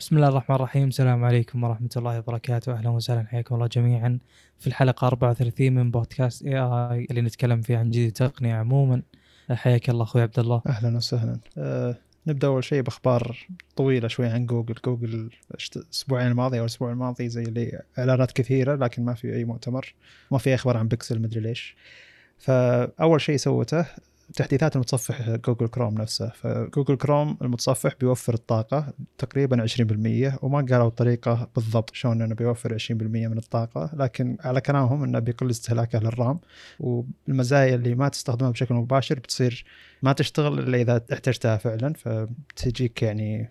بسم الله الرحمن الرحيم. السلام عليكم ورحمة الله وبركاته. أهلا وسهلا. حياكم الله جميعا في الحلقة 34 من بودكاست اي اي اللي نتكلم فيه عن جديد التقنية عموما. حياك الله أخوي عبد الله. أهلا وسهلا. أه نبدأ أول شيء بأخبار طويلة شوي عن جوجل. جوجل الأسبوعين الماضي أو الأسبوع الماضي زي اللي إعلانات كثيرة لكن ما في أي مؤتمر ما في أخبار عن بيكسل مدري ليش. فأول شيء سوته تحديثات المتصفح Google Chrome نفسه. ف Google Chrome المتصفح بيوفر الطاقة تقريبا 20% وما قالوا الطريقة بالضبط شلون إنه بيوفر 20% من الطاقة لكن على كلامهم إنه بيقل استهلاكه للرام والمزايا اللي ما تستخدمها بشكل مباشر بتصير ما تشتغل إلا إذا احتجتها فعلا فتجيك يعني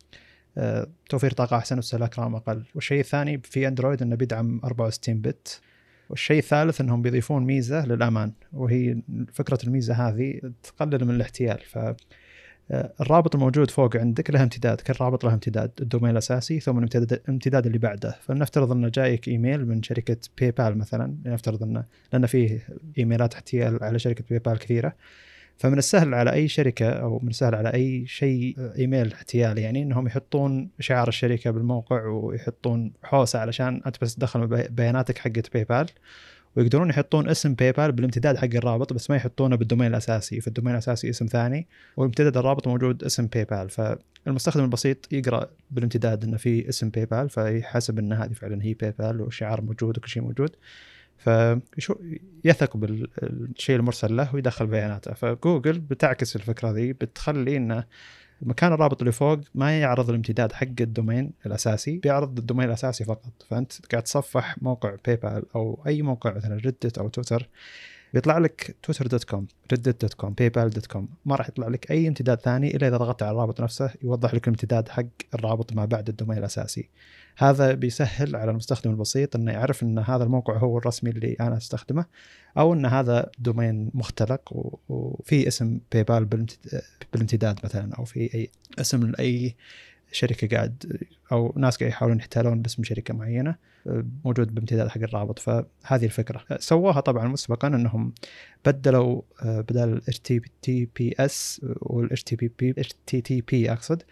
آه، توفير طاقة أحسن واستهلاك رام أقل. والشيء الثاني في أندرويد أنه بيدعم 64 بت. والشيء الثالث أنهم بيضيفون ميزة للأمان وهي فكرة الميزة هذه تقلل من الاحتيال. ف آه، الرابط الموجود فوق عندك له امتداد كل رابط له امتداد ال domain الأساسي ثم الامتداد الامتداد اللي بعده. فلنفترض إنه جايك إيميل من شركة PayPal مثلا لنفترض إنه لأن فيه إيميلات احتيال على شركة PayPal كثيرة. فمن السهل على أي شركة أو من السهل على أي شيء إيميل احتيال يعني إنهم يحطون شعار الشركة بالموقع ويحطون حوسة علشان أنت بس تدخل بي- بياناتك حقت PayPal ويقدرون يحطون اسم PayPal بالامتداد حق الرابط بس ما يحطونه بال domain الأساسي فال domain الأساسي اسم ثاني وامتداد الرابط موجود اسم PayPal فالمستخدم البسيط يقرأ بالامتداد إنه في اسم PayPal فيحسب إن هذه فعلا هي PayPal والشعار موجود وكل شيء موجود. فيشو يثق بالشيء المرسل له ويدخل بياناته. فجوجل بتعكس الفكرة ذي بتخلي انه مكان الرابط اللي فوق ما يعرض الامتداد حق ال domain الأساسي بيعرض ال domain الأساسي فقط. فأنت قاعد تصفح موقع PayPal أو أي موقع مثلا Reddit أو تويتر بيطلع لك Twitter dot com Reddit dot com PayPal dot com. ما راح يطلع لك أي امتداد ثاني إلا إذا ضغطت على الرابط نفسه يوضح لك الامتداد حق الرابط ما بعد ال domain الأساسي. هذا بيسهل على المستخدم البسيط إنه يعرف إن هذا الموقع هو الرسمي اللي أنا أستخدمه أو إن هذا domain مختلق وفي اسم PayPal بالامتد- بالامتداد مثلا أو في اي اسم لأي شركة قاعد أو ناس قاعد يحاولون يحتالون باسم شركة معينة موجود بامتداد حق الرابط. فهذه الفكرة. سووها طبعا مسبقا إنهم بدلوا آه، بدل ال HTTPS وال HTTP HTTP أقصد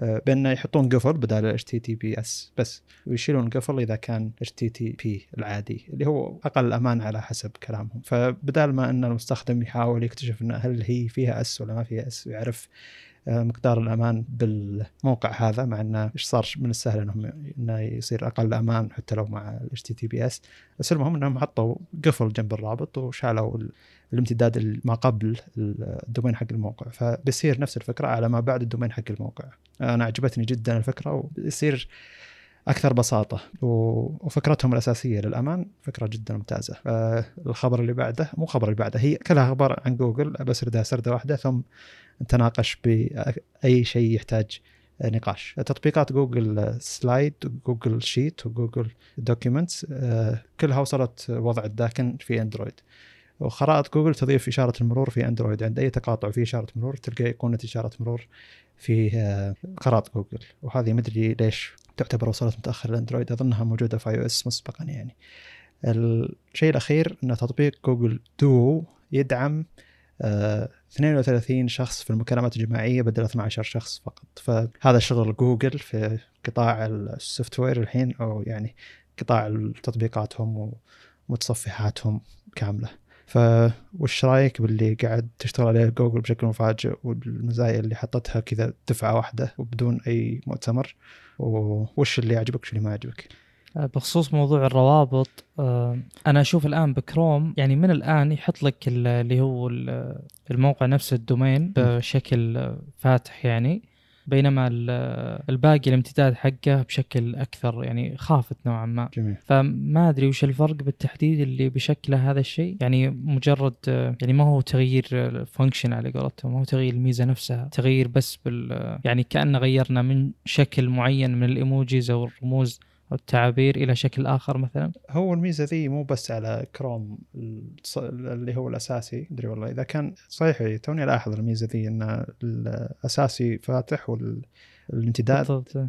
آه، بأن يحطون قفل بدل ال HTTPS بس ويشيلون القفل إذا كان HTTP العادي اللي هو أقل أمان على حسب كلامهم. فبدال ما أن المستخدم يحاول يكتشف انه هل هي فيها S ولا ما فيها S ويعرف مقدار الأمان بالموقع هذا مع إنه إيش صار من السهل إنهم إنه يصير أقل أمان حتى لو مع ال HTTPS بس المهم إنهم حطوا قفل جنب الرابط وشالوا ال- الامتداد ال- ما قبل ال domain حق الموقع. فبيصير نفس الفكرة على ما بعد ال domain حق الموقع. أنا عجبتني جدا الفكرة وبيصير أكثر بساطة وفكرتهم الأساسية للأمان فكرة جدا ممتازة. آه، الخبر اللي بعده مو الخبر اللي بعده هي كلها أخبار عن جوجل بسردها سرده واحدة ثم نتناقش بأي شيء يحتاج نقاش. تطبيقات Google Slide و Google Sheet و Google Documents كلها وصلت وضع الداكن في أندرويد. وخرائط جوجل تضيف إشارة المرور في أندرويد. عند أي تقاطع فيه إشارة مرور تلقى ايقونه إشارة مرور في آه، خرائط جوجل. وهذه مدري ليش تعتبر وصلت متأخر الاندرويد أظنها موجودة في iOS مسبقا يعني. الشيء الأخير إن تطبيق Google Duo يدعم آه، 32 شخص في المكالمات الجماعية بدل 12 شخص فقط. فهذا شغل جوجل في قطاع الـ software الحين أو يعني قطاع تطبيقاتهم ومتصفحاتهم كاملة. فوش رأيك باللي قاعد تشتغل عليه جوجل بشكل مفاجئ والمزايا اللي حطتها كذا دفعة واحدة وبدون أي مؤتمر؟ وش اللي عجبك وش اللي ما عجبك آه، بخصوص موضوع الروابط آه، أنا أشوف الآن بكروم يعني من الآن يحط لك ال- اللي هو ال- الموقع نفسه الدومين بشكل فاتح يعني. بينما ال- الباقي الامتداد حقه بشكل أكثر يعني خافت نوعا ما. جميل. فما أدري وش الفرق بالتحديد اللي بشكله هذا الشيء. يعني مجرد يعني ما هو تغيير function على قولتهم ما هو تغيير الميزة نفسها. تغيير بس بال يعني كأن غيرنا من شكل معين من الـ emojis أو الرموز. أو التعابير إلى شكل آخر مثلا؟ هو الميزة ذي مو بس على كروم اللي هو الأساسي أدري والله. إذا كان صحيح توني ألاحظ الميزة ذي إن الأساسي فاتح والامتداد بالضبط.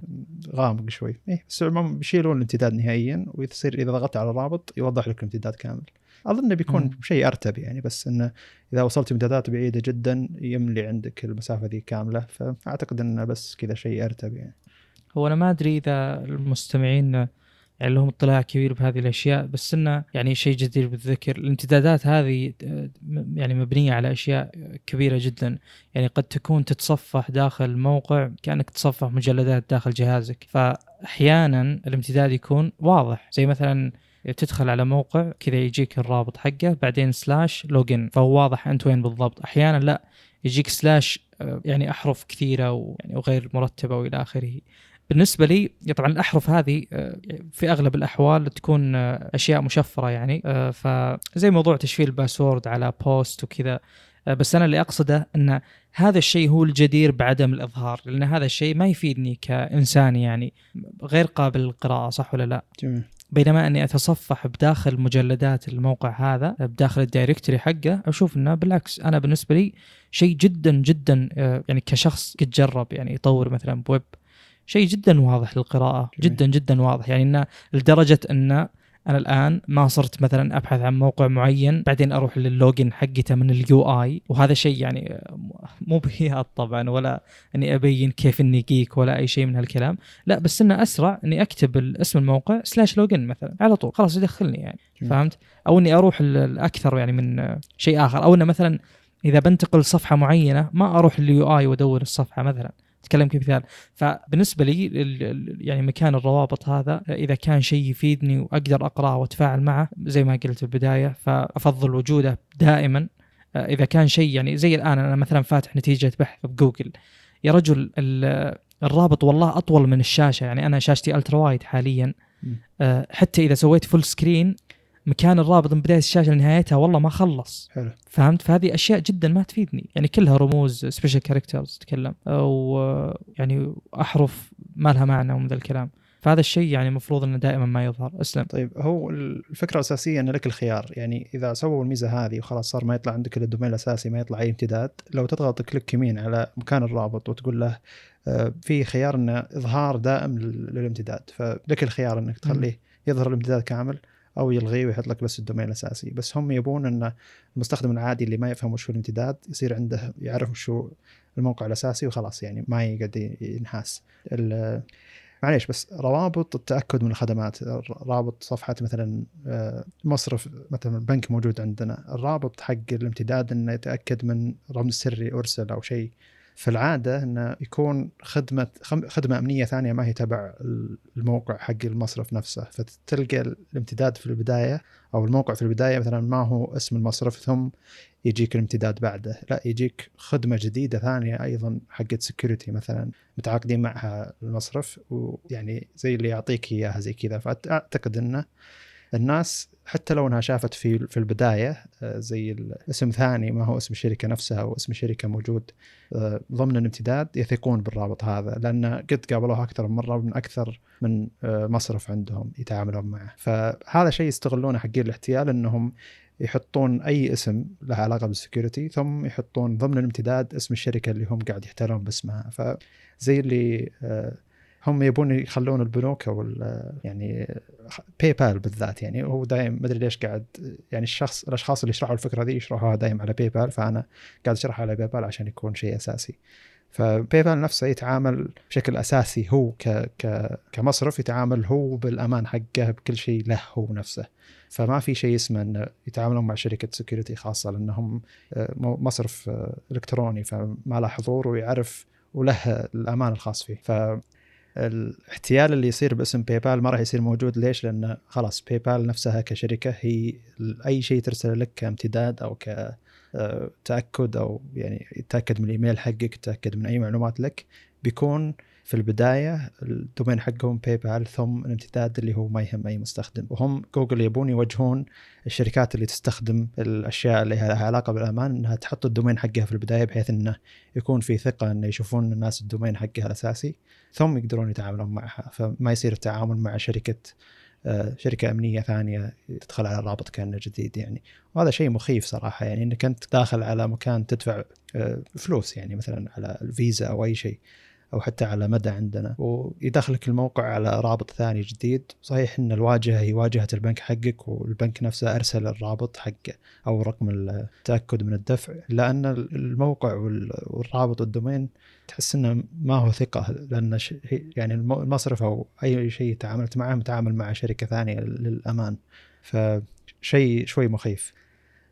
غامق شوي. إيه بس عموما بيشيلون الامتداد نهائيا ويصير إذا ضغطت على الرابط يوضح لك الامتداد كامل. أظن بيكون. شيء أرتب يعني بس انه إذا وصلت امتدادات بعيدة جدا يملي عندك المسافة ذي كاملة. فأعتقد انه بس كذا شيء أرتب يعني. هو أنا ما أدري إذا المستمعين يعني لهم اطلاع كبير بهذه الأشياء بس إنه يعني شيء جدير بالذكر. الامتدادات هذه يعني مبنية على أشياء كبيرة جدا. يعني قد تكون تتصفح داخل الموقع كأنك تصفح مجلدات داخل جهازك. فاحيانا الامتداد يكون واضح. زي مثلا تدخل على موقع كذا يجيك الرابط حقه بعدين سلاش لوجن فهو واضح أنت وين بالضبط. أحيانا لا يجيك slash يعني أحرف كثيرة ويعني وغير مرتبة وإلى آخره. بالنسبة لي طبعا الأحرف هذه آه، في أغلب الأحوال تكون آه، أشياء مشفرة يعني آه، فزي موضوع تشفير الـ password على POST وكذا. بس أنا اللي أقصده إن هذا الشيء هو الجدير بعدم الإظهار لأن هذا الشيء ما يفيدني كإنسان يعني غير قابل للقراءة صح ولا لا؟ جميل. بينما أني أتصفح بداخل مجلدات الموقع هذا بداخل الـ directory حقه أشوف إنه بالعكس أنا بالنسبة لي شيء جدا جدا يعني كشخص قد جرب يعني يطور مثلا بويب. شيء جدا واضح للقراءة جميل. جدا جدا واضح. يعني انه لدرجة إن أنا الآن ما صرت مثلا أبحث عن موقع معين بعدين أروح للوجن حقته من الـ UI وهذا شيء يعني مو بهياط طبعا ولا إني أبين كيف إني geek ولا أي شيء من هالكلام. لا بس إنه أسرع إني أكتب اسم الموقع slash login مثلا على طول. خلاص يدخلني يعني. جميل. فهمت؟ أو إني أروح ال- الأكثر يعني من شيء آخر. أو إنه مثلا إذا بنتقل لصفحه معينة ما أروح لليو اي وأدور الصفحة مثلا. اتكلم كمثال فبالنسبة لي يعني مكان الروابط هذا إذا كان شيء يفيدني وأقدر أقرأه وأتفاعل معه زي ما قلت في البداية فأفضل وجوده دائما. آه، إذا كان شيء يعني زي الآن أنا مثلا فاتح نتيجة بحث بجوجل. يا رجل ال- الرابط والله أطول من الشاشة يعني أنا شاشتي ألترا وايد حاليا. آه، حتى إذا سويت full screen مكان الرابط من بداية الشاشة لنهايتها والله ما خلص. حلو. فهمت؟ فهذه أشياء جدا ما تفيدني. يعني كلها رموز special characters تتكلم أو آه، يعني أحرف ما لها معنى ومن ذا الكلام. فهذا الشيء يعني المفروض إنه دائما ما يظهر. أسلم. طيب هو الفكرة الأساسية إن لك الخيار. يعني إذا سووا الميزة هذه وخلاص صار ما يطلع عندك إلا الـ domain الأساسي ما يطلع أي امتداد لو تضغط click يمين على مكان الرابط وتقول له آه، في خيار إنه إظهار دائم لل- للامتداد فلك الخيار إنك تخليه يظهر الامتداد كامل. أو يلغيه ويحط لك بس الدومين الأساسي. بس هم يبون إن المستخدم العادي اللي ما يفهم وش هو الامتداد يصير عنده يعرف وش هو الموقع الأساسي وخلاص يعني ما يقعد ينحاس. معليش بس روابط التأكد من الخدمات رابط صفحة مثلا آه، مصرف مثلا بنك موجود عندنا الرابط حق الامتداد إنه يتأكد من رمز سري أرسل أو شيء. في العادة إنه يكون خدمه خدمة أمنية ثانية ما هي تبع الموقع حق المصرف نفسه. فتلقى الامتداد في البداية أو الموقع في البداية مثلا ما هو اسم المصرف ثم يجيك الامتداد بعده. لا يجيك خدمة جديدة ثانية أيضا حقت سكيورتي مثلا متعاقدين معها المصرف ويعني زي اللي يعطيك إياها زي كذا. فاعتقد إنه الناس حتى لو إنها شافت في في البداية آه، زي الاسم ثاني ما هو اسم الشركة نفسها أو اسم الشركة موجود آه، ضمن الامتداد يثقون بالرابط هذا لأن قد قابلوها أكثر من مرة من أكثر من آه، مصرف عندهم يتعاملون معه. فهذا شيء يستغلونه حقين الاحتيال إنهم يحطون أي اسم له علاقة بال security ثم يحطون ضمن الامتداد اسم الشركة اللي هم قاعد يحتالون باسمها. فزي اللي هم يبون يخلون البنوك أو يعني باي بال بالذات يعني هو دايم ما أدري ليش قاعد يعني الشخص الأشخاص اللي يشرحوا الفكرة دي يشرحوها دايم على باي بال فأنا قاعد أشرحها على باي بال عشان يكون شيء أساسي. فباي بال نفسه يتعامل بشكل أساسي هو ك ك كمصرف يتعامل هو بالأمان حقه بكل شيء له هو نفسه. فما في شيء اسمه إنه يتعاملون مع شركة security خاصة لأنهم آه، مصرف آه، إلكتروني فما له حضور ويعرف وله الأمان الخاص فيه. ف الاحتيال اللي يصير باسم باي بال ما راح يصير موجود ليش؟ لأن خلاص باي بال نفسها كشركة هي أي شيء ترسل لك كامتداد أو ك آه، تأكد أو يعني يتأكد من الإيميل حقك يتاكد من أي معلومات لك بيكون في البداية الـ domain حقهم باي بال ثم الامتداد اللي هو ما يهم أي مستخدم. وهم جوجل يبون يوجهون الشركات اللي تستخدم الأشياء اللي لها علاقة بالأمان إنها تحط الـ domain حقها في البداية بحيث إنه يكون في ثقة إنه يشوفون الناس الـ domain حقها الأساسي ثم يقدرون يتعاملون معها. فما يصير التعامل مع شركة آه، شركة أمنية ثانية تدخل على الرابط كأنه جديد يعني. وهذا شيء مخيف صراحة يعني إنك أنت داخل على مكان تدفع آه، فلوس يعني مثلا على الفيزا أو أي شيء. أو حتى على مدى عندنا. ويدخلك الموقع على رابط ثاني جديد. صحيح إن الواجهة هي واجهة البنك حقك والبنك نفسه أرسل الرابط حقه أو رقم التأكد من الدفع. الا ان الموقع والرابط والدومين تحس إنه ما هو ثقة لأن يعني المصرف أو أي شيء تعاملت معه متعامل مع شركة ثانية للأمان. فشيء شوي مخيف.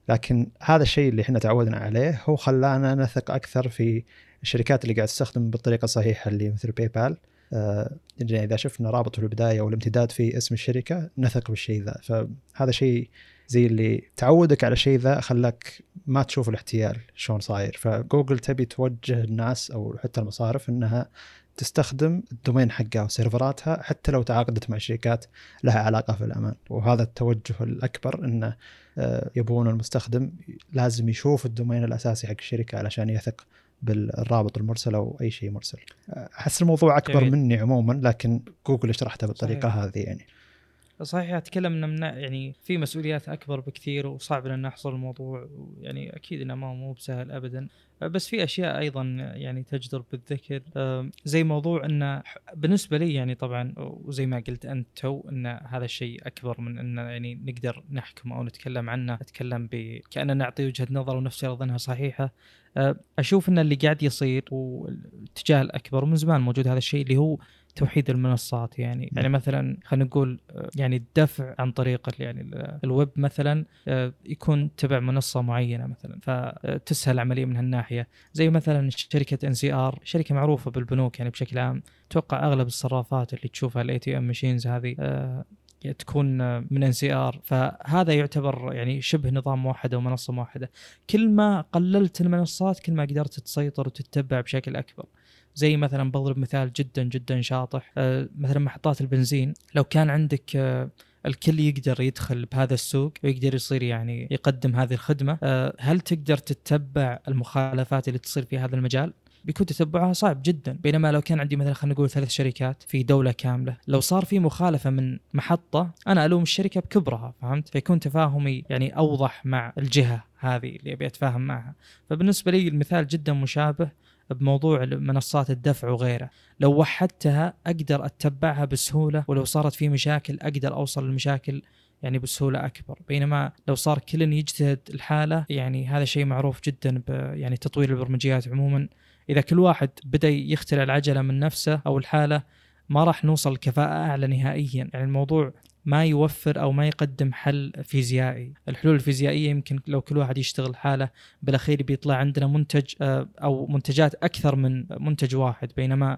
لكن هذا الشيء اللي إحنا تعودنا عليه هو خلانا نثق أكثر في الشركات اللي قاعد تستخدم بالطريقة الصحيحة اللي مثل باي بال آه يعني إذا شفنا رابط في البداية والامتداد في اسم الشركة نثق بالشيء ذا. فهذا شيء زي اللي تعودك على شيء ذا خلاك ما تشوف الاحتيال شلون صاير. فجوجل تبي توجه الناس أو حتى المصارف إنها تستخدم الـ domain حقها وسيرفراتها حتى لو تعاقدت مع شركات لها علاقة في الأمان. وهذا التوجه الأكبر إنه آه، يبون المستخدم لازم يشوف الـ domain الأساسي حق الشركة علشان يثق بالرابط المرسل أو أي شيء مرسل أحس الموضوع أكبر جميل. مني عموما لكن جوجل شرحته بالطريقة صحيح. هذه يعني صحيح أتكلم ان يعني في مسؤوليات أكبر بكثير وصعب إن نحصل الموضوع يعني أكيد إنه ما مو بسهل ابدا. بس في أشياء أيضا يعني تجدر بالذكر. زي موضوع إنه بالنسبة لي يعني طبعا وزي ما قلت أنت تو إن هذا الشيء أكبر من إن يعني نقدر نحكم أو نتكلم عنه نتكلم ب كاننا نعطي وجهة نظر ونفترض إنها صحيحة. أشوف إن اللي قاعد يصير والاتجاه الأكبر ومن زمان موجود هذا الشيء اللي هو توحيد المنصات يعني. يعني مثلا خلينا نقول يعني الدفع عن طريق يعني الويب مثلا آه، يكون تبع منصة معينة مثلا فتسهل العملية من هالناحية. زي مثلا شركة NCR شركة معروفة بالبنوك يعني بشكل عام. أتوقع أغلب الصرافات اللي تشوفها الـ ATM machines هذه آه، تكون من NCR. فهذا يعتبر يعني شبه نظام موحد أو منصة موحده كل ما قللت المنصات كل ما قدرت تسيطر وتتبع بشكل أكبر. زي مثلا بضرب مثال جدا جدا شاطح. آه، مثلا محطات البنزين لو كان عندك آه، الكل يقدر يدخل بهذا السوق ويقدر يصير يعني يقدم هذه الخدمة آه، هل تقدر تتبع المخالفات اللي تصير في هذا المجال؟ بيكون تتبعها صعب جدا. بينما لو كان عندي مثلا خلينا نقول ثلاث شركات في دولة كاملة لو صار في مخالفة من محطة أنا ألوم الشركة بكبرها فهمت؟ فيكون تفاهمي يعني أوضح مع الجهة هذه اللي أبي أتفاهم معها. فبالنسبة لي المثال جدا مشابه بموضوع منصات الدفع وغيره. لو وحدتها أقدر أتبعها بسهولة ولو صارت في مشاكل أقدر أوصل للمشاكل يعني بسهولة أكبر. بينما لو صار كل يجتهد الحالة يعني هذا شيء معروف جدا يعني تطوير البرمجيات عموما. إذا كل واحد بدأ يخترع العجلة من نفسه أو الحالة ما راح نوصل لكفاءة أعلى نهائيا. يعني الموضوع ما يوفر أو ما يقدم حل فيزيائي، الحلول الفيزيائية يمكن لو كل واحد يشتغل حاله بالأخير بيطلع عندنا منتج آه، أو منتجات أكثر من منتج واحد. بينما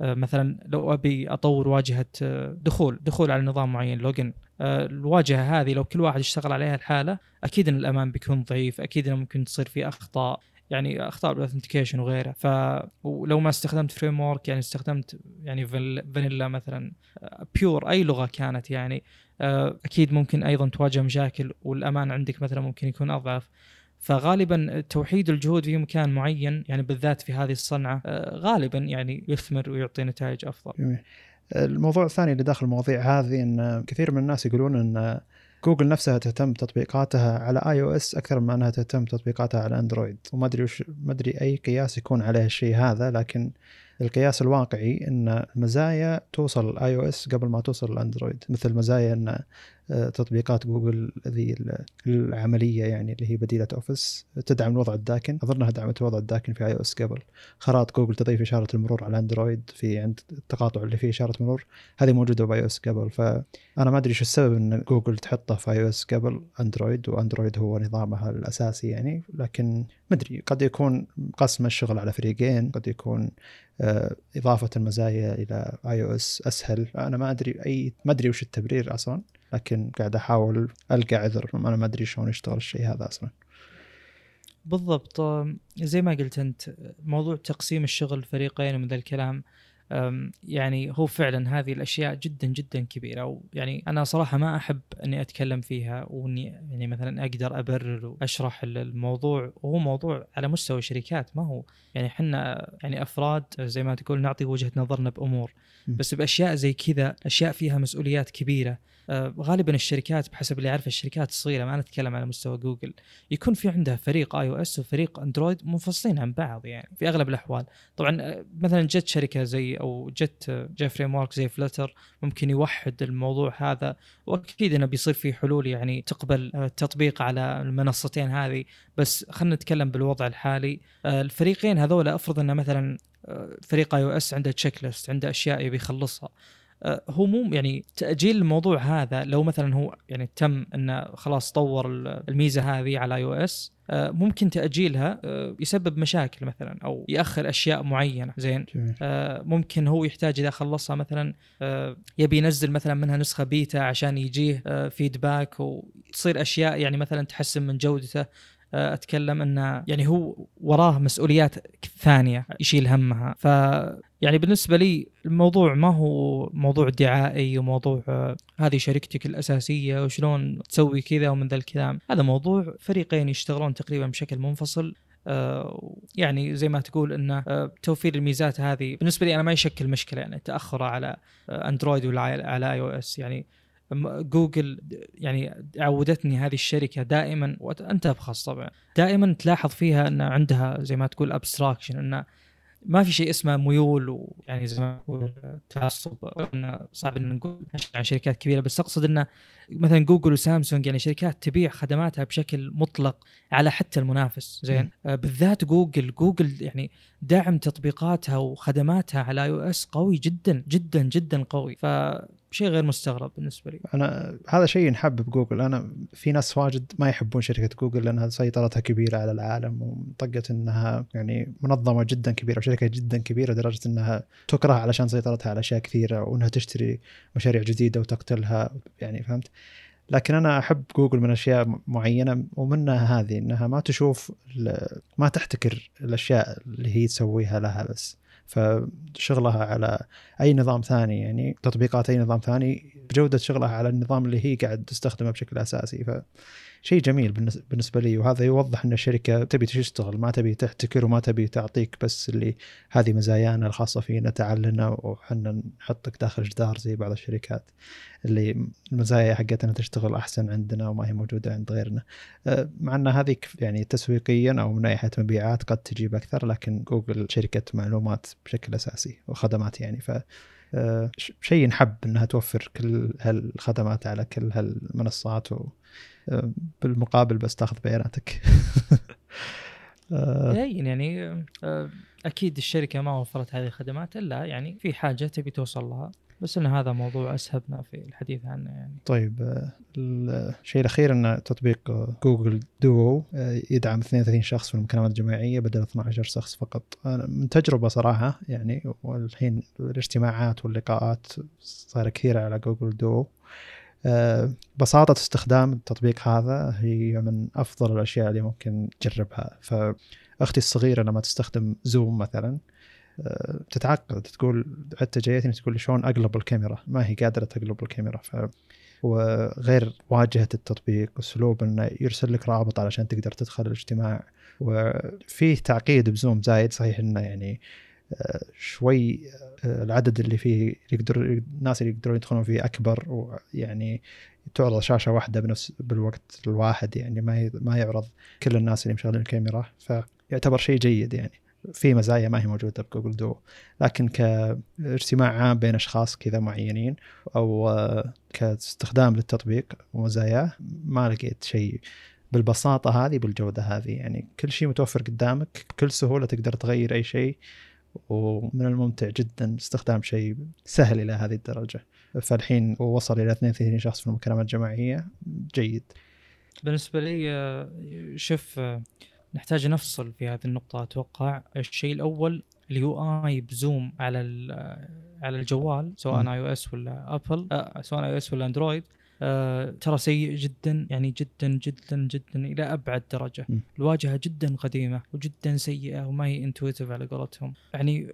آه، مثلا لو أبي أطور واجهة آه، دخول دخول على نظام معين لوجن الواجهة هذه لو كل واحد يشتغل عليها الحاله أكيد إن الأمان بيكون ضعيف أكيد إنه ممكن تصير في أخطاء. يعني أخطاء بال authentication وغيره ف ولو ما استخدمت framework يعني استخدمت يعني فانيلا مثلا pure أي لغة كانت يعني آه، أكيد ممكن أيضا تواجه مشاكل والأمان عندك مثلا ممكن يكون أضعف فغالبا توحيد الجهود في مكان معين يعني بالذات في هذه الصنعة آه، غالبا يعني يثمر ويعطي نتائج أفضل. جميل. الموضوع الثاني اللي داخل المواضيع هذه إن كثير من الناس يقولون إن جوجل نفسها تهتم تطبيقاتها على iOS أكثر من أنها تهتم تطبيقاتها على اندرويد وما أدري وش ما أدري أي قياس يكون عليه الشيء هذا لكن القياس الواقعي إن المزايا توصل ال iOS قبل ما توصل الاندرويد مثل مزايا إن تطبيقات جوجل ذي العملية يعني اللي هي بديلة أوفيس تدعم الوضع الداكن. أظنها دعمت الوضع الداكن في iOS قبل. خرائط جوجل تضيف إشارة المرور على أندرويد في عند التقاطع اللي فيه إشارة مرور هذه موجودة ب iOS قبل. فأنا ما أدري شو السبب إن جوجل تحطه في iOS قبل أندرويد وأندرويد هو نظامها الأساسي يعني. لكن ما أدري قد يكون قسم الشغل على فريقين قد يكون آه، إضافة المزايا إلى iOS أسهل. أنا ما أدري أي ما أدري وش التبرير أصلا. لكن قاعد أحاول ألقى عذر. أنا ما أدري شلون يشتغل الشيء هذا أصلا. بالضبط. زي ما قلت أنت موضوع تقسيم الشغل فريقين من ذا الكلام يعني هو فعلا هذه الأشياء جدا جدا كبيرة. ويعني أنا صراحة ما أحب إني أتكلم فيها وإني يعني مثلا أقدر أبرر وأشرح ال- الموضوع. وهو موضوع على مستوى شركات ما هو. يعني إحنا يعني أفراد زي ما تقول نعطي وجهة نظرنا بأمور. بس بأشياء زي كذا أشياء فيها مسؤوليات كبيرة. غالبا الشركات بحسب اللي اعرفه الشركات الصغيره ما نتكلم على مستوى جوجل. يكون في عندها فريق iOS وفريق اندرويد منفصلين عن بعض يعني في أغلب الأحوال. طبعا آه، مثلا جت شركة زي أو جت آه، جاء frame زي Flutter ممكن يوحد الموضوع هذا وأكيد إنه بيصير في حلول يعني تقبل آه، التطبيق على المنصتين هذه. بس خلينا نتكلم بالوضع الحالي. آه، الفريقين هذول أفرض انه مثلا آه، فريق iOS عنده checklist عنده أشياء يبي يخلصها. آه، هو مو يعني تأجيل الموضوع هذا لو مثلا هو يعني تم إنه خلاص طور ال- الميزة هذه على iOS ممكن تأجيلها آه، يسبب مشاكل مثلا أو يأخر أشياء معينة. زين؟ آه، ممكن هو يحتاج إذا خلصها مثلا آه، يبي ينزل مثلا منها نسخة بيتا عشان يجيه فيدباك وتصير أشياء يعني مثلا تحسن من جودته. آه، أتكلم إنه يعني هو وراه مسؤوليات ثانية يشيل همها. ف يعني بالنسبة لي الموضوع ما هو موضوع دعائي وموضوع آه، هذه شركتك الأساسية وشلون تسوي كذا ومن ذا الكلام. هذا موضوع فريقين يشتغلون تقريبا بشكل منفصل آه، يعني زي ما تقول إنه آه، توفير الميزات هذه. بالنسبة لي أنا ما يشكل مشكلة يعني تأخره على أندرويد ولا على- iOS يعني جوجل يعني عودتني هذه الشركة دائما وانت بخاص طبعا دائما تلاحظ فيها إن عندها زي ما تقول abstraction انه ما في شيء اسمه ميول ويعني زي ما نقول تعصب صعب ان نقول عن شركات كبيرة. بس أقصد إنه مثلا جوجل وسامسونج يعني شركات تبيع خدماتها بشكل مطلق على حتى المنافس. زين؟ آه بالذات جوجل جوجل يعني دعم تطبيقاتها وخدماتها على iOS قوي جدا جدا جدا قوي. فشيء غير مستغرب بالنسبة لي. أنا هذا شيء ينحب بجوجل. أنا في ناس واجد ما يحبون شركة جوجل لأنها سيطرتها كبيرة على العالم ومطقت إنها يعني منظمة جدا كبيرة وشركة جدا كبيرة لدرجة إنها تكره علشان سيطرتها على أشياء كثيرة وإنها تشتري مشاريع جديدة وتقتلها يعني فهمت؟ لكن أنا أحب جوجل من أشياء معينة ومنها هذه إنها ما تشوف ما تحتكر الأشياء اللي هي تسويها لها بس. فشغلها على أي نظام ثاني يعني تطبيقات أي نظام ثاني بجودة شغلها على النظام اللي هي قاعد تستخدمه بشكل أساسي. ف شيء جميل بالنس- بالنسبة لي وهذا يوضح إن الشركة تبي تشتغل ما تبي تحتكر وما تبي تعطيك بس اللي هذه مزايانا الخاصة فينا تعال لنا وحنا نحطك داخل جدار زي بعض الشركات. اللي المزايا حقتنا تشتغل أحسن عندنا وما هي موجودة عند غيرنا. أه، مع إن هذه يعني تسويقيا أو من ناحيه مبيعات قد تجيب أكثر لكن جوجل شركة معلومات بشكل أساسي وخدمات يعني. ف أه، شيء ينحب إنها توفر كل هالخدمات على كل هالمنصات و بالمقابل بس تاخذ بياناتك. أه، يبين يعني آه، أكيد الشركة ما وفرت هذه الخدمات إلا يعني في حاجة تبي توصل لها بس إن هذا موضوع أسهبنا في الحديث عنه يعني. طيب آه، الشيء الأخير إن تطبيق آه، جوجل دوو آه، يدعم 32 شخص في المكالمات الجماعية بدل 12 شخص فقط. أنا من تجربة صراحة يعني والحين الاجتماعات واللقاءات صار كثيرة على جوجل دوو. آه، بساطة استخدام التطبيق هذا هي من أفضل الأشياء اللي ممكن تجربها. فأختي الصغيرة لما تستخدم زوم مثلا آه، تتعقد تقول حتى جايتني تقول شلون أقلب الكاميرا؟ ما هي قادرة تقلب الكاميرا. ف وغير واجهة التطبيق أسلوب أنه يرسل لك رابط علشان تقدر تدخل الاجتماع. وفيه تعقيد بزوم زايد صحيح أنه يعني آه، شوي آه، العدد اللي فيه يقدر الناس اللي يقدرون يدخلون فيه أكبر ويعني تعرض شاشة واحدة بنفس بالوقت الواحد يعني ما ما يعرض كل الناس اللي مشغلين الكاميرا. فيعتبر شيء جيد يعني. في مزايا ما هي موجودة بجوجل دو. لكن كاجتماع عام بين أشخاص كذا معينين أو آه، كاستخدام للتطبيق ومزاياه ما لقيت شيء بالبساطة هذه بالجودة هذه. يعني كل شيء متوفر قدامك بكل سهولة تقدر تغير أي شيء. ومن الممتع جدا استخدام شيء سهل إلى هذه الدرجة. فالحين وصل إلى 32 شخص في المكالمات الجماعية. جيد. بالنسبة لي آه، شوف آه، نحتاج نفصل في هذه النقطة. أتوقع الشيء الأول ال UI بزوم على ال- على الجوال. سواء iOS ولا آبل آه، سواء iOS ولا أندرويد. آه ترى سيء جدا يعني جدا جدا جدا إلى أبعد درجة. م. الواجهة جدا قديمة وجدا سيئة وما هي intuitive على قولتهم. يعني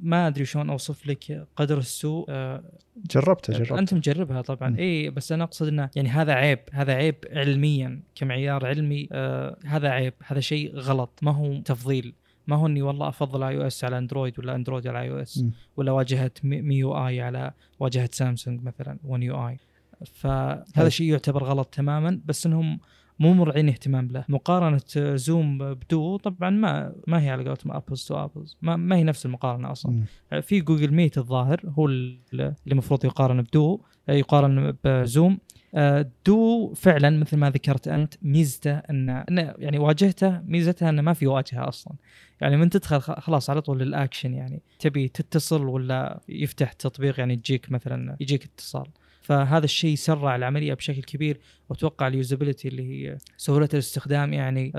ما أدري شلون أوصف لك قدر السوء آه جربته جربته أنت مجربها طبعا. م. اي بس أنا أقصد إنه يعني هذا عيب هذا عيب علميا كمعيار علمي. آه هذا عيب هذا شيء غلط ما هو تفضيل. ما هو إني والله أفضل iOS على اندرويد ولا اندرويد على iOS. ولا واجهة مي MIUI على واجهة سامسونج مثلا One UI. فهذا هذا- شيء يعتبر غلط تماما بس إنهم مو مرعين اهتمام له. مقارنة زوم بدو طبعا ما ما هي على قولتهم apples to apples ما, ما هي نفس المقارنة أصلا. م. في جوجل ميت الظاهر هو ال- اللي المفروض يقارن بدو يقارن بزوم آه، دو فعلا مثل ما ذكرت أنت ميزته إن إن يعني واجهته ميزتها انه ما في واجهة أصلا. يعني من تدخل خلاص على طول للاكشن يعني. تبي تتصل ولا يفتح تطبيق يعني تجيك مثلا يجيك اتصال. فهذا الشيء سرع العملية بشكل كبير وأتوقع ال usability اللي هي سهولة الاستخدام يعني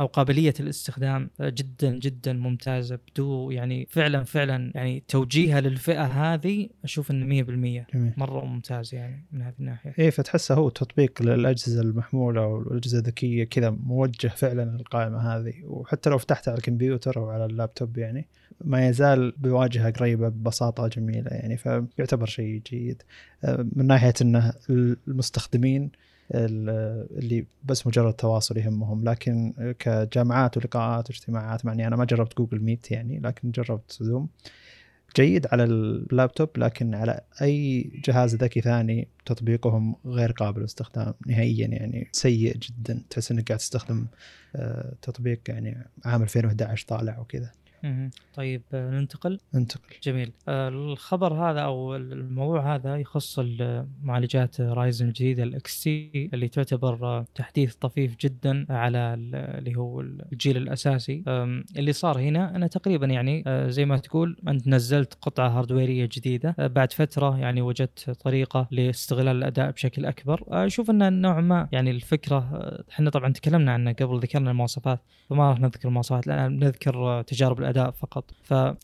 أو قابلية الاستخدام آه، جدا جدا ممتازة بدو يعني فعلا فعلا يعني توجيهها للفئة هذه أشوف إنه 100% جميل. مرة ممتاز يعني من هذه الناحية. إيه فتحسه هو تطبيق للأجهزة المحمولة والاجهزه الذكية كذا موجه فعلا للقائمة هذه وحتى لو فتحته على الكمبيوتر أو على اللابتوب يعني. ما يزال بواجهة قريبة ببساطة جميلة يعني فيعتبر شيء جيد. آه، من ناحية إنه المستخدمين ال- اللي بس مجرد تواصل يهمهم لكن كجامعات ولقاءات واجتماعات معني أنا ما جربت جوجل ميت يعني لكن جربت زوم جيد على اللابتوب لكن على أي جهاز ذكي ثاني تطبيقهم غير قابل للاستخدام نهائيا يعني سيء جدا. تحس إنك قاعد تستخدم آه، تطبيق يعني عام 2011 طالع وكذا. طيب آه، ننتقل. انتقل جميل. آه، الخبر هذا أو الموضوع هذا يخص المعالجات رايزن الجديدة ال XT اللي تعتبر آه، تحديث طفيف جدا على ال- اللي هو الجيل الأساسي. اللي صار هنا أنا تقريبا يعني زي ما تقول أنت نزلت قطعة هاردويريه جديدة. بعد فترة يعني وجدت طريقة لاستغلال الأداء بشكل أكبر. أشوف أن نوعا ما يعني الفكرة إحنا طبعا تكلمنا عنها قبل ذكرنا المواصفات فما راح نذكر المواصفات الان نذكر تجارب الأداء فقط. ف آه،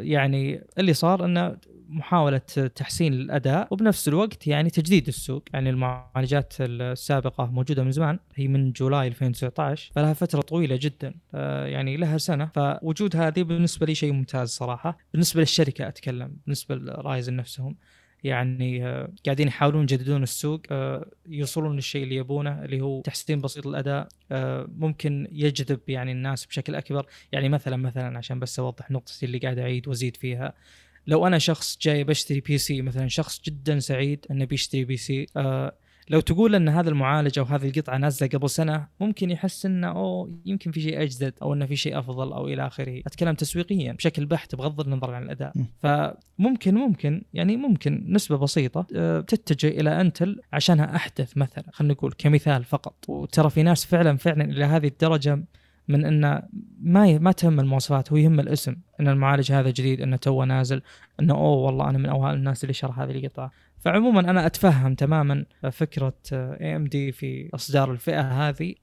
يعني اللي صار إنه محاولة تحسين الأداء وبنفس الوقت يعني تجديد السوق. يعني المعالجات السابقة موجودة من زمان هي من جولاي 2019 فلها فترة طويلة جدا آه، يعني لها سنة. فوجود هذه بالنسبة لي شيء ممتاز صراحة. بالنسبة للشركة أتكلم بالنسبة لرايزن نفسهم. يعني آه، قاعدين يحاولون يجددون السوق آه، يوصلون للشيء اللي يبونه اللي هو تحسين بسيط الأداء آه، ممكن يجذب يعني الناس بشكل أكبر. يعني مثلا مثلا عشان بس أوضح نقطتي اللي قاعد أعيد وأزيد فيها. لو أنا شخص جاي بشتري PC مثلا شخص جدا سعيد إنه بيشتري PC لو تقول إن هذا المعالج أو هذه القطعة نازلة قبل سنة ممكن يحس إنه أوه يمكن في شيء أجدد أو إنه في شيء أفضل أو إلى آخره. أتكلم تسويقيا بشكل بحت بغض النظر عن الأداء. فممكن ممكن يعني ممكن نسبة بسيطة آه، تتجه إلى أنتل عشانها أحدث مثلا خلينا نقول كمثال فقط. وترى في ناس فعلا فعلا إلى هذه الدرجة من إنه ما ما تهم المواصفات هو يهم الاسم إن المعالج هذا جديد إنه توه نازل إنه أوه والله أنا من اوائل الناس اللي شرى هذه القطعة. فعموما أنا أتفهم تماما فكرة اي ام دي في أصدار الفئة هذه.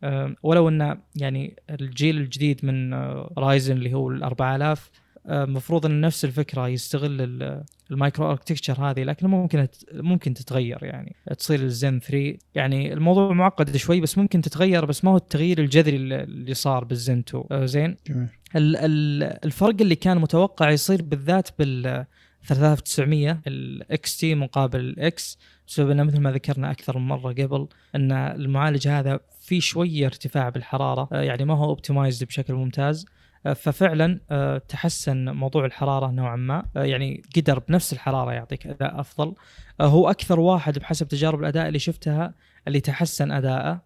ولو ان يعني الجيل الجديد من Ryzen اللي هو ال 4000 المفروض إن نفس الفكرة يستغل ال- ال microarchitecture هذه لكن ممكن ممكن تتغير يعني. تصير الزن 3 يعني الموضوع معقد شوي بس ممكن تتغير بس ما هو التغيير الجذري اللي صار بالزن 2 أه، زين؟ جميل. ال- ال- الفرق اللي كان متوقع يصير بالذات بال 3900 ال XT مقابل ال X بسبب إنه مثل ما ذكرنا أكثر من مرة قبل إن المعالج هذا في شوية ارتفاع بالحرارة. آه، يعني ما هو optimized بشكل ممتاز. آه، ففعلا آه، تحسن موضوع الحرارة نوعا ما. آه، يعني قدر بنفس الحرارة يعطيك أداء أفضل. آه، هو أكثر واحد بحسب تجارب الأداء اللي شفتها اللي تحسن أداءه.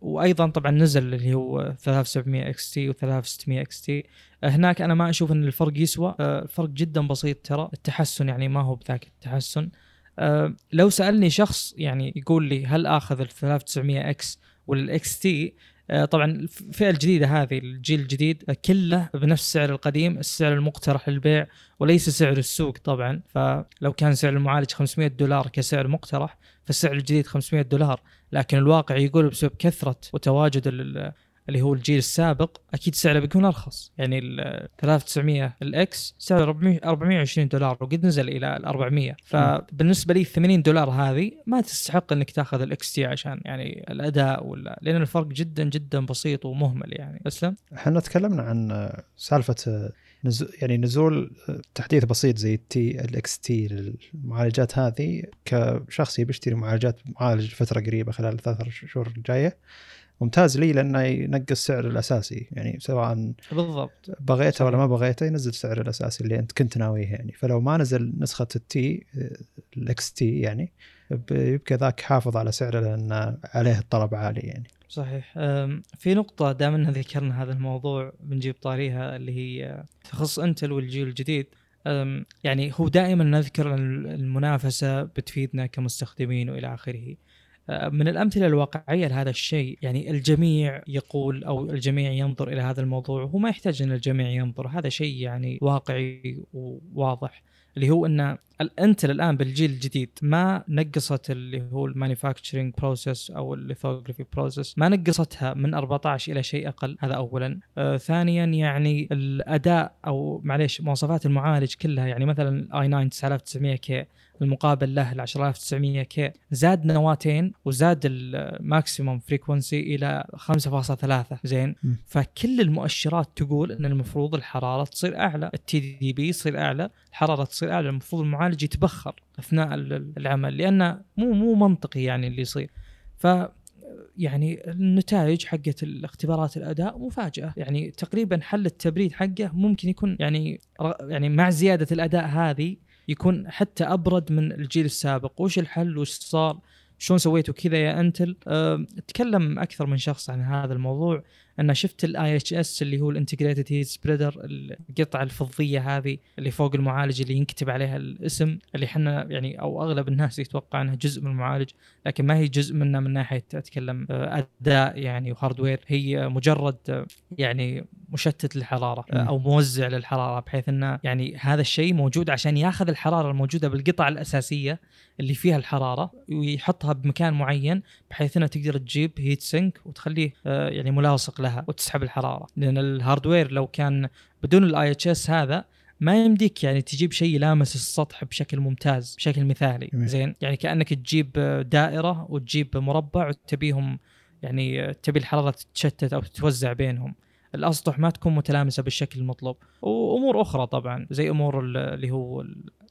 وأيضا طبعا نزل اللي هو 3700 XT و3600 XT. هناك أنا ما أشوف إن الفرق يسوى. آه، الفرق جدا بسيط ترى. التحسن يعني ما هو بذاك التحسن. آه، لو سألني شخص يعني يقول لي هل آخذ ال 3900 X ولا ال XT طبعا الفئة الجديدة هذه الجيل الجديد آه، كله بنفس السعر القديم السعر المقترح للبيع وليس سعر السوق طبعا. فلو كان سعر المعالج 500 دولار كسعر مقترح فالسعر الجديد 500 دولار. لكن الواقع يقول بسبب كثرة وتواجد اللي هو الجيل السابق أكيد سعره بيكون أرخص. يعني ال 3900 ال X سعره 400 420 دولار وقد نزل إلى ال 400 فبالنسبة لي 80 دولار هذه ما تستحق إنك تأخذ ال XT عشان يعني الأداء ولا لأن الفرق جدا جدا بسيط ومهمل يعني. أسلم؟ إحنا تكلمنا عن سالفة نزول يعني نزول تحديث بسيط زي ال T ال XT للمعالجات هذه كشخص يبي يشتري معالجات معالج فتره قريبة خلال الثلاث شهور الجاية. ممتاز لي لأنه ينقص السعر الأساسي. يعني سواء بالضبط. بغيته ولا ما بغيته ينزل السعر الأساسي اللي أنت كنت ناويه يعني. فلو ما نزل نسخة ال T ال XT يعني يبقى ذاك حافظ على سعره لأن عليه الطلب عالي يعني. صحيح. في نقطة دام ان ذكرنا هذا الموضوع بنجيب طاريها اللي هي تخص Intel والجيل الجديد. يعني هو دائما نذكر المنافسة بتفيدنا كمستخدمين وإلى آخره. من الأمثلة الواقعية لهذا الشيء يعني الجميع يقول أو الجميع ينظر إلى هذا الموضوع هو ما يحتاج إن الجميع ينظر هذا شيء يعني واقعي وواضح اللي هو إن Intel الآن بالجيل الجديد ما نقصت اللي هو ال manufacturing process أو ال lithography process ما نقصتها من 14 إلى شيء أقل هذا اولا. آه ثانيا يعني الأداء أو معليش مواصفات المعالج كلها يعني مثلا ال i9 9900K المقابل له ال 10900K زاد نواتين وزاد ال maximum frequency إلى 5.3 زين؟ م. فكل المؤشرات تقول إن المفروض الحرارة تصير أعلى ال TDP يصير أعلى الحرارة تصير أعلى المفروض المعالج يتبخر أثناء العمل لأنه مو مو منطقي يعني اللي يصير. ف يعني النتائج حقت الاختبارات الأداء مفاجأة. يعني تقريبا حل التبريد حقه ممكن يكون يعني يعني مع زيادة الأداء هذه يكون حتى أبرد من الجيل السابق. وش الحل؟ وش صار؟ شلون سويتوا كذا يا Intel. أه تكلم أكثر من شخص عن هذا الموضوع. أنا شفت ال IHS اللي هو ال integrated heat spreader القطعة الفضية هذه اللي فوق المعالج اللي ينكتب عليها الاسم اللي إحنا يعني أو أغلب الناس يتوقع إنها جزء من المعالج لكن ما هي جزء منه من ناحية أتكلم آه، أداء يعني و hardware هي مجرد آه، يعني مشتت للحرارة آه، أو موزع للحرارة بحيث إنه يعني هذا الشيء موجود عشان ياخذ الحرارة الموجودة بالقطع الأساسية اللي فيها الحرارة ويحطها بمكان معين بحيث انها تقدر تجيب heat sink وتخليه يعني ملاصق لها وتسحب الحرارة. لأن ال hardware لو كان بدون ال IHS هذا ما يمديك يعني تجيب شيء لامس السطح بشكل ممتاز بشكل مثالي. زين؟ يعني كأنك تجيب دائرة وتجيب مربع وتبيهم يعني تبي الحرارة تتشتت أو تتوزع بينهم. الأسطح ما تكون متلامسة بالشكل المطلوب. وأمور أخرى طبعا زي أمور اللي هو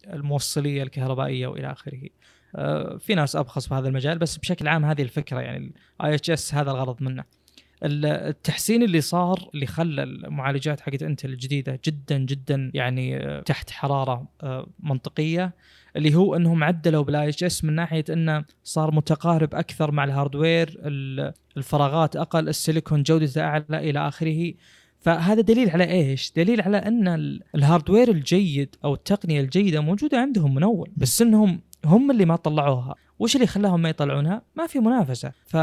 الموصلية الكهربائية وإلى آخره. آه، في ناس أبخص في هذا المجال بس بشكل عام هذه الفكرة يعني ال IHS هذا الغرض منه. التحسين اللي صار اللي خلى المعالجات حقت Intel الجديدة جدا جدا يعني آه، تحت حرارة آه، منطقية اللي هو انهم عدلوا بال IHS من ناحية انه صار متقارب أكثر مع ال hardware الفراغات أقل السيليكون جودته أعلى إلى آخره. فهذا دليل على إيش؟ دليل على أن الهاردوير الجيد أو التقنية الجيدة موجودة عندهم من أول بس إنهم هم اللي ما طلعوها. وش اللي خلاهم ما يطلعونها؟ ما في منافسة. ف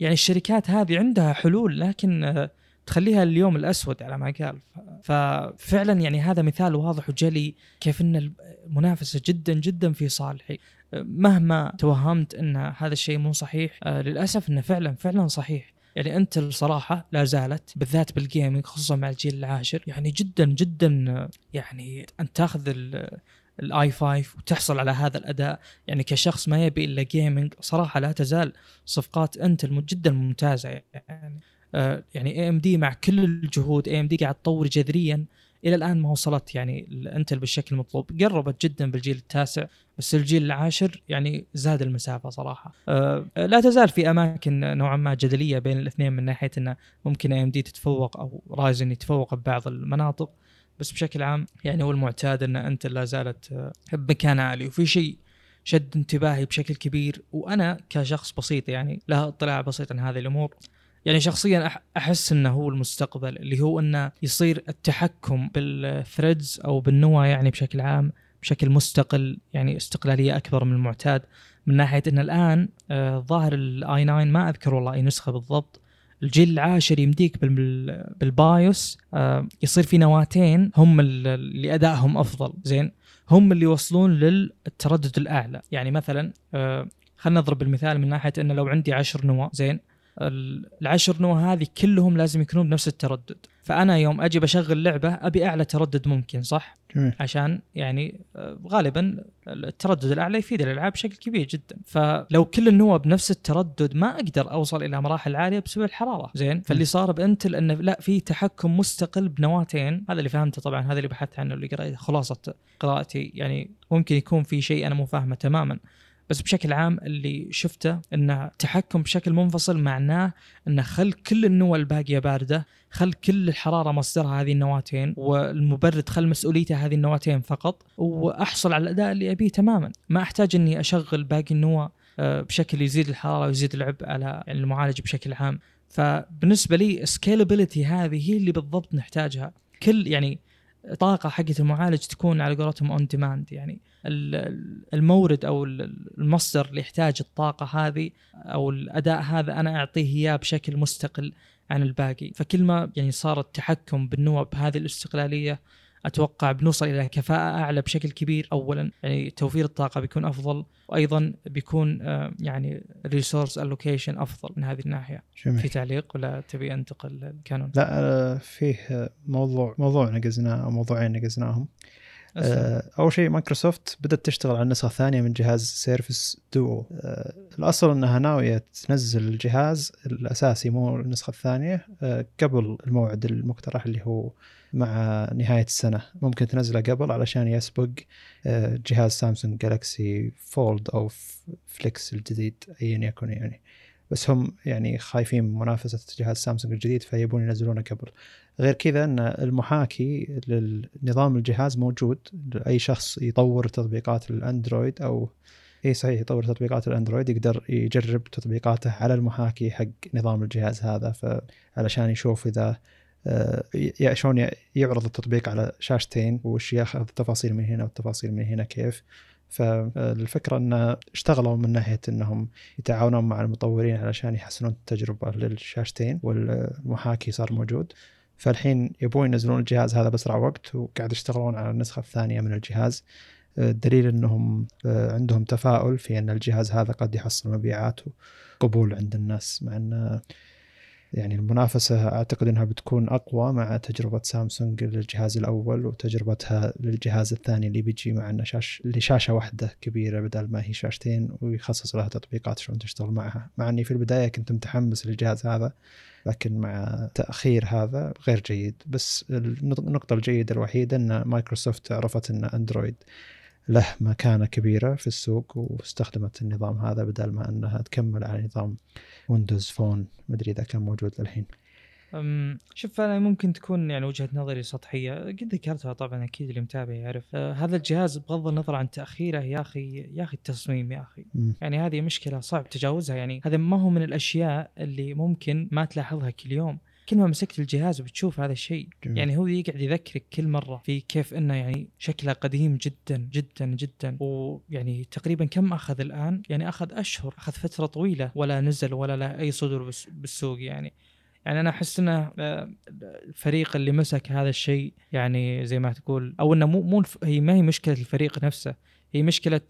يعني الشركات هذه عندها حلول لكن تخليها اليوم الأسود على ما قال. ففعلا يعني هذا مثال واضح وجلي كيف إن المنافسه جدا جدا في صالحي. مهما توهمت إن هذا الشيء مو صحيح آه، للأسف إنه فعلا فعلا صحيح. يعني Intel الصراحة لا زالت بالذات بال gaming خصوصا مع الجيل العاشر يعني جدا جدا آه، يعني أنت تاخذ ال i5 وتحصل على هذا الأداء. يعني كشخص ما يبي إلا gaming صراحة لا تزال صفقات Intel جدا ممتازة. يعني آه يعني AMD مع كل الجهود AMD قاعد تطور جذريا إلى الآن ما وصلت يعني ال Intel بالشكل المطلوب. قربت جدا بالجيل التاسع بس الجيل العاشر يعني زاد المسافة صراحة. أه لا تزال في أماكن نوعا ما جدلية بين الاثنين من ناحية انه ممكن AMD تتفوق أو Ryzen يتفوق ببعض المناطق. بس بشكل عام يعني هو المعتاد إن أنت لا زالت آه، بمكان عالي. وفي شيء شد انتباهي بشكل كبير وأنا كشخص بسيط يعني له اطلاع بسيط عن هذه الأمور. يعني شخصيا أحس إنه هو المستقبل اللي هو إنه يصير التحكم بال threads أو بالنوى يعني بشكل عام بشكل مستقل يعني استقلالية أكبر من المعتاد. من ناحية إن الآن آه، ظاهر الاي 9 ما أذكر والله أي نسخة بالضبط. الجيل العاشر يمديك بالبايوس آه، يصير في نواتين هم اللي أدائهم أفضل زين؟ هم اللي يوصلون للتردد الأعلى. يعني مثلا آه، خلينا نضرب المثال من ناحية إنه لو عندي 10 نواة زين؟ العشر نواه هذه كلهم لازم يكونون بنفس التردد. فأنا يوم أجي بشغل لعبة أبي أعلى تردد ممكن صح؟ جميل. عشان يعني آه، غالبا التردد الأعلى يفيد الألعاب بشكل كبير جدا. فلو كل النواه بنفس التردد ما أقدر أوصل إلى مراحل عالية بسبب الحرارة. زين؟ فاللي صار بأنتل أنه لا في تحكم مستقل بنواتين. هذا اللي فهمته طبعا هذا اللي بحثت عنه اللي قرأت خلاصه قراءتي. يعني ممكن يكون في شيء أنا مو فاهمه تماما. بس بشكل عام اللي شفته إنه تحكم بشكل منفصل معناه إنه خل كل النوى الباقية باردة خل كل الحرارة مصدرها هذه النواتين والمبرد خل مسؤوليته هذه النواتين فقط وأحصل على الأداء اللي أبيه تماما. ما أحتاج إني أشغل باقي النوى آه، بشكل يزيد الحرارة ويزيد العبء على المعالج بشكل عام. فبالنسبة لي scalability هذه هي اللي بالضبط نحتاجها. كل يعني طاقة حقت المعالج تكون على قولتهم on demand يعني المورد أو المصدر اللي يحتاج الطاقة هذه أو الأداء هذا أنا أعطيه إياه بشكل مستقل عن الباقي. فكل ما يعني صار التحكم بالنوى بهذه الاستقلالية أتوقع بنوصل إلى كفاءة أعلى بشكل كبير. اولا يعني توفير الطاقة بيكون أفضل وأيضا بيكون آه، يعني resource allocation أفضل من هذه الناحية. جميل. في تعليق ولا تبي أنتقل الكانون لا آه، فيه موضوع موضوع نقزناه أو موضوعين نقزناهم. آه، أول شيء مايكروسوفت بدأت تشتغل على النسخه الثانية من جهاز Surface Duo الأصل أنها ناوية تنزل الجهاز الأساسي مو النسخة الثانية قبل الموعد المقترح اللي هو مع نهاية السنة. ممكن تنزله قبل علشان يسبق آه، جهاز سامسونج Galaxy Fold أو Flex الجديد أيا يكن يعني. بس هم يعني خايفين من منافسة جهاز سامسونج الجديد فيبون ينزلونه قبل غير كذا أن المحاكي للنظام الجهاز موجود. أي شخص يطور تطبيقات الأندرويد أو اي صحيح يطور تطبيقات الأندرويد يقدر يجرب تطبيقاته على المحاكي حق نظام الجهاز هذا. فعلشان يشوف إذا آه، شلون يعرض التطبيق على شاشتين وش ياخذ التفاصيل من هنا والتفاصيل من هنا كيف. فالفكرة أن اشتغلوا من ناحية أنهم يتعاونون مع المطورين علشان يحسنون التجربة للشاشتين والمحاكي صار موجود. فالحين يبون ينزلون الجهاز هذا بأسرع وقت وقاعد يشتغلون على النسخة الثانية من الجهاز. الدليل أنهم آه، عندهم تفاؤل في أن الجهاز هذا قد يحصل مبيعات وقبول عند الناس مع أن يعني المنافسة أعتقد أنها بتكون أقوى مع تجربة سامسونج للجهاز الأول وتجربتها للجهاز الثاني اللي بيجي مع أنه شاش لشاشة واحدة كبيرة بدل ما هي شاشتين ويخصص لها تطبيقات شلون تشتغل معها. مع أني في البداية كنت متحمس للجهاز هذا لكن مع تأخير هذا غير جيد. بس النقطة الجيدة الوحيدة أن مايكروسوفت عرفت أن أندرويد له مكانة كبيرة في السوق واستخدمت النظام هذا بدل ما أنها تكمل على نظام Windows Phone مدري إذا كان موجود للحين. شوف أنا ممكن تكون يعني وجهة نظري سطحية. قد ذكرتها طبعا أكيد اللي متابع يعرف. آه هذا الجهاز بغض النظر عن تأخيره يا أخي يا أخي التصميم يا أخي. م. يعني هذه مشكلة صعب تجاوزها. يعني هذا ما هو من الأشياء اللي ممكن ما تلاحظها كل يوم. كل ما مسكت الجهاز بتشوف هذا الشيء يعني هو يقعد يذكرك كل مرة في كيف إنه يعني شكله قديم جدا جدا جدا. ويعني تقريبا كم أخذ الآن؟ يعني أخذ أشهر أخذ فترة طويلة ولا نزل ولا له أي صدر بالسوق يعني. يعني أنا أحس إنه آه، الفريق اللي مسك هذا الشيء يعني زي ما تقول أو إنه مو مو هي ما هي مشكلة الفريق نفسه. هي مشكلة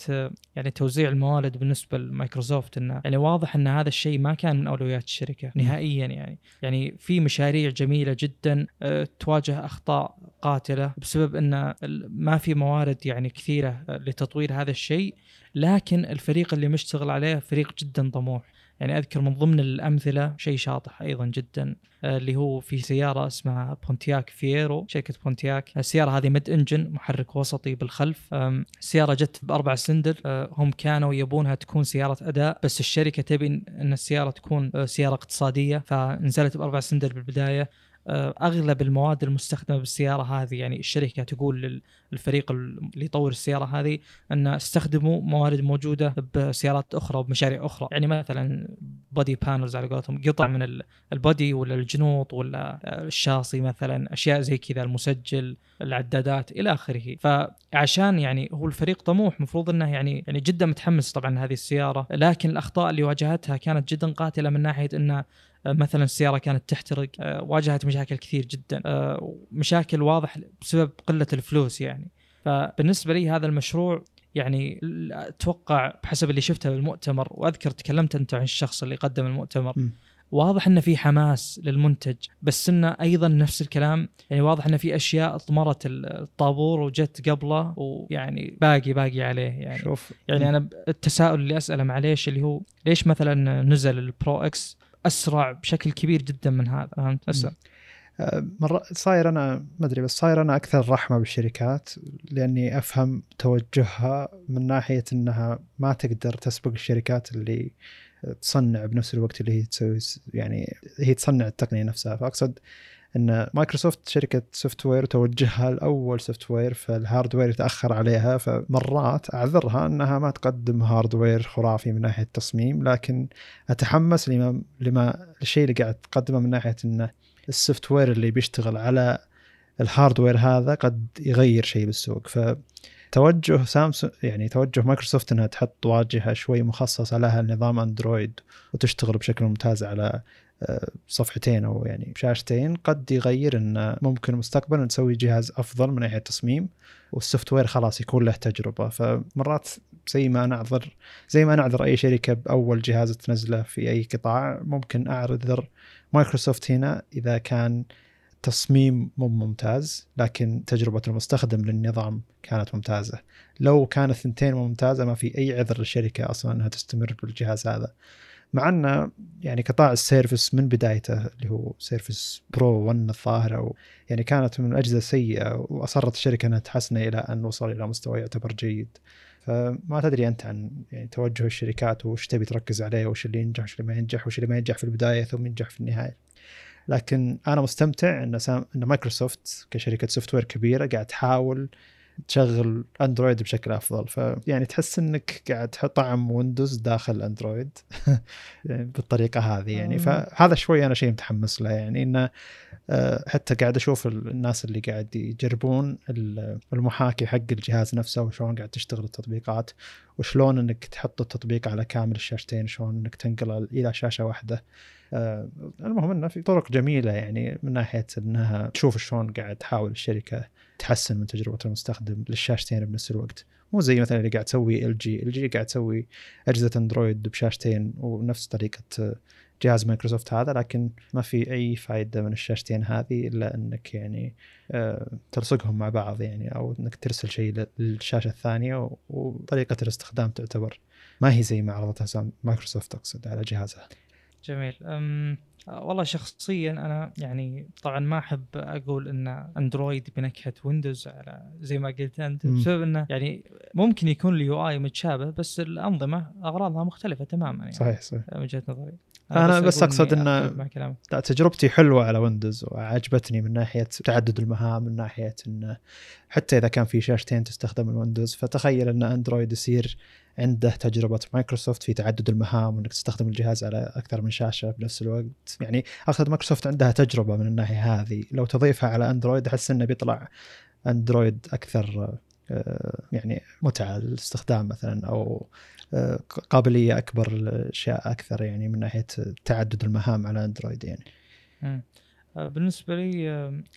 يعني توزيع الموارد بالنسبة لمايكروسوفت إنه يعني واضح إن هذا الشيء ما كان من أولويات الشركة نهائيا يعني. يعني في مشاريع جميلة جدا آه، تواجه أخطاء قاتلة بسبب إن ما في موارد يعني كثيرة لتطوير هذا الشيء لكن الفريق اللي مشتغل عليه فريق جدا طموح. يعني أذكر من ضمن الأمثلة شيء شاطح أيضا جدا آه، اللي هو في سيارة اسمها بونتياك فييرو شركة بونتياك. السيارة هذه mid engine محرك وسطي بالخلف. السيارة جت بأربع سلندر آه، هم كانوا يبونها تكون سيارة أداء بس الشركة تبي إن السيارة تكون آه، سيارة اقتصادية فنزلت بأربع سلندر بالبداية. آه، أغلب المواد المستخدمة بالسيارة هذه يعني الشركة تقول للفريق اللي يطور السيارة هذه أن استخدموا موارد موجودة بسيارات أخرى وبمشاريع أخرى. يعني مثلا body panels على قولتهم قطع من ال body ولا الجنوط ولا الشاصي مثلا أشياء زي كذا المسجل العدادات إلى آخره. فعشان يعني هو الفريق طموح مفروض إنه يعني يعني جدا متحمس طبعا هذه السيارة. لكن الأخطاء اللي واجهتها كانت جدا قاتلة من ناحية إنه آه، مثلا السيارة كانت تحترق آه، واجهت مشاكل كثير جدا آه، مشاكل واضح بسبب قلة الفلوس يعني. فبالنسبة لي هذا المشروع يعني أتوقع بحسب اللي شفته بالمؤتمر وأذكر تكلمت أنت عن الشخص اللي قدم المؤتمر واضح إنه في حماس للمنتج بس إنه أيضا نفس الكلام يعني واضح إنه في أشياء طمرت الطابور وجت قبله ويعني باقي باقي عليه يعني. شوف. يعني أنا التساؤل اللي أسأله معليش اللي هو ليش مثلا نزل ال Pro X أسرع بشكل كبير جدا من هذا فهمت؟ آه، مرة صاير أنا ما أدري بس صاير أنا أكثر رحمة بالشركات لأني أفهم توجهها من ناحية إنها ما تقدر تسبق الشركات اللي تصنع بنفس الوقت اللي هي تسوي يعني هي تصنع التقنية نفسها. فأقصد إن مايكروسوفت شركة software توجهها الأول software فال hardware يتأخر عليها فمرات أعذرها إنها ما تقدم hardware خرافي من ناحية التصميم لكن أتحمس لما لما الشيء اللي قاعد تقدمه من ناحية انه ال software اللي بيشتغل على ال hardware هذا قد يغير شيء بالسوق. ف توجه سامسونج يعني توجه مايكروسوفت إنها تحط واجهة شوي مخصصة لها نظام أندرويد وتشتغل بشكل ممتاز على صفحتين أو يعني شاشتين قد يغير إن ممكن مستقبلا نسوي جهاز أفضل من ناحيه التصميم وال software خلاص يكون له تجربة. فمرات زي ما نعذر زي ما نعذر أي شركة بأول جهاز تنزله في أي قطاع ممكن أعذر مايكروسوفت هنا إذا كان تصميم مو ممتاز لكن تجربة المستخدم للنظام كانت ممتازة. لو كانت الثنتين ممتازة ما في أي عذر للشركة أصلا أنها تستمر بالجهاز هذا. مع أن يعني قطاع ال Surface من بدايته اللي هو Surface Pro 1 الظاهر أو يعني كانت من الأجهزة السيئة وأصرت الشركة أنها تحسنه إلى أن وصل إلى مستوى يعتبر جيد فما تدري أنت عن يعني توجه الشركات وش تبي تركز عليه وش اللي ينجح وش اللي ما ينجح وش اللي ما ينجح في البداية ثم ينجح في النهاية. لكن أنا مستمتع إن. إن مايكروسوفت كشركة software كبيرة قاعد تحاول تشغل اندرويد بشكل افضل. فيعني تحس انك قاعد تحط طعم ويندوز داخل اندرويد. يعني بالطريقة هذه يعني. فهذا شوي أنا شيء متحمس له يعني انه آه، حتى قاعد أشوف الناس اللي قاعد يجربون المحاكي حق الجهاز نفسه وشلون قاعد تشتغل التطبيقات وشلون انك تحط التطبيق على كامل الشاشتين شلون انك تنقله إلى شاشة واحدة. المهم إنه في طرق جميلة يعني من ناحية إنها تشوف شلون قاعد تحاول الشركة تحسن من تجربة المستخدم للشاشتين بنفس الوقت مو زي مثلا اللي قاعد تسوي LG LG قاعد تسوي أجهزة أندرويد بشاشتين ونفس طريقة جهاز مايكروسوفت هذا لكن ما في أي فائده من الشاشتين هذه إلا إنك يعني آه، تلصقهم مع بعض يعني أو إنك ترسل شيء للشاشة الثانية وطريقة الاستخدام تعتبر ما هي زي ما عرضتها مايكروسوفت أقصد على جهازها. جميل. أم والله شخصيا أنا يعني طبعا ما أحب أقول إن أندرويد بنكهة ويندوز على زي ما قلت أنت بسبب إنه يعني ممكن يكون ال UI متشابه بس الأنظمة أغراضها مختلفة تماما يعني. صحيح صحيح. من وجهة نظري. أنا بس, بس أقصد ان تجربتي حلوة على ويندوز وعجبتني من ناحية تعدد المهام من ناحية إنه حتى إذا كان في شاشتين تستخدم الويندوز فتخيل إن أندرويد يصير عنده تجربة مايكروسوفت في تعدد المهام وإنك تستخدم الجهاز على أكثر من شاشة بنفس الوقت. يعني اقصد مايكروسوفت عندها تجربة من الناحية هذه. لو تضيفها على أندرويد أحس إنه بيطلع أندرويد أكثر آه، يعني متعة للاستخدام مثلا أو آه، قابلية أكبر لأشياء أكثر يعني من ناحية تعدد المهام على أندرويد يعني. آه، بالنسبة لي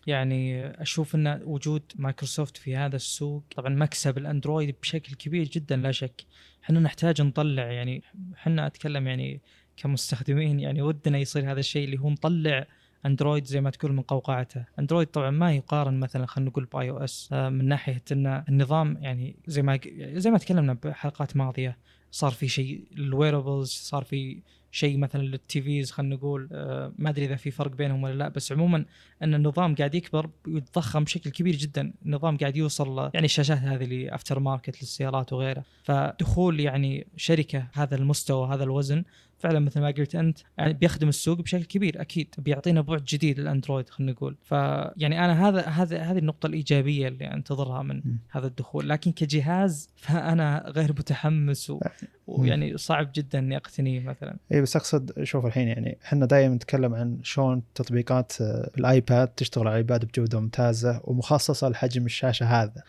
يعني أشوف إن وجود مايكروسوفت في هذا السوق طبعا مكسب الأندرويد بشكل كبير جدا لا شك. إحنا نحتاج نطلع يعني إحنا اتكلم يعني كمستخدمين يعني ودنا يصير هذا الشيء اللي هو نطلع أندرويد زي ما تقول من قوقعته. أندرويد طبعا ما يقارن مثلا خلينا نقول ب iOS من ناحية إن النظام يعني زي ما زي ما تكلمنا بحلقات ماضية صار في شيء ال wearables صار في شيء مثلا لل TVs خلينا نقول آه ما أدري إذا في فرق بينهم ولا لا بس عموما إن النظام قاعد يكبر ويتضخم بشكل كبير جدا. النظام قاعد يوصل يعني الشاشات هذه اللي aftermarket للسيارات وغيره فدخول يعني شركة هذا المستوى هذا الوزن فعلا مثل ما قلت أنت يعني بيخدم السوق بشكل كبير أكيد. بيعطينا بعد جديد للأندرويد خلينا نقول. فيعني أنا هذا هذا هذه النقطة الإيجابية اللي أنتظرها من م. هذا الدخول. لكن كجهاز فأنا غير متحمس و... ويعني صعب جدا إني أقتنيه مثلا. اي بس أقصد شوف الحين يعني إحنا دائما نتكلم عن شلون تطبيقات الايباد تشتغل على الايباد بجودة ممتازة ومخصصة لحجم الشاشة هذا.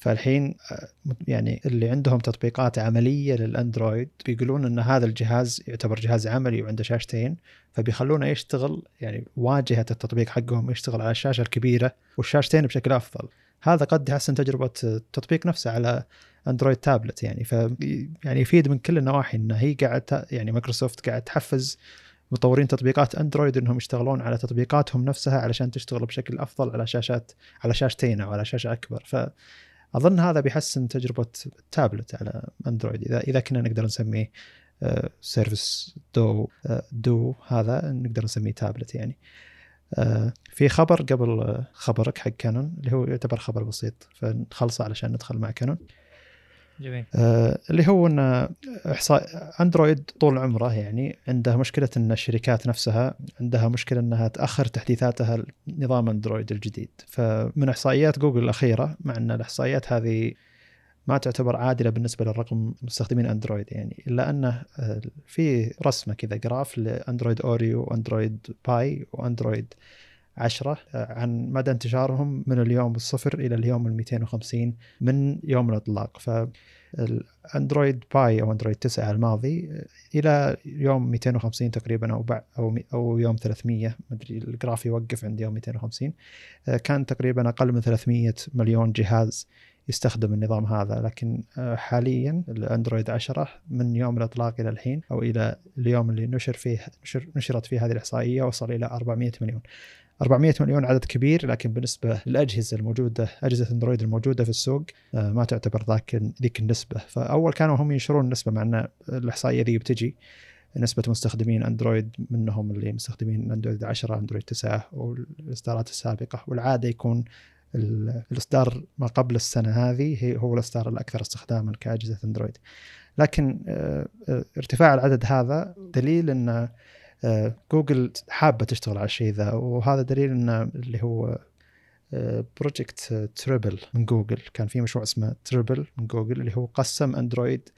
فالحين آه، يعني اللي عندهم تطبيقات عملية للأندرويد بيقولون إن هذا الجهاز يعتبر جهاز عملي وعنده شاشتين فبيخلونه يشتغل يعني واجهة التطبيق حقهم يشتغل على الشاشة الكبيرة والشاشتين بشكل أفضل. هذا قد يحسن تجربة التطبيق نفسه على أندرويد تابلت يعني ف يعني يفيد من كل النواحي إنه هي قاعد يعني مايكروسوفت قاعد تحفز مطورين تطبيقات أندرويد إنهم يشتغلون على تطبيقاتهم نفسها علشان تشتغل بشكل أفضل على شاشات على شاشتين أو على شاشة أكبر. فاظن هذا بيحسن تجربة التابلت على أندرويد. اذا إذا كنا نقدر نسميه Surface Duo Duo هذا نقدر نسميه تابلت يعني. آه، في خبر قبل خبرك حق كانون اللي هو يعتبر خبر بسيط فنخلصه علشان ندخل مع كانون جميل. آه اللي هو ان إحصاء أندرويد طول عمره يعني عنده مشكلة إن الشركات نفسها عندها مشكلة إنها تأخر تحديثاتها لنظام أندرويد الجديد. فمن إحصائيات جوجل الأخيرة مع إن الإحصائيات هذه ما تعتبر عادلة بالنسبة للرقم مستخدمين أندرويد يعني إلا أنه آه، في رسمة كذا graph لأندرويد Oreo وأندرويد Pie وأندرويد 10 آه، عن مدى انتشارهم من اليوم الصفر إلى اليوم ال 250 من يوم الإطلاق. فالأندرويد باي أو أندرويد 9 الماضي آه، إلى يوم 250 تقريبا أو أو أو يوم 300 مدري الجراف يوقف عند يوم 250 كان تقريبا أقل من 300 مليون جهاز يستخدم النظام هذا. لكن آه، حاليا الأندرويد 10 من يوم الإطلاق إلى الحين أو إلى اليوم اللي نشر فيه نشر نشرت فيه هذه الإحصائية وصل إلى 400 مليون. 400 مليون عدد كبير لكن بالنسبة للأجهزة الموجودة أجهزة اندرويد الموجودة في السوق آه، ما تعتبر ذاك ذيك النسبة. فأول كانوا هم ينشرون النسبة مع أن الإحصائية ذي بتجي نسبة مستخدمين أندرويد منهم اللي مستخدمين أندرويد 10 أندرويد 9 والإصدارات السابقة. والعادة يكون الإصدار ما قبل السنة هذه هو الإصدار الأكثر استخداما كأجهزة أندرويد. لكن آه، ارتفاع العدد هذا دليل أن جوجل حابة تشتغل على الشيء ذا وهذا دليل ان اللي هو Project Treble من جوجل. كان في مشروع اسمه Treble من جوجل اللي هو قسم اندرويد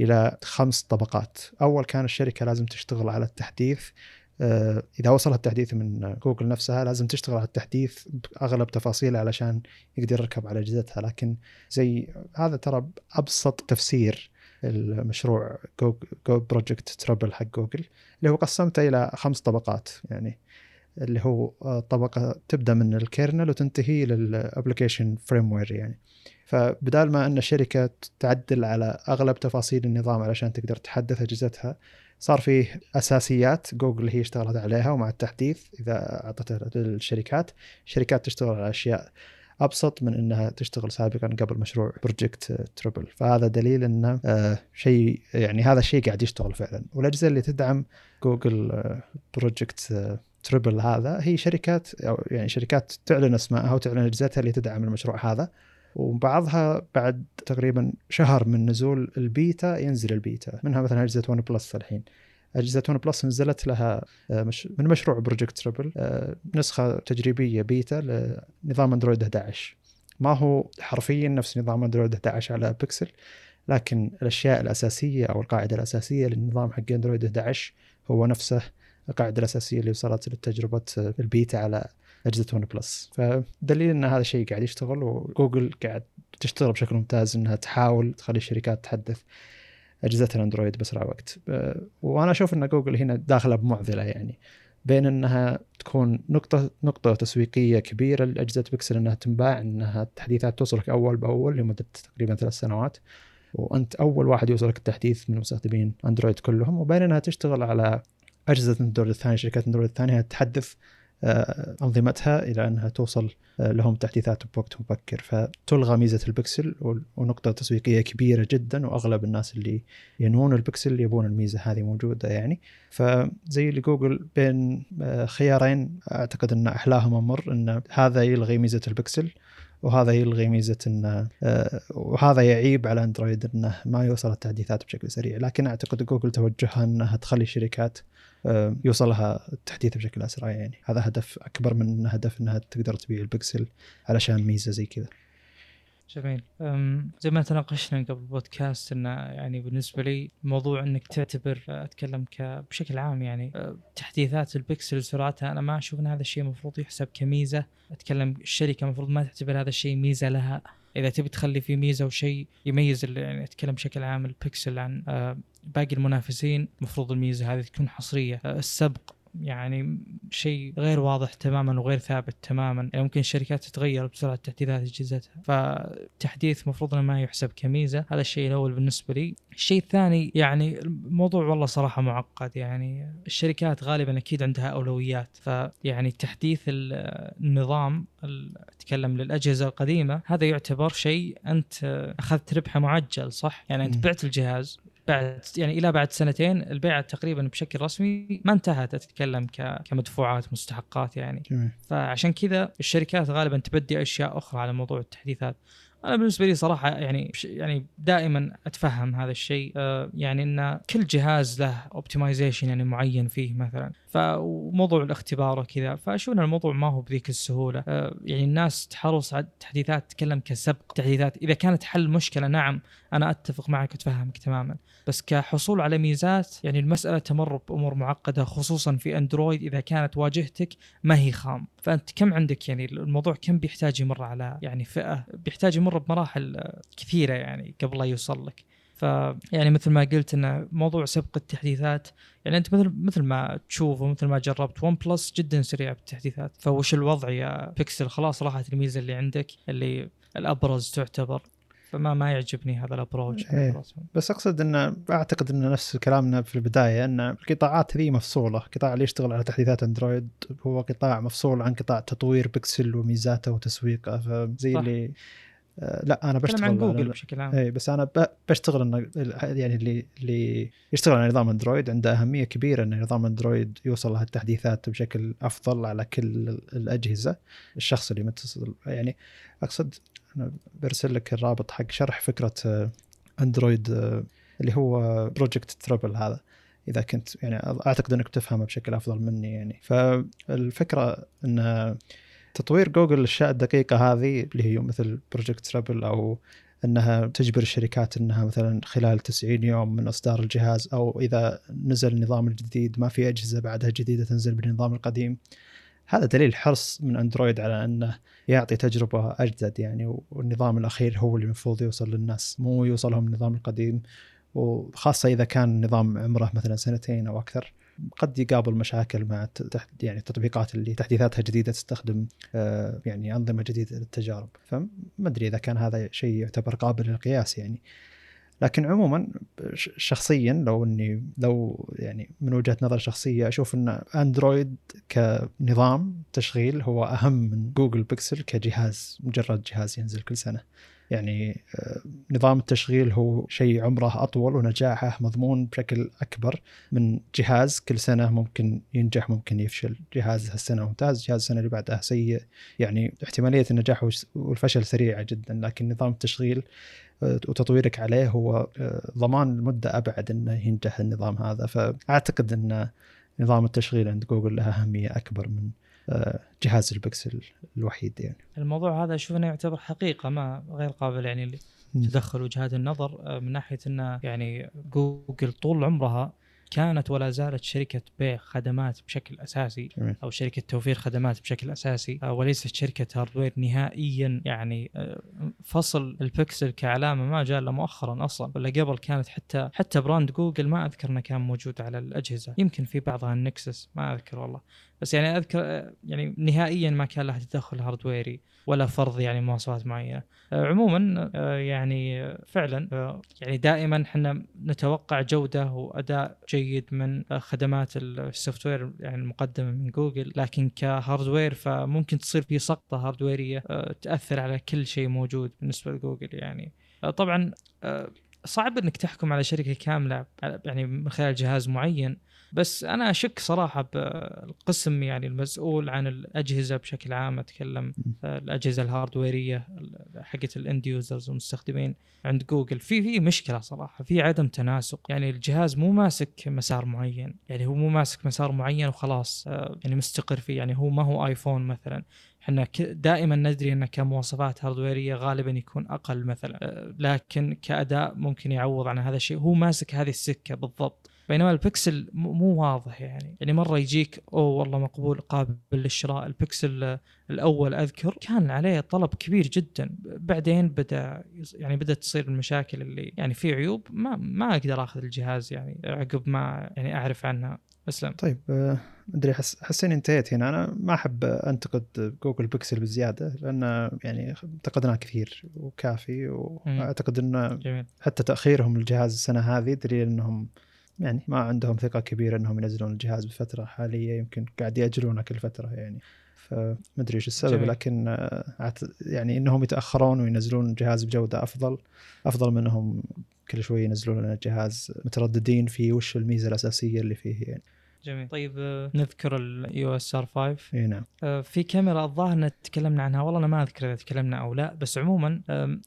إلى خمس طبقات. أول كان الشركة لازم تشتغل على التحديث آه، إذا وصل التحديث من جوجل نفسها لازم تشتغل على التحديث بأغلب تفاصيله علشان يقدر يركب على أجهزتها. لكن زي هذا ترى ابسط تفسير المشروع جو Project Treble حق جوجل اللي هو قسمته إلى خمس طبقات يعني. اللي هو آه، طبقة تبدأ من ال kernel وتنتهي لل application framework يعني. فبدال ما أن الشركة تعدل على أغلب تفاصيل النظام علشان تقدر تحدث أجهزتها صار فيه أساسيات جوجل هي اشتغلت عليها ومع التحديث إذا أعطتها للشركات. الشركات تشتغل على أشياء أبسط من إنها تشتغل سابقا قبل مشروع Project Treble فهذا دليل انه آه شيء يعني هذا الشيء قاعد يشتغل فعلا. والأجهزة اللي تدعم جوجل Project Treble هذا هي شركات أو يعني شركات تعلن أسمائها وتعلن أجهزتها اللي تدعم المشروع هذا. وبعضها بعد تقريبا شهر من نزول البيتا ينزل البيتا. منها مثلا أجهزة OnePlus الحين. أجهزة OnePlus نزلت لها آه، مش من مشروع Project Treble آه، نسخة تجريبية بيتا لنظام أندرويد 11 ما هو حرفيا نفس نظام أندرويد 11 على بيكسل لكن الأشياء الأساسية أو القاعدة الأساسية للنظام حق أندرويد 11 هو نفسه القاعدة الأساسية اللي وصلت لتجربة البيتا على أجهزة ون بلس. فدليل إن هذا الشيء قاعد يشتغل وجوجل قاعد تشتغل بشكل ممتاز إنها تحاول تخلي الشركات تحدث أجهزة الأندرويد بأسرع وقت. وأنا أشوف إن جوجل هنا داخلة بمعضلة يعني بين إنها تكون نقطة نقطة تسويقية كبيرة لأجهزة بيكسل إنها تنباع إنها التحديثات توصلك أول بأول لمدة تقريبا ثلاث سنوات وأنت أول واحد يوصلك التحديث من مستخدمين أندرويد كلهم. وبين إنها تشتغل على أجهزة اندرويد الثانية شركات اندرويد الثانية تحدث أنظمتها إلى أنها توصل آه، لهم تحديثات بوقت مبكر. فتلغى ميزة البكسل ونقطة تسويقية كبيرة جدا وأغلب الناس اللي ينوون البكسل يبون الميزة هذه موجودة يعني. فزي اللي جوجل بين آه، خيارين أعتقد أن احلاهم أمر أن هذا يلغي ميزة البكسل. وهذا يلغي ميزه انه وهذا يعيب على أندرويد إنه ما يوصل التحديثات بشكل سريع. لكن أعتقد جوجل توجهها إنها تخلي الشركات آه، يوصلها التحديث بشكل أسرع يعني. هذا هدف أكبر من هدف إنها تقدر تبيع البكسل علشان ميزة زي كذا. جميل. زي ما تناقشنا قبل البودكاست انه يعني بالنسبة لي موضوع إنك تعتبر أتكلم بشكل عام يعني أه، تحديثات البكسل سرعتها أنا ما أشوف إن هذا الشيء المفروض يحسب كميزة. أتكلم الشركة المفروض ما تعتبر هذا الشيء ميزة لها. إذا تبي تخلي فيه ميزة وشيء يميز يعني أتكلم بشكل عام البكسل عن أه، باقي المنافسين المفروض الميزة هذه تكون حصرية. السبق يعني شيء غير واضح تماما وغير ثابت تماما. يعني ممكن الشركات تتغير بسرعة تحديثات اجهزتها فالتحديث المفروض إنه ما يحسب كميزة. هذا الشيء الأول بالنسبة لي. الشيء الثاني يعني الموضوع والله صراحة معقد. يعني الشركات غالبا أكيد عندها أولويات. فيعني تحديث النظام أتكلم للأجهزة القديمة هذا يعتبر شيء أنت أخذت ربحه معجل صح؟ يعني أنت بعت الجهاز بعد يعني إلى بعد سنتين البيعة تقريبا بشكل رسمي ما انتهت تتكلم كمدفوعات مستحقات يعني. جميل. فعشان كذا الشركات غالبا تبدي أشياء أخرى على موضوع التحديثات. أنا بالنسبة لي صراحة يعني يعني دائما أتفهم هذا الشيء. آه يعني إن كل جهاز له اوبتمايزيشن يعني معين فيه مثلا. فموضوع الاختبار وكذا فأشوف إن الموضوع ما هو بذيك السهولة. آه يعني الناس تحرص على التحديثات تتكلم كسبق تحديثات. إذا كانت حل مشكلة نعم أنا أتفق معك واتفهمك تماما. بس كحصول على ميزات يعني المسألة تمر بأمور معقدة خصوصا في أندرويد إذا كانت واجهتك ما هي خام. فأنت كم عندك؟ يعني الموضوع كم بيحتاج يمر على يعني فئة؟ بيحتاج يمر بمراحل كثيرة يعني قبل لا يوصل لك. ف يعني مثل ما قلت ان موضوع سبق التحديثات يعني أنت مثل مثل ما تشوف ومثل ما جربت ون بلس جدا سريع بالتحديثات. فوش الوضع يا بكسل؟ خلاص راحت الميزه اللي عندك اللي الأبرز تعتبر. فما ما يعجبني هذا ال approach إيه. بس أقصد انه أعتقد انه نفس كلامنا في البداية إن القطاعات هذه مفصولة، قطاع اللي يشتغل على تحديثات أندرويد هو قطاع مفصول عن قطاع تطوير بيكسل وميزاته وتسويقه. فزي صح. اللي لا أنا بشتغل عن جوجل بشكل عام. اي بس أنا بشتغل انه يعني اللي اللي يشتغل على نظام أندرويد عنده أهمية كبيرة إن نظام أندرويد يوصل له التحديثات بشكل أفضل على كل الأجهزة. الشخص اللي متصل يعني أقصد أنا برسل لك الرابط حق شرح فكرة أندرويد آه، اللي هو Project Treble هذا. إذا كنت يعني أعتقد إنك تفهمه بشكل أفضل مني يعني. فالفكرة إن تطوير جوجل الاشياء الدقيقة هذه اللي هي مثل Project Treble أو إنها تجبر الشركات إنها مثلا خلال 90 يوم من إصدار الجهاز أو إذا نزل النظام الجديد ما في أجهزة بعدها جديدة تنزل بالنظام القديم. هذا دليل حرص من أندرويد على إنه يعطي تجربة أجدد يعني والنظام الأخير هو اللي المفروض يوصل للناس مو يوصلهم النظام القديم. وخاصة إذا كان النظام عمره مثلا سنتين أو أكثر. قد يقابل مشاكل مع يعني التطبيقات اللي تحديثاتها جديدة تستخدم آه، يعني أنظمة جديدة للتجارب فما أدري إذا كان هذا شيء يعتبر قابل للقياس يعني لكن عموما شخصيا لو إني لو يعني من وجهة نظر شخصية أشوف إن أندرويد كنظام تشغيل هو أهم من جوجل بيكسل كجهاز مجرد جهاز ينزل كل سنة. يعني آه، نظام التشغيل هو شيء عمره أطول ونجاحه مضمون بشكل أكبر من جهاز كل سنة ممكن ينجح ممكن يفشل، جهاز هالسنة ممتاز، جهاز السنة اللي بعدها سيء، يعني احتمالية النجاح والفشل سريعة جدا، لكن نظام التشغيل آه، وتطويرك عليه هو آه، ضمان المدة أبعد أنه ينجح النظام هذا. فأعتقد أن نظام التشغيل عند جوجل له أهمية أكبر من جهاز البكسل الوحيد يعني. الموضوع هذا أشوف أنه يعتبر حقيقة ما غير قابل يعني لتدخل وجهات النظر من ناحية أن يعني جوجل طول عمرها كانت ولا زالت شركة بيع خدمات بشكل أساسي أو شركة توفير خدمات بشكل أساسي آه، وليست شركة hardware نهائيا يعني آه، فصل البكسل كعلامة ما جاء إلا مؤخرا أصلا. ولا قبل كانت حتى حتى brand جوجل ما أذكر أنه كان موجود على الأجهزة. يمكن في بعضها النكسس ما أذكر والله. بس يعني أذكر آه، يعني نهائيا ما كان لها تدخل هاردويري ولا فرض يعني مواصفات معينة. آه، عموما آه، يعني فعلا آه، يعني دائما إحنا نتوقع جودة وأداء جيد من خدمات ال software يعني المقدمة من جوجل. لكن ك hardware فممكن تصير في سقطة هاردويرية تأثر على كل شيء موجود بالنسبة لجوجل يعني. طبعا صعب إنك تحكم على شركة كاملة يعني من خلال جهاز معين بس أنا أشك صراحة بالقسم يعني المسؤول عن الأجهزة بشكل عام. أتكلم الأجهزة الهاردويرية حقت ال end users والمستخدمين عند جوجل. في في مشكلة صراحة في عدم تناسق. يعني الجهاز مو ماسك مسار معين يعني هو مو ماسك مسار معين وخلاص آه، يعني مستقر فيه. يعني هو ما هو ايفون مثلا. إحنا دائما ندري أن كمواصفات هاردويريه غالبا يكون أقل مثلا. لكن كأداء ممكن يعوض عن هذا الشيء. هو ماسك هذه السكة بالضبط. بينما البكسل مو واضح يعني. يعني مرة يجيك أوه والله مقبول قابل للشراء. البكسل الأول أذكر كان عليه طلب كبير جدا. بعدين بدأ يعني بدأت تصير المشاكل اللي يعني في عيوب ما ما أقدر أخذ الجهاز يعني عقب ما يعني أعرف عنها. أسلم. طيب آه، أدري حس حسين انتهيت هنا. أنا ما أحب أنتقد جوجل بيكسل بزيادة لأن يعني انتقدناه كثير وكافي وأعتقد إنه جميل. حتى تأخيرهم للجهاز السنة هذه دليل إنهم يعني ما عندهم ثقة كبيرة إنهم ينزلون الجهاز بفترة حالية يمكن قاعد يأجلونه كل فترة يعني. فما ادري إيش السبب جميل. لكن آه، يعني إنهم يتأخرون وينزلون جهاز بجودة أفضل أفضل من إنهم كل شوي ينزلون لنا جهاز مترددين في وش الميزة الأساسية اللي فيه يعني. جميل. طيب آه، نذكر ال EOS R5 إي نعم. آه، في كاميرا الظاهر تكلمنا عنها. والله أنا ما أذكر إذا تكلمنا أو لا بس عموما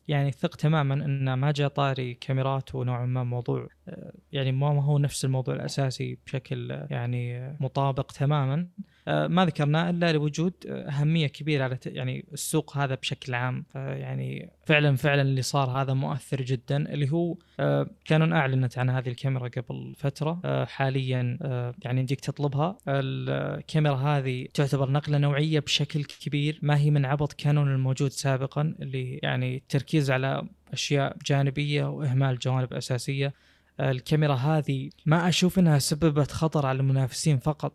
يعني ثق تماما إن ما جاء طاري كاميرات ونوعا ما موضوع آه، يعني ما هو نفس الموضوع الأساسي بشكل يعني مطابق تماما. ما ذكرناه إلا لوجود آه، أهمية كبيرة على يعني السوق هذا بشكل عام. آه، يعني فعلا فعلا اللي صار هذا مؤثر جدا اللي هو آه، كانون أعلنت عن هذه الكاميرا قبل فترة آه، حاليا آه، يعني يمديك تطلبها. الكاميرا هذه تعتبر نقلة نوعية بشكل كبير. ما هي من عبط كانون الموجود سابقا اللي يعني التركيز على أشياء جانبية وإهمال جوانب أساسية. آه، الكاميرا هذه ما أشوف إنها سببت خطر على المنافسين فقط.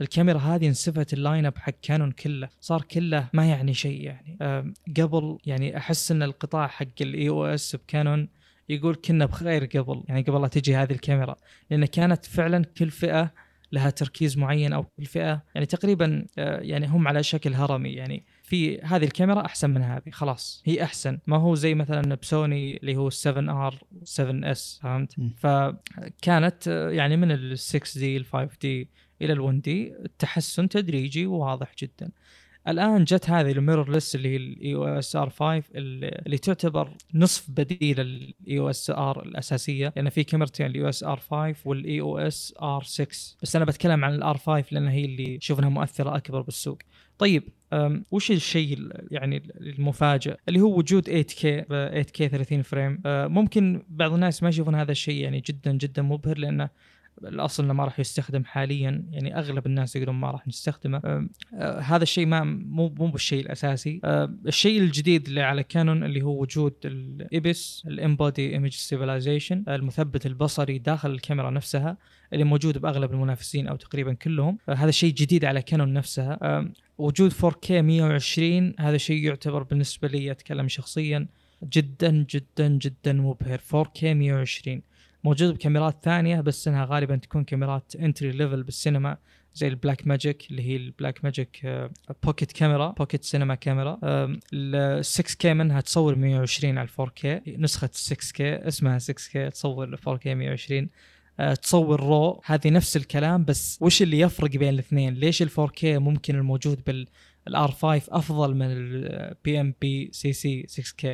الكاميرا هذه انسفت ال lineup حق كانون كله. صار كله ما يعني شيء يعني. آم، قبل يعني أحس إن القطاع حق ال EOS بكانون يقول كنا بخير قبل. يعني قبل لا تجي هذه الكاميرا. لأن كانت فعلا كل فئة لها تركيز معين أو كل فئة يعني تقريبا آه، يعني هم على شكل هرمي. يعني في هذه الكاميرا أحسن من هذه. خلاص. هي أحسن. ما هو زي مثلا بسوني اللي هو 7R 7S فهمت. فكانت آه، يعني من ال 6D ال 5D إلى ال 1 D التحسن تدريجي وواضح جدا. الآن جت هذه ال mirrorless اللي هي ال EOS R5 اللي تعتبر نصف بديل ال EOS R الأساسية لأن في كاميرتين ال EOS R5 وال EOS R6 بس أنا بتكلم عن ال R5 لأن هي اللي شفنا مؤثرة أكبر بالسوق. طيب وش الشيء ال- يعني المفاجئ؟ اللي هو وجود 8K ب 8K 30 frame. أه، ممكن بعض الناس ما يشوفون هذا الشيء يعني جدا جدا مبهر لأنه الأصل إنه ما راح يستخدم حاليا يعني أغلب الناس يقولون ما راح نستخدمه. أم، آه هذا الشيء ما مو مو بالشيء الأساسي. آه الشيء الجديد اللي على كانون اللي هو وجود ال IBIS ال in-body image stabilization المثبت البصري داخل الكاميرا نفسها اللي موجود بأغلب المنافسين أو تقريبا كلهم. آه هذا شيء جديد على كانون نفسها. وجود 4K 120 هذا شيء يعتبر بالنسبة لي أتكلم شخصيا جدا جدا جدا مبهر. 4K 120 موجود بكاميرات ثانية بس إنها غالبا تكون كاميرات entry level بالسينما زي ال Blackmagic اللي هي ال Blackmagic Pocket Camera Pocket Cinema Camera ال 6K منها تصور 120 على 4K نسخة 6K اسمها 6K تصور 4K 120 آه، تصور RAW هذه نفس الكلام بس وش اللي يفرق بين الاثنين؟ ليش ال 4K ممكن الموجود بال R5 أفضل من ال BMPCC 6K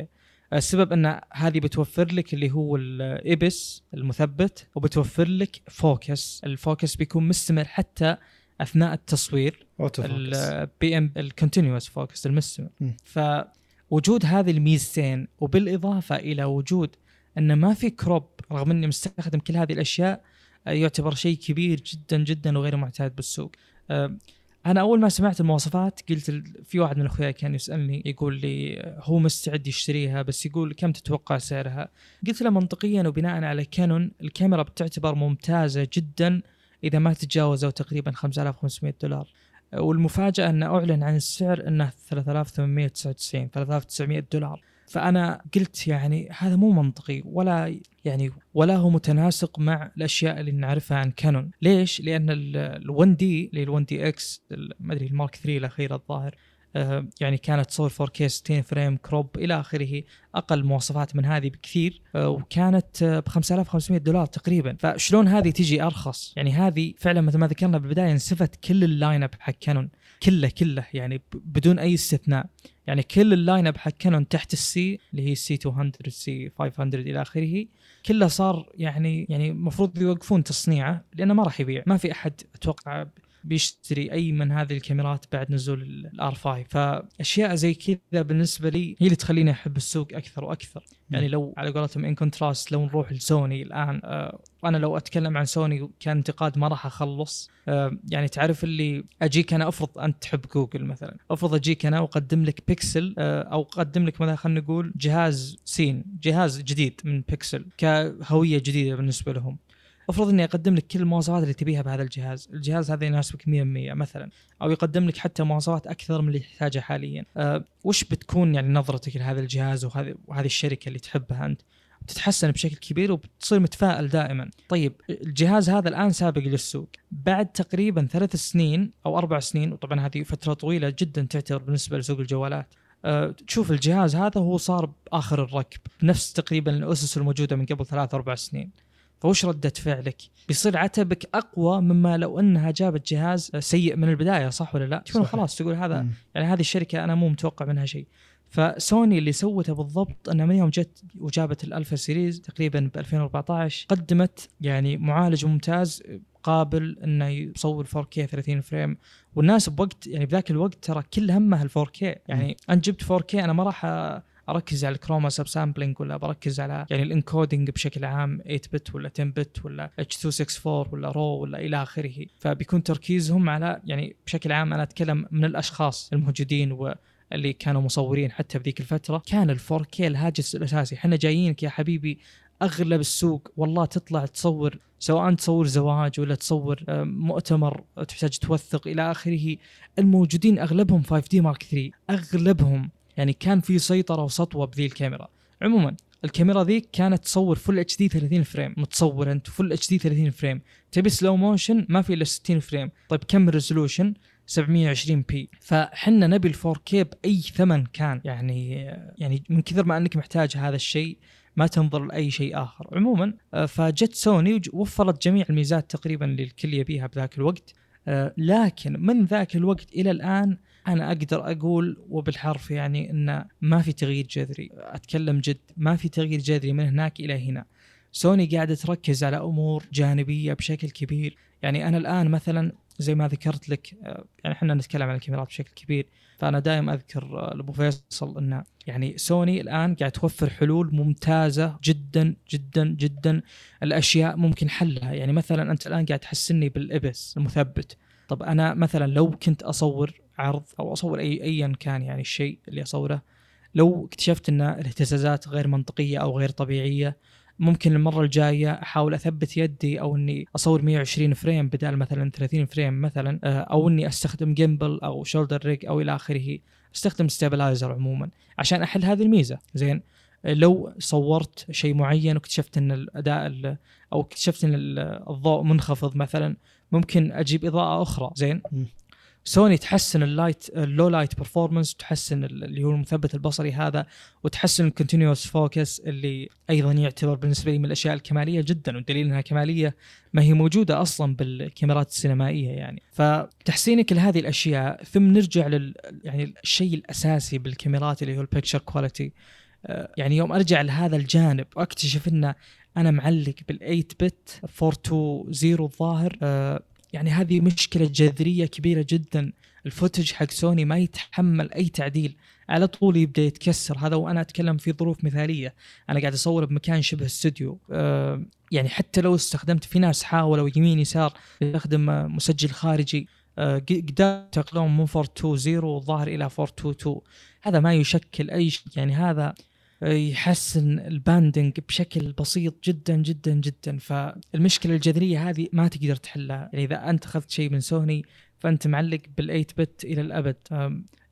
السبب أن هذه بتوفر لك اللي هو ال IBIS المثبت وبتوفر لك focus ال focus بيكون مستمر حتى أثناء التصوير. البي ام ال continuous focus المستمر. فوجود هذه الميزتين وبالإضافة إلى وجود أن ما في crop رغم إني مستخدم كل هذه الأشياء يعتبر شيء كبير جدا جدا وغير معتاد بالسوق. آه، أنا أول ما سمعت المواصفات قلت في واحد من أخوياي كان يسألني يقول لي هو مستعد يشتريها بس يقول كم تتوقع سعرها؟ قلت له منطقيا وبناء على كانون الكاميرا بتعتبر ممتازة جدا إذا ما تتجاوزوا تقريبا 5500 دولار. والمفاجأة انه أعلن عن السعر إنه 3899 3900 دولار. فأنا قلت يعني هذا مو منطقي ولا يعني ولا هو متناسق مع الأشياء اللي نعرفها عن كانون. ليش؟ لأن ال1 دي اللي ال1 دي إكس ما أدري ال Mark 3 الاخيره الظاهر آه، يعني كانت تصور 4K 60 frame crop إلى آخره أقل مواصفات من هذه بكثير آه، وكانت ب 5500 دولار تقريبا. فشلون هذه تجي أرخص؟ يعني هذه فعلا مثل ما ذكرنا بالبداية انسفت كل ال line up حق كانون كله كله يعني بدون أي استثناء. يعني كل ال line up حق كانون تحت ال C اللي هي سي 200 سي 500 إلى آخره كله صار يعني يعني المفروض يوقفون تصنيعه لأنه ما راح يبيع ما في أحد أتوقع بيشتري أي من هذه الكاميرات بعد نزول ال R5 فأشياء زي كذا بالنسبة لي هي اللي تخليني أحب السوق أكثر وأكثر. يعني لو على قولتهم in contrast لو نروح لسوني الآن آه أنا لو أتكلم عن سوني كانتقاد ما راح أخلص. آه يعني تعرف اللي أجيك أنا افرض أنت تحب جوجل مثلا. افرض أجيك أنا واقدم لك بيكسل آه أو أقدم لك مثلا خلينا نقول جهاز سين جهاز جديد من بيكسل كهوية جديدة بالنسبة لهم. أفرض إني أقدم لك كل المواصفات اللي تبيها بهذا الجهاز، الجهاز هذا يناسبك 100% مثلا، أو يقدم لك حتى مواصفات أكثر من اللي تحتاجها حاليا. أه وش بتكون يعني نظرتك لهذا الجهاز وهذه وهذه الشركة اللي تحبها أنت؟ بتتحسن بشكل كبير وبتصير متفائل دائما. طيب الجهاز هذا الآن سابق للسوق، بعد تقريبا ثلاث سنين أو أربع سنين وطبعا هذه فترة طويلة جدا تعتبر بالنسبة لسوق الجوالات. أه تشوف الجهاز هذا هو صار بآخر الركب بنفس تقريبا الأسس الموجودة من قبل ثلاث أربع سنين. فوش ردة فعلك؟ بيصير عتبك أقوى مما لو أنها جابت جهاز سيء من البداية صح ولا لا؟ تكون خلاص تقول هذا مم. يعني هذه الشركة أنا مو متوقع منها شيء. فسوني اللي سوته بالضبط انها من يوم جت وجابت ال Alpha series تقريبا ب 2014 قدمت يعني معالج ممتاز قابل إنه يصور 4K 30 frame والناس بوقت يعني بذاك الوقت ترى كل همها ال 4K يعني انت جبت 4K أنا ما راح أركز على ال chroma subsampling ولا بركز على يعني ال encoding بشكل عام 8 bit ولا 10 bit ولا H.264 ولا RAW ولا إلى آخره. فبيكون تركيزهم على يعني بشكل عام أنا أتكلم من الأشخاص الموجودين و اللي كانوا مصورين حتى بذيك الفترة. كان ال 4K الهاجس الأساسي. إحنا جايينك يا حبيبي أغلب السوق والله تطلع تصور سواء تصور زواج ولا تصور آه، مؤتمر تحتاج توثق إلى آخره. الموجودين أغلبهم 5D Mark 3 أغلبهم يعني كان في سيطرة وسطوة بذي الكاميرا. عموما الكاميرا ذيك كانت تصور Full HD 30 frame متصور أنت Full HD 30 frame. تبي slow motion ما في إلا 60 frame. طيب كم resolution 720p فحنا نبي ال 4K بأي ثمن كان. يعني يعني من كثر ما أنك محتاج هذا الشيء ما تنظر لأي شيء آخر. عموما فجت سوني ووفرت جميع الميزات تقريبا اللي الكل يبيها بذاك الوقت. آه، لكن من ذاك الوقت إلى الآن أنا أقدر أقول وبالحرف يعني إن ما في تغيير جذري. أتكلم جد ما في تغيير جذري من هناك إلى هنا. سوني قاعدة تركز على أمور جانبية بشكل كبير. يعني أنا الآن مثلا زي ما ذكرت لك آه، يعني إحنا نتكلم عن الكاميرات بشكل كبير. فأنا دائما أذكر آه، لأبو فيصل إن يعني سوني الآن قاعد توفر حلول ممتازة جدا جدا جدا. الأشياء ممكن حلها. يعني مثلا أنت الآن قاعد تحسني بال IBIS المثبت. طب أنا مثلا لو كنت أصور عرض أو أصور اي ايا كان يعني الشيء اللي أصوره. لو اكتشفت إن الاهتزازات غير منطقية أو غير طبيعية ممكن المرة الجاية أحاول أثبت يدي أو إني أصور 120 frame بدال مثلا 30 frame مثلا آه، أو إني أستخدم gimbal أو shoulder rig أو إلى آخره. أستخدم stabilizer عموما عشان أحل هذه الميزة. زين لو صورت شيء معين واكتشفت إن الأداء ال- أو اكتشفت إن ال- الضوء منخفض مثلا ممكن أجيب إضاءة أخرى. زين. سوني تحسن ال light ال low light performance تحسن ال- اللي هو المثبت البصري هذا وتحسن ال continuous focus اللي أيضا يعتبر بالنسبة لي من الأشياء الكمالية جدا والدليل إنها كمالية ما هي موجودة أصلا بالكاميرات السينمائية يعني. فتحسينك لهذه الأشياء ثم نرجع لل يعني الشيء الأساسي بالكاميرات اللي هو ال picture quality يعني يوم أرجع لهذا الجانب واكتشف إن أنا معلق بال 8 bit 420 الظاهر. آه، يعني هذه مشكلة جذرية كبيرة جدا. ال footage حق سوني ما يتحمل أي تعديل. على طول يبدأ يتكسر. هذا وأنا أتكلم في ظروف مثالية. أنا قاعد أصور بمكان شبه استوديو آه، يعني حتى لو استخدمت في ناس حاولوا يمين يسار يستخدم آه، مسجل خارجي. آه، ق- قدروا ينتقلون من 420 والظاهر إلى 422 هذا ما يشكل أي شيء. يعني هذا يحسن ال banding بشكل بسيط جدا جدا جدا. فالمشكلة الجذرية هذه ما تقدر تحلها. يعني إذا أنت أخذت شيء من سوني فأنت معلق بال8 bit إلى الأبد.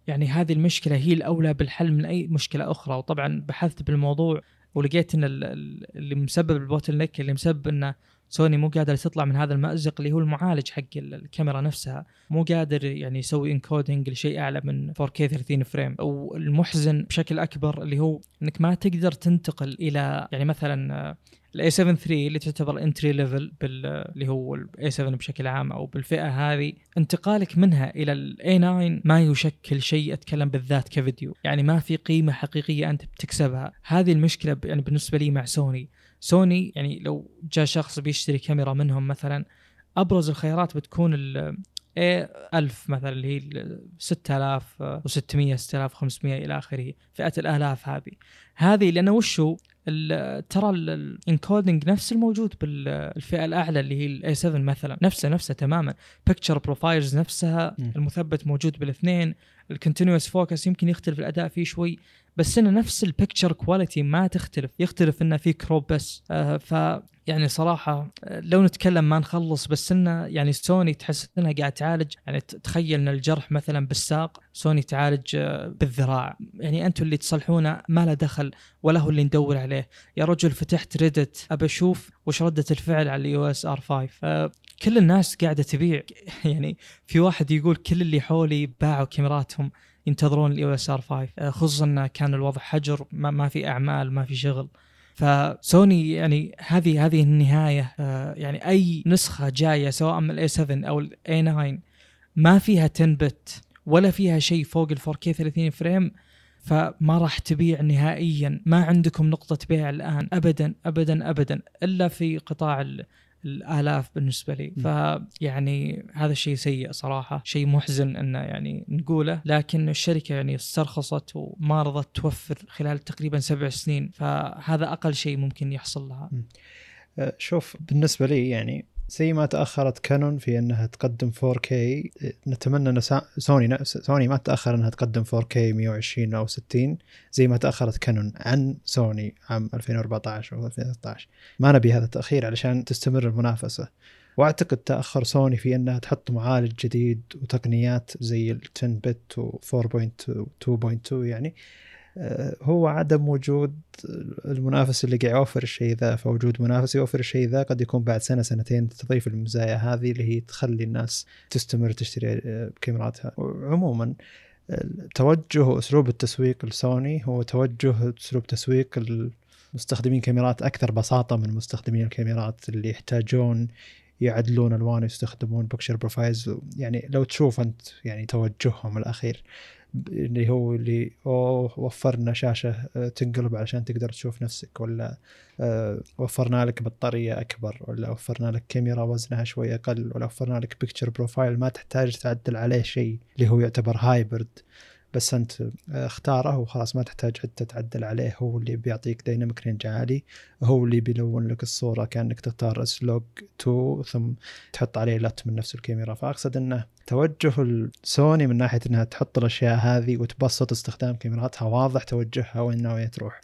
يعني هذه المشكلة هي الأولى بالحل من أي مشكلة أخرى. وطبعا بحثت بالموضوع ولقيت إن ال- ال- اللي مسبب ال bottleneck اللي مسبب ان سوني مو قادر تطلع من هذا المأزق اللي هو المعالج حق ال- الكاميرا نفسها مو قادر يعني يسوي encoding لشيء أعلى من 4K 30 frame والمحزن بشكل أكبر اللي هو إنك ما تقدر تنتقل إلى يعني مثلا ال A 7 3 اللي تعتبر entry level بال اللي هو ال A 7 بشكل عام أو بالفئة هذه انتقالك منها إلى ال A 9 ما يشكل شيء أتكلم بالذات كفيديو. يعني ما في قيمة حقيقية أنت بتكسبها. هذه المشكلة يعني بالنسبة لي مع سوني. سوني يعني لو جاء شخص بيشتري كاميرا منهم مثلا أبرز الخيارات بتكون ال- A 1000 مثلا اللي هي 6600 6500 إلى آخره فئة الآلاف هذه. هذه لأن وشو؟ ترى ال encoding نفس الموجود بالفئه الأعلى اللي هي ال A 7 مثلا نفسه نفسه تماما. picture profiles نفسها. المثبت موجود بالاثنين ال continuous focus يمكن يختلف الأداء فيه شوي. بس إنه نفس ال picture quality ما تختلف. يختلف إنه في crop بس. آه ف يعني صراحة آه، لو نتكلم ما نخلص بس إنه يعني سوني تحس إنها قاعد تعالج. يعني تخيل إن الجرح مثلا بالساق سوني تعالج آه، بالذراع. يعني أنتم اللي تصلحونه ما له دخل ولا هو اللي ندور عليه. يا رجل فتحت Reddit أبى أشوف وش ردة الفعل على ال EOS R 5 آه، كل الناس قاعدة تبيع. يعني في واحد يقول كل اللي حولي باعوا كاميراتهم. ينتظرون ال EOS R 5 آه، خصوصا انه كان الوضع حجر ما, ما في أعمال ما في شغل. فسوني يعني هذه هذه النهاية آه، يعني أي نسخة جاية سواء من ال A 7 أو ال A 9 ما فيها 10 bit ولا فيها شيء فوق ال 4K 30 frame فما راح تبيع نهائيا. ما عندكم نقطة بيع الآن أبدا أبدا أبدا إلا في قطاع ال- الآلاف بالنسبة لي. م. فيعني هذا الشيء سيء صراحة. شيء محزن أنه يعني نقوله. لكن الشركة يعني استرخصت وما رضت توفر خلال تقريبا سبع سنين. فهذا أقل شيء ممكن يحصل لها. آه، شوف بالنسبة لي يعني زي ما تأخرت كانون في أنها تقدم 4K آه، نتمنى إن سوني سوني ما تأخر إنها تقدم 4K 120 أو 60 زي ما تأخرت كانون عن سوني عام 2014 أو 2013 ما نبي هذا التأخير علشان تستمر المنافسة. وأعتقد تأخر سوني في أنها تحط معالج جديد وتقنيات زي ال 10 بت و 4.2.2 يعني. هو عدم وجود المنافس اللي قاعد يوفر الشيء ذا. فوجود منافس يوفر الشيء ذا قد يكون بعد سنة سنتين تضيف المزايا هذه اللي هي تخلي الناس تستمر تشتري آه، كاميراتها. عموما توجه أسلوب التسويق لسوني هو توجه أسلوب تسويق المستخدمين كاميرات أكثر بساطة من مستخدمين الكاميرات اللي يحتاجون يعدلون الوان ويستخدمون picture profiles. يعني لو تشوف أنت يعني توجههم الأخير اللي هو اللي أوه وفرنا شاشة آه، تنقلب علشان تقدر تشوف نفسك. ولا آه، وفرنا لك بطارية أكبر. ولا وفرنا لك كاميرا وزنها شوي أقل. ولا وفرنا لك picture profile ما تحتاج تعدل عليه شيء اللي هو يعتبر hybrid بس أنت آه، اختاره وخلاص ما تحتاج حتى تعدل عليه. هو اللي بيعطيك dynamic range عالي. هو اللي بيلون لك الصورة كأنك تختار S-Log 2 ثم تحط عليه LUT من نفس الكاميرا. فأقصد إنه توجه السوني من ناحية إنها تحط الأشياء هذه وتبسط استخدام كاميراتها. واضح توجهها وين ناوية تروح.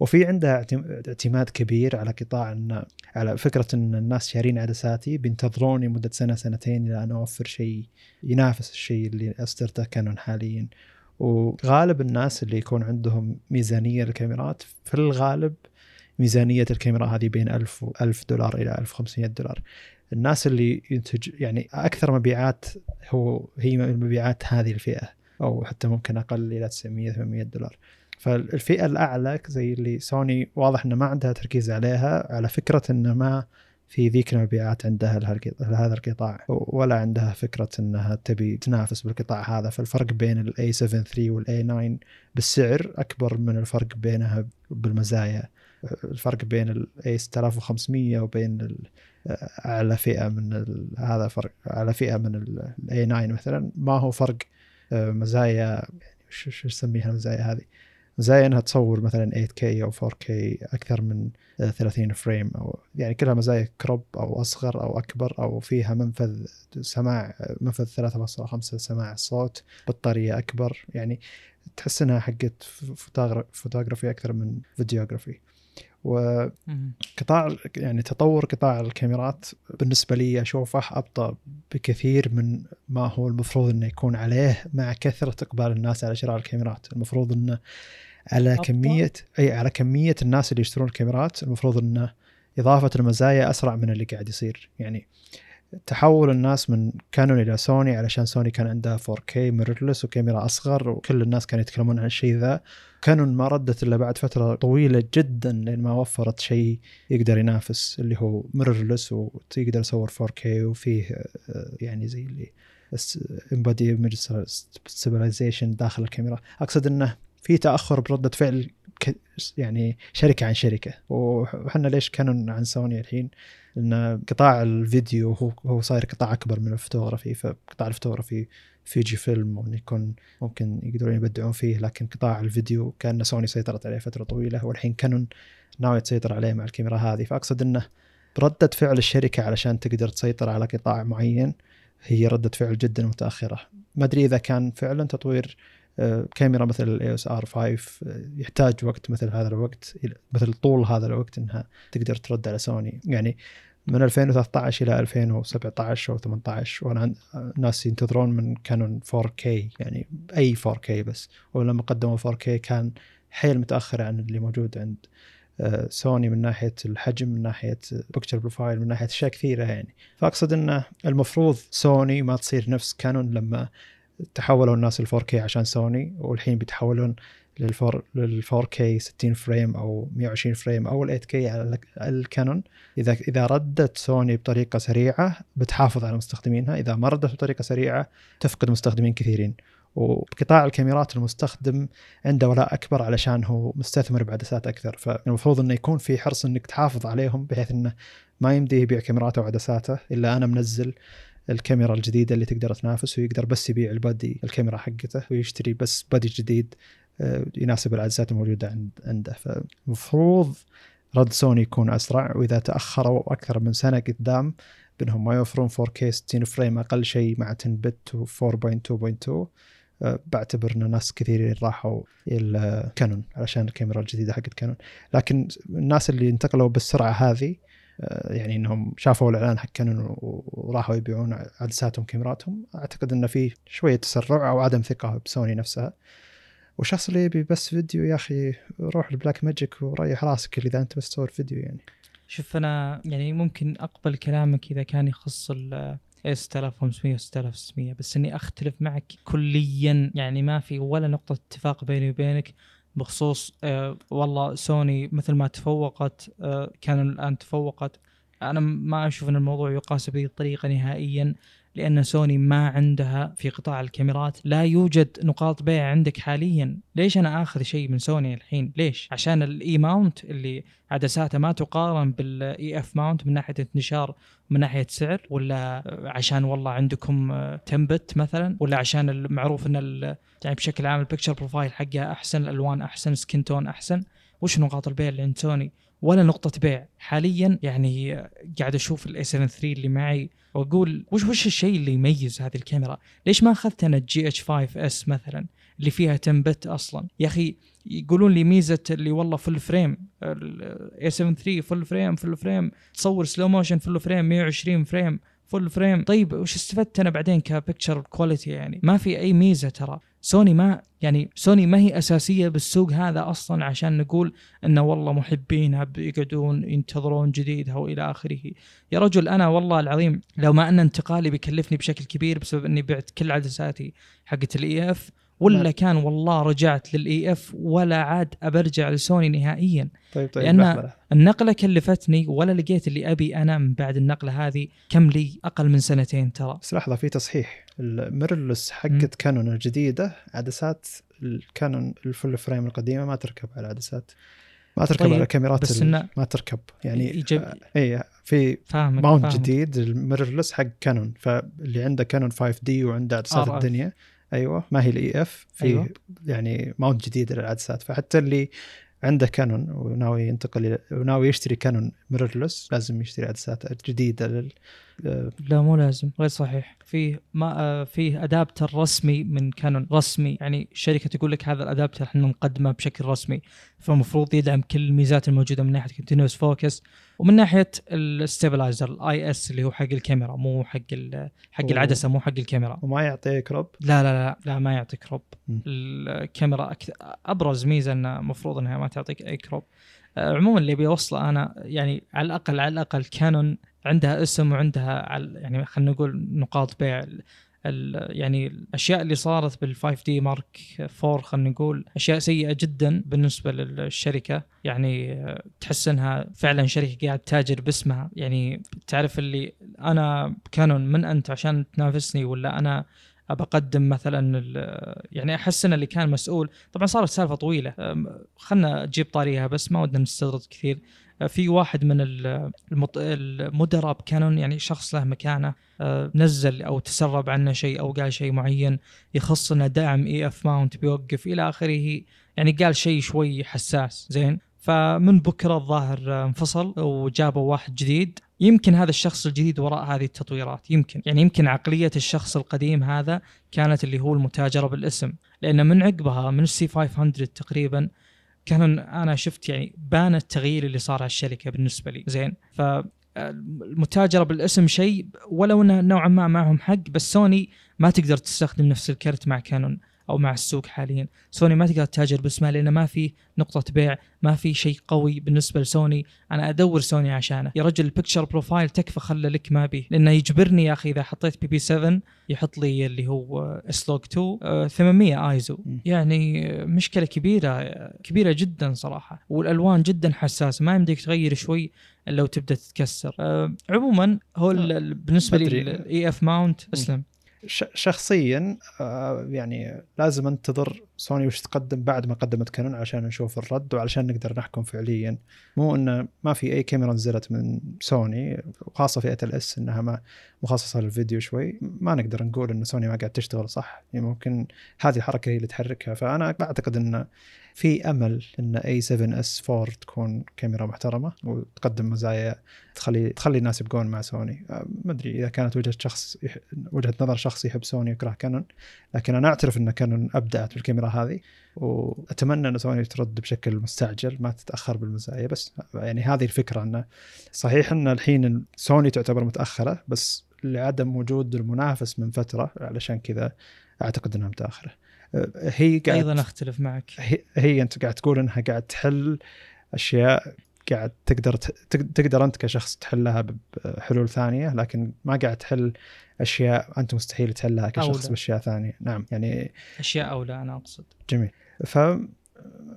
وفي عندها اعتم- اعتماد كبير على قطاع إن على فكرة إن الناس شارين عدساتي بينتظروني مده سنة سنتين إلى أن أوفر شيء ينافس الشيء اللي أصدرته كانون حاليا. وغالب الناس اللي يكون عندهم ميزانية للكاميرات في الغالب ميزانية الكاميرا هذه بين 1000 و 1000 دولار إلى 1500 دولار. الناس اللي ينتج يعني أكثر مبيعات هو هي مبيعات هذه الفئة أو حتى ممكن أقل إلى 900 800 دولار. فالفئة الأعلى زي اللي سوني واضح إنه ما عندها تركيز عليها على فكرة إنه ما في ذيك المبيعات عندها لهذا القطاع ولا عندها فكرة إنها تبي تنافس بالقطاع هذا. فالفرق بين ال A 7 3 وال A 9 بالسعر أكبر من الفرق بينها بالمزايا. الفرق بين ال A 6500 وبين اعلى فئة من هذا فرق اعلى فئة من ال A 9 مثلا. ما هو فرق آه، مزايا يعني شو نسميها المزايا هذه؟ مزايا انها تصور مثلا 8K أو 4K أكثر من آه، 30 frame أو يعني كلها مزايا crop أو أصغر أو أكبر أو فيها منفذ سماع منفذ 3.5 سماع الصوت بطارية أكبر يعني تحس إنها حقت photogra- photography أكثر من videography و مم. قطاع يعني تطور قطاع الكاميرات بالنسبة لي أشوفه أبطأ بكثير من ما هو المفروض أنه يكون عليه مع كثرة إقبال الناس على شراء الكاميرات المفروض أنه على أبطأ؟ كمية أي على كمية الناس اللي يشترون الكاميرات المفروض أنه إضافة المزايا أسرع من اللي قاعد يصير. يعني تحول الناس من كانون إلى سوني علشان سوني كان عندها 4K mirrorless وكاميرا أصغر وكل الناس كانوا يتكلمون عن الشيء ذا. كانون ما ردت إلا بعد فترة طويلة جدا لين ما وفرت شيء يقدر ينافس اللي هو mirrorless وتقدر يصور 4K وفيه آه، يعني زي اللي in-body image داخل الكاميرا. أقصد إنه في تأخر بردة فعل يعني شركة عن شركة. وحنا ليش كانون عن سوني الحين؟ لأن قطاع الفيديو هو هو صاير قطاع أكبر من الفوتوغرافي. فقطاع الفوتوغرافي فيجي فيلم يكون ممكن يقدرون يبدعون فيه لكن قطاع الفيديو كأن سوني سيطرت عليه فترة طويلة. والحين كانون ناوية تسيطر عليه مع الكاميرا هذه. فأقصد إنه ردة فعل الشركة علشان تقدر تسيطر على قطاع معين هي ردة فعل جدا متأخرة. ما أدري إذا كان فعلا تطوير كاميرا مثل ال EOS R5 يحتاج وقت مثل هذا الوقت مثل طول هذا الوقت إنها تقدر ترد على سوني. يعني من 2013 إلى 2017 أو 18 وأنا ناس ينتظرون من كانون 4K يعني أي 4K بس. ولما قدموا 4K كان حيل متأخر عن اللي موجود عند آه، سوني من ناحية الحجم من ناحية picture profile من ناحية أشياء كثيرة يعني. فأقصد إنه المفروض سوني ما تصير نفس كانون لما تحولوا الناس ل 4K عشان سوني والحين بيتحولون لل 4K 60 frame أو 120 frame أو ال 8K على الكانون. إذا إذا ردت سوني بطريقة سريعة بتحافظ على مستخدمينها إذا ما ردت بطريقة سريعة تفقد مستخدمين كثيرين. وقطاع الكاميرات المستخدم عنده ولاء أكبر علشان هو مستثمر بعدسات أكثر. فالمفروض إنه يكون في حرص إنك تحافظ عليهم بحيث إنه ما يمدي يبيع كاميراته وعدساته إلا أنا منزل الكاميرا الجديدة اللي تقدر تنافس ويقدر بس يبيع البادي الكاميرا حقته ويشتري بس بادي جديد آه، يناسب العدسات الموجودة عنده. فالمفروض رد سوني يكون أسرع وإذا تأخروا أكثر من سنة قدام بأنهم ما يوفرون 4K 60 فريم أقل شيء مع 10 بت و 4.2.2 بعتبر ان ناس كثيرين راحوا إلى كانون علشان الكاميرا الجديدة حقت كانون لكن الناس اللي انتقلوا بالسرعة هذه آه، يعني إنهم شافوا الإعلان حق كانون وراحوا يبيعون عدساتهم كاميراتهم. أعتقد انه في شوية تسرع أو عدم ثقة بسوني نفسها. والشخص اللي يبي بس فيديو يا أخي روح البلاك ماجيك وريح راسك إذا أنت بس تصور فيديو يعني. شوف أنا يعني ممكن أقبل كلامك إذا كان يخص ال 6500 و 6600 بس إني أختلف معك كليا. يعني ما في ولا نقطة اتفاق بيني وبينك. بخصوص آه والله سوني مثل ما تفوقت آه كان الآن تفوقت. أنا ما أشوف إن الموضوع يقاس بهذه الطريقة نهائيا. لأن سوني ما عندها في قطاع الكاميرات. لا يوجد نقاط بيع عندك حاليا. ليش أنا آخذ شيء من سوني الحين؟ ليش؟ عشان ال E mount اللي عدساته ما تقارن بال EF mount من ناحية انتشار من ناحية سعر ولا عشان والله عندكم 10 bit مثلا ولا عشان المعروف إن يعني بشكل عام ال picture profile حقها أحسن الألوان أحسن skin tone أحسن. وش نقاط البيع اللي عند سوني؟ ولا نقطة بيع. حاليا يعني قاعد أشوف ال A7 III اللي معي وأقول وش وش الشيء اللي يميز هذه الكاميرا؟ ليش ما أخذت أنا ال GH5S مثلا اللي فيها 10 bit أصلا؟ يا أخي يقولون لي ميزة اللي والله full frame ال A7 III full frame full frame تصور slow motion full frame 120 frame full frame طيب وش استفدت أنا بعدين ك picture quality يعني؟ ما في أي ميزة ترى. سوني ما يعني سوني ما هي أساسية بالسوق هذا أصلا عشان نقول إنه والله محبينها بيقعدون ينتظرون جديدها والى آخره. يا رجل أنا والله العظيم لو ما أن انتقالي بيكلفني بشكل كبير بسبب إني بعت كل عدساتي حقت ال EF ولا نعم. كان والله رجعت لل EF ولا عاد أبرجع لسوني نهائيا. طيب طيب لأن لحظة. النقلة كلفتني ولا لقيت اللي أبي أنا من بعد النقلة هذه كم لي أقل من سنتين ترى. بس لحظة في تصحيح. ال mirrorless حقت كانون الجديدة عدسات الكانون ال full frame القديمة ما تركب على العدسات ما تركب طيب على كاميرات بس إنه ما تركب. يعني يجب... RF mount جديد ال mirrorless حق كانون. فاللي عنده كانون 5D وعنده عدسات الدنيا أيوه ما هي ال EF في أيوة. يعني mount جديد للعدسات. فحتى اللي عنده كانون وناوي ينتقل وناوي يشتري كانون mirrorless لازم يشتري عدسات جديدة لل لا مو لازم غير صحيح. فيه ما آه، فيه adapter رسمي من كانون رسمي يعني الشركة تقول لك هذا ال adapter إحنا نقدمه بشكل رسمي. فالمفروض يدعم كل الميزات الموجودة من ناحية continuous focus ومن ناحية ال stabilizer ال IS اللي هو حق الكاميرا مو حق حق العدسة مو حق الكاميرا. وما يعطي crop لا لا لا لا ما يعطي crop الكاميرا أكثر أبرز ميزة إنه المفروض إنها ما تعطيك أي crop آه، عموما اللي بيوصله أنا يعني على الأقل على الأقل كانون عندها اسم وعندها يعني خلينا نقول نقاط بيع. يعني الأشياء اللي صارت بال 5D Mark 4 خلينا نقول أشياء سيئة جدا بالنسبة للشركة. يعني تحس إنها فعلا شركة قاعد تتاجر باسمها. يعني تعرف اللي أنا كانون من أنت عشان تنافسني ولا أنا أبى أقدم مثلا يعني أحس إن اللي كان مسؤول. طبعا صارت سالفة طويلة. خلنا أجيب طاريها بس ما ودنا نستغرق كثير. في واحد من المدراء بكانون يعني شخص له مكانة أه، نزل أو تسرب عنه شيء أو قال شيء معين يخص انه دعم EF mount بيوقف إلى آخره يعني قال شيء شوي حساس زين؟ فمن بكرة الظاهر أه، انفصل وجابوا واحد جديد. يمكن هذا الشخص الجديد وراء هذه التطويرات يمكن. يعني يمكن عقلية الشخص القديم هذا كانت اللي هو المتاجرة بالاسم لأن من عقبها من ال C500 تقريبا كان أنا شفت يعني بان التغيير اللي صار على الشركة بالنسبة لي. زين. ف المتاجرة بالاسم شيء ولو انه نوعا ما معهم حق بس سوني ما تقدر تستخدم نفس ال card مع كانون. أو مع السوق حاليا. سوني ما تقدر تتاجر باسمها لأن ما في نقطة بيع ما في شيء قوي بالنسبة لسوني. أنا أدور سوني عشانه. يا رجل ال picture profile تكفى خله لك ما أبي لأنه يجبرني يا أخي إذا حطيت PP7 يحط لي اللي هو S-Log 2 آه، 800 آيزو. مم. يعني آه، مشكلة كبيرة آه، كبيرة جدا صراحة. والألوان جدا حساسة. ما يمديك تغير شوي لو تبدأ تتكسر. آه، عموما هو ال- ال- بالنسبة لي. ال EF mount أسلم. شخصيا آه، يعني لازم انتظر سوني وش تقدم بعد ما قدمت كانون عشان نشوف الرد وعلشان نقدر نحكم فعليا. مو إنه ما في أي كاميرا نزلت من سوني وخاصه فئه ال S إنها ما مخصصة للفيديو شوي. ما نقدر نقول إن سوني ما قاعد تشتغل صح. يعني ممكن هذه الحركة هي اللي تحركها. فأنا أعتقد إن في أمل إن A7S 4 تكون كاميرا محترمة وتقدم مزايا تخلي تخلي الناس يبقون مع سوني آه، ما أدري إذا كانت وجهة شخص. وجهة نظر شخص يحب سوني يكره كانون لكن أنا أعترف إن كانون أبدعت بالكاميرا هذه وأتمنى إن سوني ترد بشكل مستعجل ما تتأخر بالمزايا بس يعني هذه الفكرة إنه صحيح إن الحين سوني تعتبر متأخرة بس لعدم وجود المنافس من فترة علشان كذا أعتقد إنها متأخرة هي قاعد أيضا أختلف معك. هي, هي أنت قاعد تقول إنها قاعد تحل أشياء قاعد تقدر تقدر أنت كشخص تحلها بحلول ثانية لكن ما قاعد تحل أشياء أنت مستحيل تحلها كشخص أولى. بأشياء ثانية. نعم يعني أشياء أو لا أنا أقصد. جميل. ف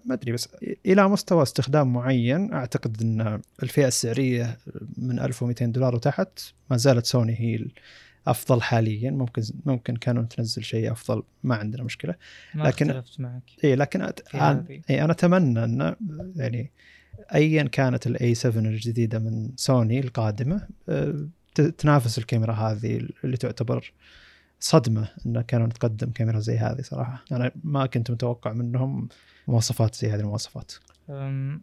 ما أدري بس إلى مستوى استخدام معين أعتقد إن الفئة السعرية من 1200 دولار وتحت ما زالت سوني هي الافضل حاليا. ممكن ممكن كانون تنزل شيء أفضل ما عندنا مشكلة. ما لكن- اختلفت معك. اي لكن أنا... إيه أنا أتمنى ان يعني ايا كانت ال A7 الجديدة من سوني القادمة آه، تنافس الكاميرا هذه اللي تعتبر صدمة إن كانون تقدم كاميرا زي هذه صراحة. أنا ما كنت متوقع منهم مواصفات زي هذه المواصفات.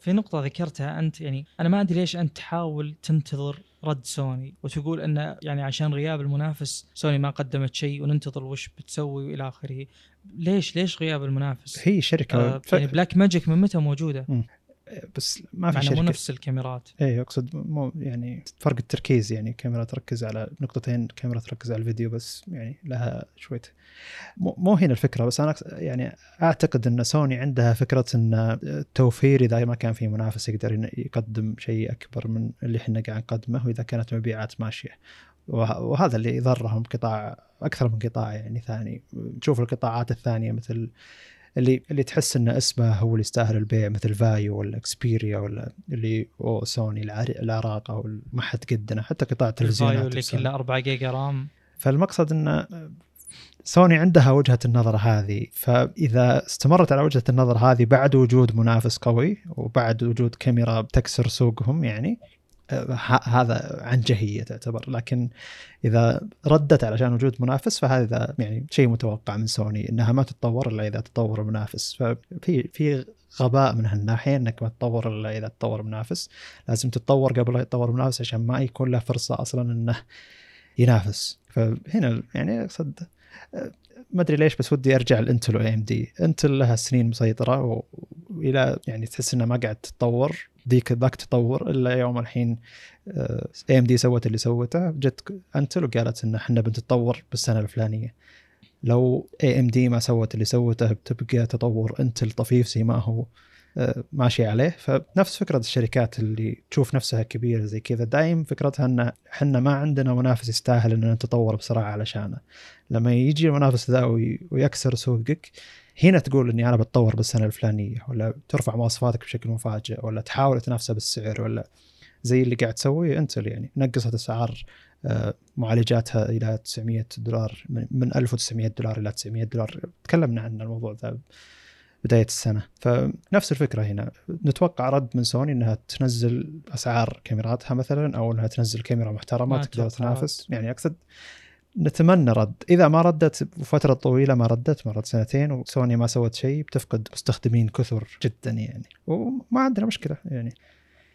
في نقطة ذكرتها أنت يعني أنا ما أدري ليش أنت تحاول تنتظر رد سوني وتقول أن يعني عشان غياب المنافس سوني ما قدمت شيء وننتظر وش بتسوي وإلى آخره ليش ليش غياب المنافس؟ هي شركة آه. يعني Blackmagic من متى موجودة؟ بس ما في مع إنه مو شركة. نفس الكاميرات. اي أقصد مو يعني فرق التركيز يعني كاميرا تركز على نقطتين كاميرا تركز على الفيديو بس يعني لها شوية. مو, هنا الفكرة بس أنا يعني أعتقد إن سوني عندها فكرة إن التوفير إذا ما كان في منافس يقدر يقدم شيء أكبر من اللي إحنا قاعد نقدمه وإذا كانت مبيعات ماشية. وه- وهذا اللي ضرهم قطاع أكثر من قطاع يعني ثاني. تشوف القطاعات الثانية مثل اللي اللي تحس ان اسمه هو اللي يستاهل البيع مثل فايو ولا اكسبيريا ولا اللي أو سوني العر- العراق أو ما حد قدنا حتى قطاع التلفزيونات اللي سوني. كله 4 جيجا رام فالمقصد ان سوني عندها وجهة النظر هذه فإذا استمرت على وجهة النظر هذه بعد وجود منافس قوي وبعد وجود كاميرا تكسر سوقهم يعني هذا عنجهيه تعتبر. لكن إذا ردت علشان وجود منافس فهذا يعني شيء متوقع من سوني إنها ما تتطور إلا إذا تطور المنافس ففي في غباء من هالناحية إنك ما تطور إلا إذا تطور منافس. لازم تتطور قبل لا يتطور منافس عشان ما يكون له فرصة أصلا إنه ينافس. فهنا يعني أقصد آه، ما أدري ليش بس ودي أرجع لانتل و AMD انتل لها سنين مسيطرة وإلى يعني تحس إنها ما قاعد تتطور. ذيك ذاك تطور إلا يوم الحين AMD سوت اللي سوته جت أنتل وقالت إن إحنا بنتطور بالسنة الفلانية. لو AMD ما سوت اللي سوته بتبقى تطور أنتل طفيف زي ما هو آه، ماشي عليه. فنفس فكرة الشركات اللي تشوف نفسها كبيرة زي كذا دايم فكرتها إن إحنا ما عندنا منافس يستاهل ان نتطور بسرعة علشانه. لما يجي المنافس ذا وي- ويكسر سوقك هنا تقول إني أنا بتطور بالسنة الفلانية ولا ترفع مواصفاتك بشكل مفاجئ ولا تحاول تنافسه بالسعر ولا زي اللي قاعد تسويه أنتل يعني. نقصت أسعار آه، معالجاتها إلى 900 دولار من من 1900 دولار إلى 900 دولار. تكلمنا عن الموضوع ذا بداية السنة. فنفس الفكرة هنا. نتوقع رد من سوني إنها تنزل أسعار كاميراتها مثلا أو إنها تنزل كاميرا محترمة تقدر تنافس. يعني أقصد نتمنى رد. إذا ما ردت فترة طويلة ما ردت مرت سنتين وسوني ما سوت شيء بتفقد مستخدمين كثر جدا يعني. وما عندنا مشكلة يعني.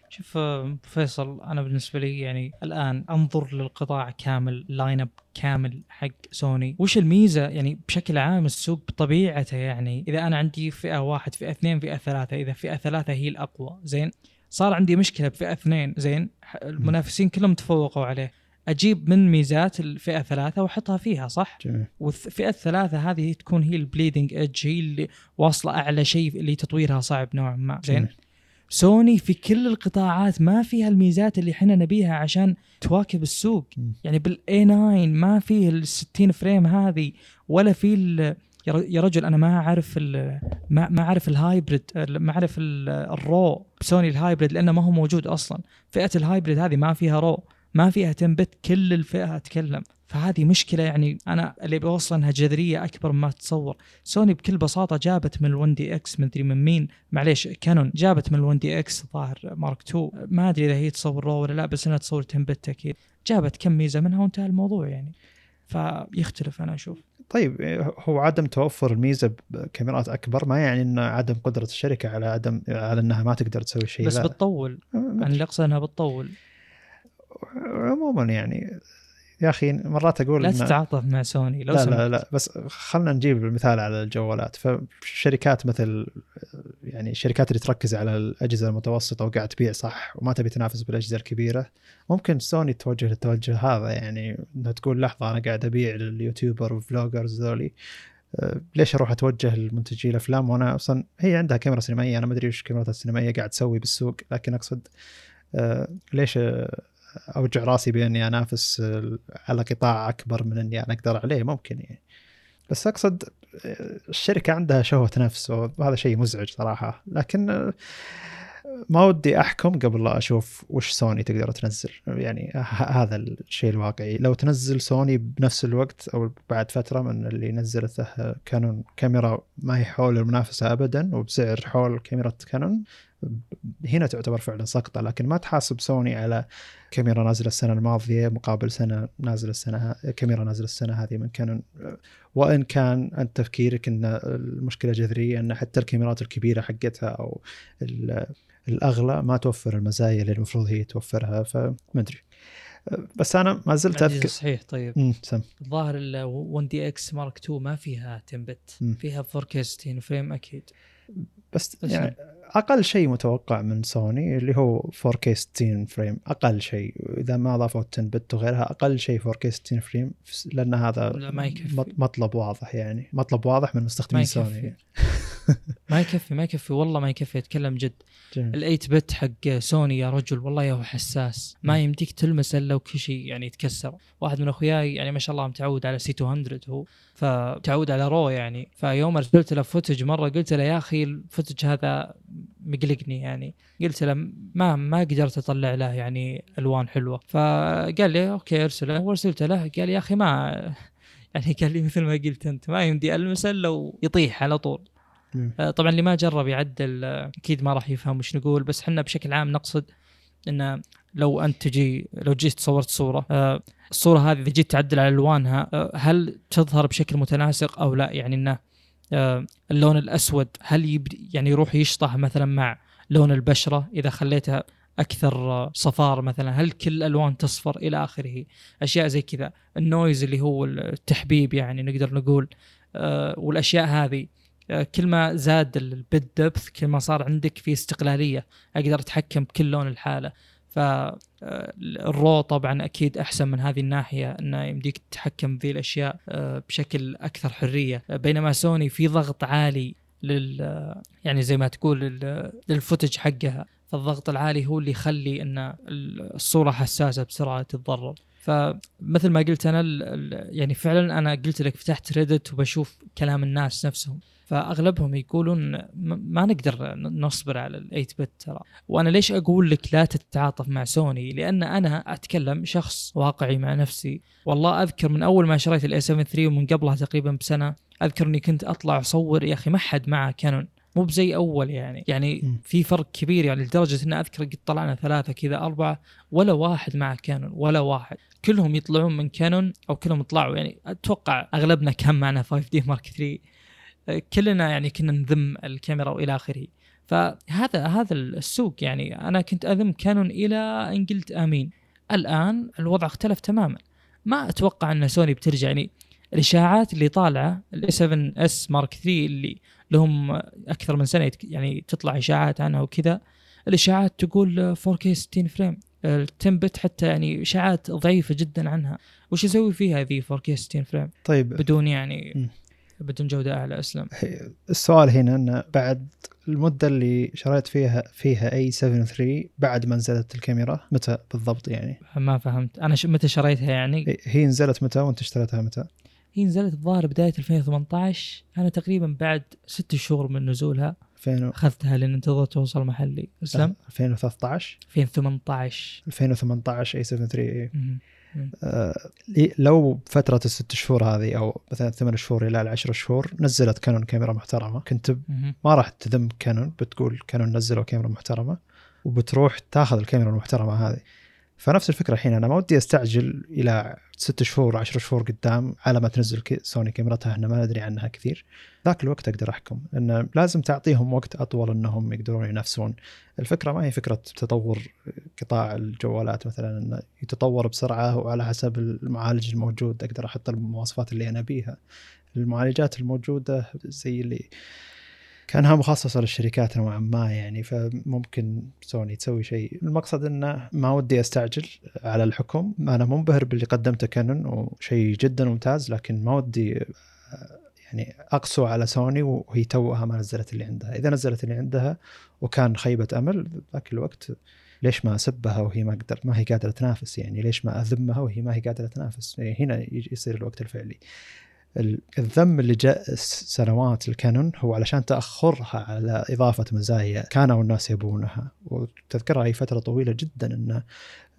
شوف فيصل أنا بالنسبة لي يعني الآن أنظر للقطاع كامل lineup كامل حق سوني. وش الميزة؟ يعني بشكل عام السوق بطبيعته يعني إذا أنا عندي فئة واحد فئة اثنين فئة ثلاثة إذا فئة ثلاثة هي الأقوى زين؟ صار عندي مشكلة بفئة اثنين زين؟ المنافسين كلهم تفوقوا عليه. أجيب من ميزات الفئة ثلاثة وأحطها فيها صح؟ جميل. والفئة الثلاثة هذه تكون هي ال bleeding edge هي اللي واصلة أعلى شيء اللي تطويرها صعب نوعا ما. زين. سوني في كل القطاعات ما فيها الميزات اللي إحنا نبيها عشان تواكب السوق. مم. يعني بال A9 ما فيه ال 60 frame هذه ولا في يا رجل أنا ما أعرف ما ما أعرف ال hybrid ما أعرف ال- ال raw. بسوني ال hybrid لأنه ما هو موجود أصلا. فئة ال hybrid هذه ما فيها raw. ما فيها 10 bit كل الفئة اتكلم فهذه مشكلة يعني أنا اللي بوصل إنها جذرية أكبر مما تتصور سوني بكل بساطة جابت من ال 1DX مدري من مين. معليش كانون جابت من ال 1DX ظاهر Mark 2 ما أدري إذا هي تصور raw ولا لا بس إنها تصور 10 bit أكيد. جابت كم ميزة منها وانتهى الموضوع يعني. فيختلف أنا أشوف. طيب هو عدم توفر الميزة بكاميرات أكبر ما يعني ان عدم قدرة الشركة على عدم على إنها ما تقدر تسوي شيء. بس لا. بتطول. أنا اللي أقصد إنها بتطول. عموما يعني يا أخي مرات أقول لا تتعاطف مع سوني لو لا سمحت. لا لا بس خلنا نجيب المثال على الجوالات. فشركات مثل يعني الشركات اللي تركز على الأجهزة المتوسطة وقاعد تبيع صح وما تبي تنافس بالأجهزة الكبيرة ممكن سوني توجه للتوجه هذا. يعني إنها تقول لحظة أنا قاعد أبيع لل YouTuber وال vloggers ذولي. أه، ليش أروح أتوجه لمنتجي الأفلام وأنا أصلا؟ هي عندها كاميرا سينمائية أنا ما أدري وش كاميرات السينمائية قاعد تسوي بالسوق لكن أقصد أه، ليش أوجع رأسي باني أنافس على قطاع أكبر من إني أنا أقدر عليه ممكن يعني. بس أقصد أه، الشركة عندها شهوة نفس وهذا شيء مزعج صراحة. لكن أه، ما ودي أحكم قبل لا أشوف وش سوني تقدر تنزل. يعني هذا الشيء الواقعي. لو تنزل سوني بنفس الوقت أو بعد فترة من اللي نزلته كانون كاميرا ما هي حول المنافسة ابدا وبسعر حول كاميرا كانون هنا تعتبر فعلا سقطة لكن ما تحاسب سوني على كاميرا نازلة السنة الماضية مقابل سنة نازلة السنة كاميرا نازلة السنة هذه من كانون وإن كان أنت تفكيرك إن المشكلة جذرية إن حتى الكاميرات الكبيرة حقتها أو ال- الأغلى ما توفر المزايا اللي المفروض هي توفرها فما أدري. بس أنا ما زلت أذكر. صحيح طيب. سم. الظاهر ال 1DX Mark 2 ما فيها 10 bit مم. فيها 4K 60 frame أكيد. بس بس يعني أقل شيء متوقع من سوني اللي هو 4K 60 frame أقل شيء. إذا ما أضافوا 10 bit وغيرها أقل شيء 4K 60 frame لأن هذا لا، ما يكفي. مط- مطلب واضح يعني. مطلب واضح من مستخدمين ما سوني. ما يكفي ما يكفي. والله ما يكفي أتكلم جد. جميل. ال 8 bit حق سوني يا رجل والله يا هو حساس. ما يمديك تلمس إلا وكل شي يعني يتكسر. واحد من أخوياي يعني ما شاء الله متعود على C200 هو فتعود على raw يعني. فيوم أرسلت له footage مرة قلت له يا أخي ال footage هذا مقلقني يعني. قلت له ما ما قدرت أطلع له يعني ألوان حلوة. فقال لي okay ارسله وارسلت له. قال يا أخي ما يعني قال لي مثل ما قلت أنت ما يمدي ألمسه إلا ويطيح على طول. آه، طبعا اللي ما جرب يعدل آه، أكيد ما راح يفهم وش نقول بس إحنا بشكل عام نقصد إنه لو أنت تجي لو جيت صورت صورة آه، الصورة هذه إذا جيت تعدل على ألوانها هل تظهر بشكل متناسق أو لا؟ يعني إنه اللون الأسود هل يعني يروح يشطح مثلا مع لون البشرة إذا خليتها أكثر آه، صفار مثلا؟ هل كل الالوان تصفر إلى آخره؟ أشياء زي كذا. النويز اللي هو التحبيب يعني نقدر نقول آه، والأشياء هذه آه، كل ما زاد البيت دبث كل ما صار عندك في استقلالية أقدر أتحكم بكل لون الحالة. ف آه، ال raw طبعا أكيد أحسن من هذه الناحية إنه يمديك تتحكم في الأشياء آه، بشكل أكثر حرية. آه، بينما سوني في ضغط عالي لل آه، يعني زي ما تقول لل- لل footage حقها. فالضغط العالي هو اللي يخلي إن الصورة حساسة بسرعة تتضرر. فمثل ما قلت أنا يعني فعلا أنا قلت لك فتحت Reddit وبشوف كلام الناس نفسهم. فأغلبهم يقولون ما نقدر نصبر على ال 8 bit ترى. وأنا ليش أقول لك لا تتعاطف مع سوني لأن أنا أتكلم شخص واقعي مع نفسي. والله أذكر من أول ما شريت الاي 7 3 ومن قبلها تقريبا بسنة أذكر إني كنت أطلع أصور يا أخي ما حد معه كانون مو بزي أول يعني. يعني. في فرق كبير يعني لدرجة إن أذكر قد طلعنا ثلاثة كذا أربعة ولا واحد معه كانون ولا واحد. كلهم يطلعون من كانون أو كلهم طلعوا يعني أتوقع أغلبنا كان معنا 5 دي مارك 3 أه، كلنا يعني كنا نذم الكاميرا وإلى آخره. فهذا هذا السوق يعني أنا كنت أذم كانون إلى إن قلت آمين. الآن الوضع اختلف تماما. ما أتوقع أن سوني بترجع يعني الإشاعات اللي طالعة ال A 7 S Mark 3 اللي لهم أكثر من سنة يعني تطلع إشاعات عنها وكذا الإشاعات تقول 4K 60 frame ال ten bit حتى يعني إشاعات ضعيفة جدا عنها. وش يسوي فيها ذي 4K 60 فريم طيب. بدون يعني. بدون جودة أعلى أسلم. السؤال هنا انه بعد المدة اللي شريت فيها فيها اي 7 3 بعد ما نزلت الكاميرا متى بالضبط يعني؟ ما فهمت. أنا ش... متى شريتها يعني؟ هي نزلت متى وأنت اشتريتها متى؟ هي نزلت الظاهر بداية 2018 أنا تقريبا بعد ست شهور من نزولها. 2000 و- أخذتها لأن انتظرت توصل محلي. أسلم؟ 2013 2018 2018 أي 7 3 إيه. مهم. آه، لي- لو فترة الست شهور هذه أو مثلا ثمان شهور إلى العشر شهور نزلت كانون كاميرا محترمة. كنت. ما راح تذم كانون بتقول كانون نزلوا كاميرا محترمة وبتروح تاخذ الكاميرا المحترمة هذه. فنفس الفكرة الحين أنا ما ودي أستعجل إلى ست شهور عشر شهور قدام على ما تنزل سوني كاميراتها إحنا ما ندري عنها كثير. ذاك الوقت أقدر أحكم لأن لازم تعطيهم وقت أطول إنهم يقدرون ينافسون. الفكرة ما هي فكرة تطور قطاع الجوالات مثلا إنه يتطور بسرعة وعلى حسب المعالج الموجود أقدر أحط المواصفات اللي أنا أبيها. المعالجات الموجودة زي اللي كأنها مخصصة للشركات نوعا ما يعني فممكن سوني تسوي شيء. المقصد إنه ما ودي أستعجل على الحكم. أنا منبهر باللي قدمته كانون وشيء جدا ممتاز لكن ما ودي يعني أقسو على سوني وهي توها ما نزلت اللي عندها. إذا نزلت اللي عندها وكان خيبة أمل ذاك الوقت ليش ما أسبها وهي ما قدر ما هي قادرة تنافس يعني؟ ليش ما أذمها وهي ما هي قادرة تنافس؟ يعني هنا يصير الوقت الفعلي. ال- الذم اللي جاء سنوات الكانون هو علشان تأخرها على إضافة مزايا كانوا الناس يبونها. وتذكرها هي فترة طويلة جدا إن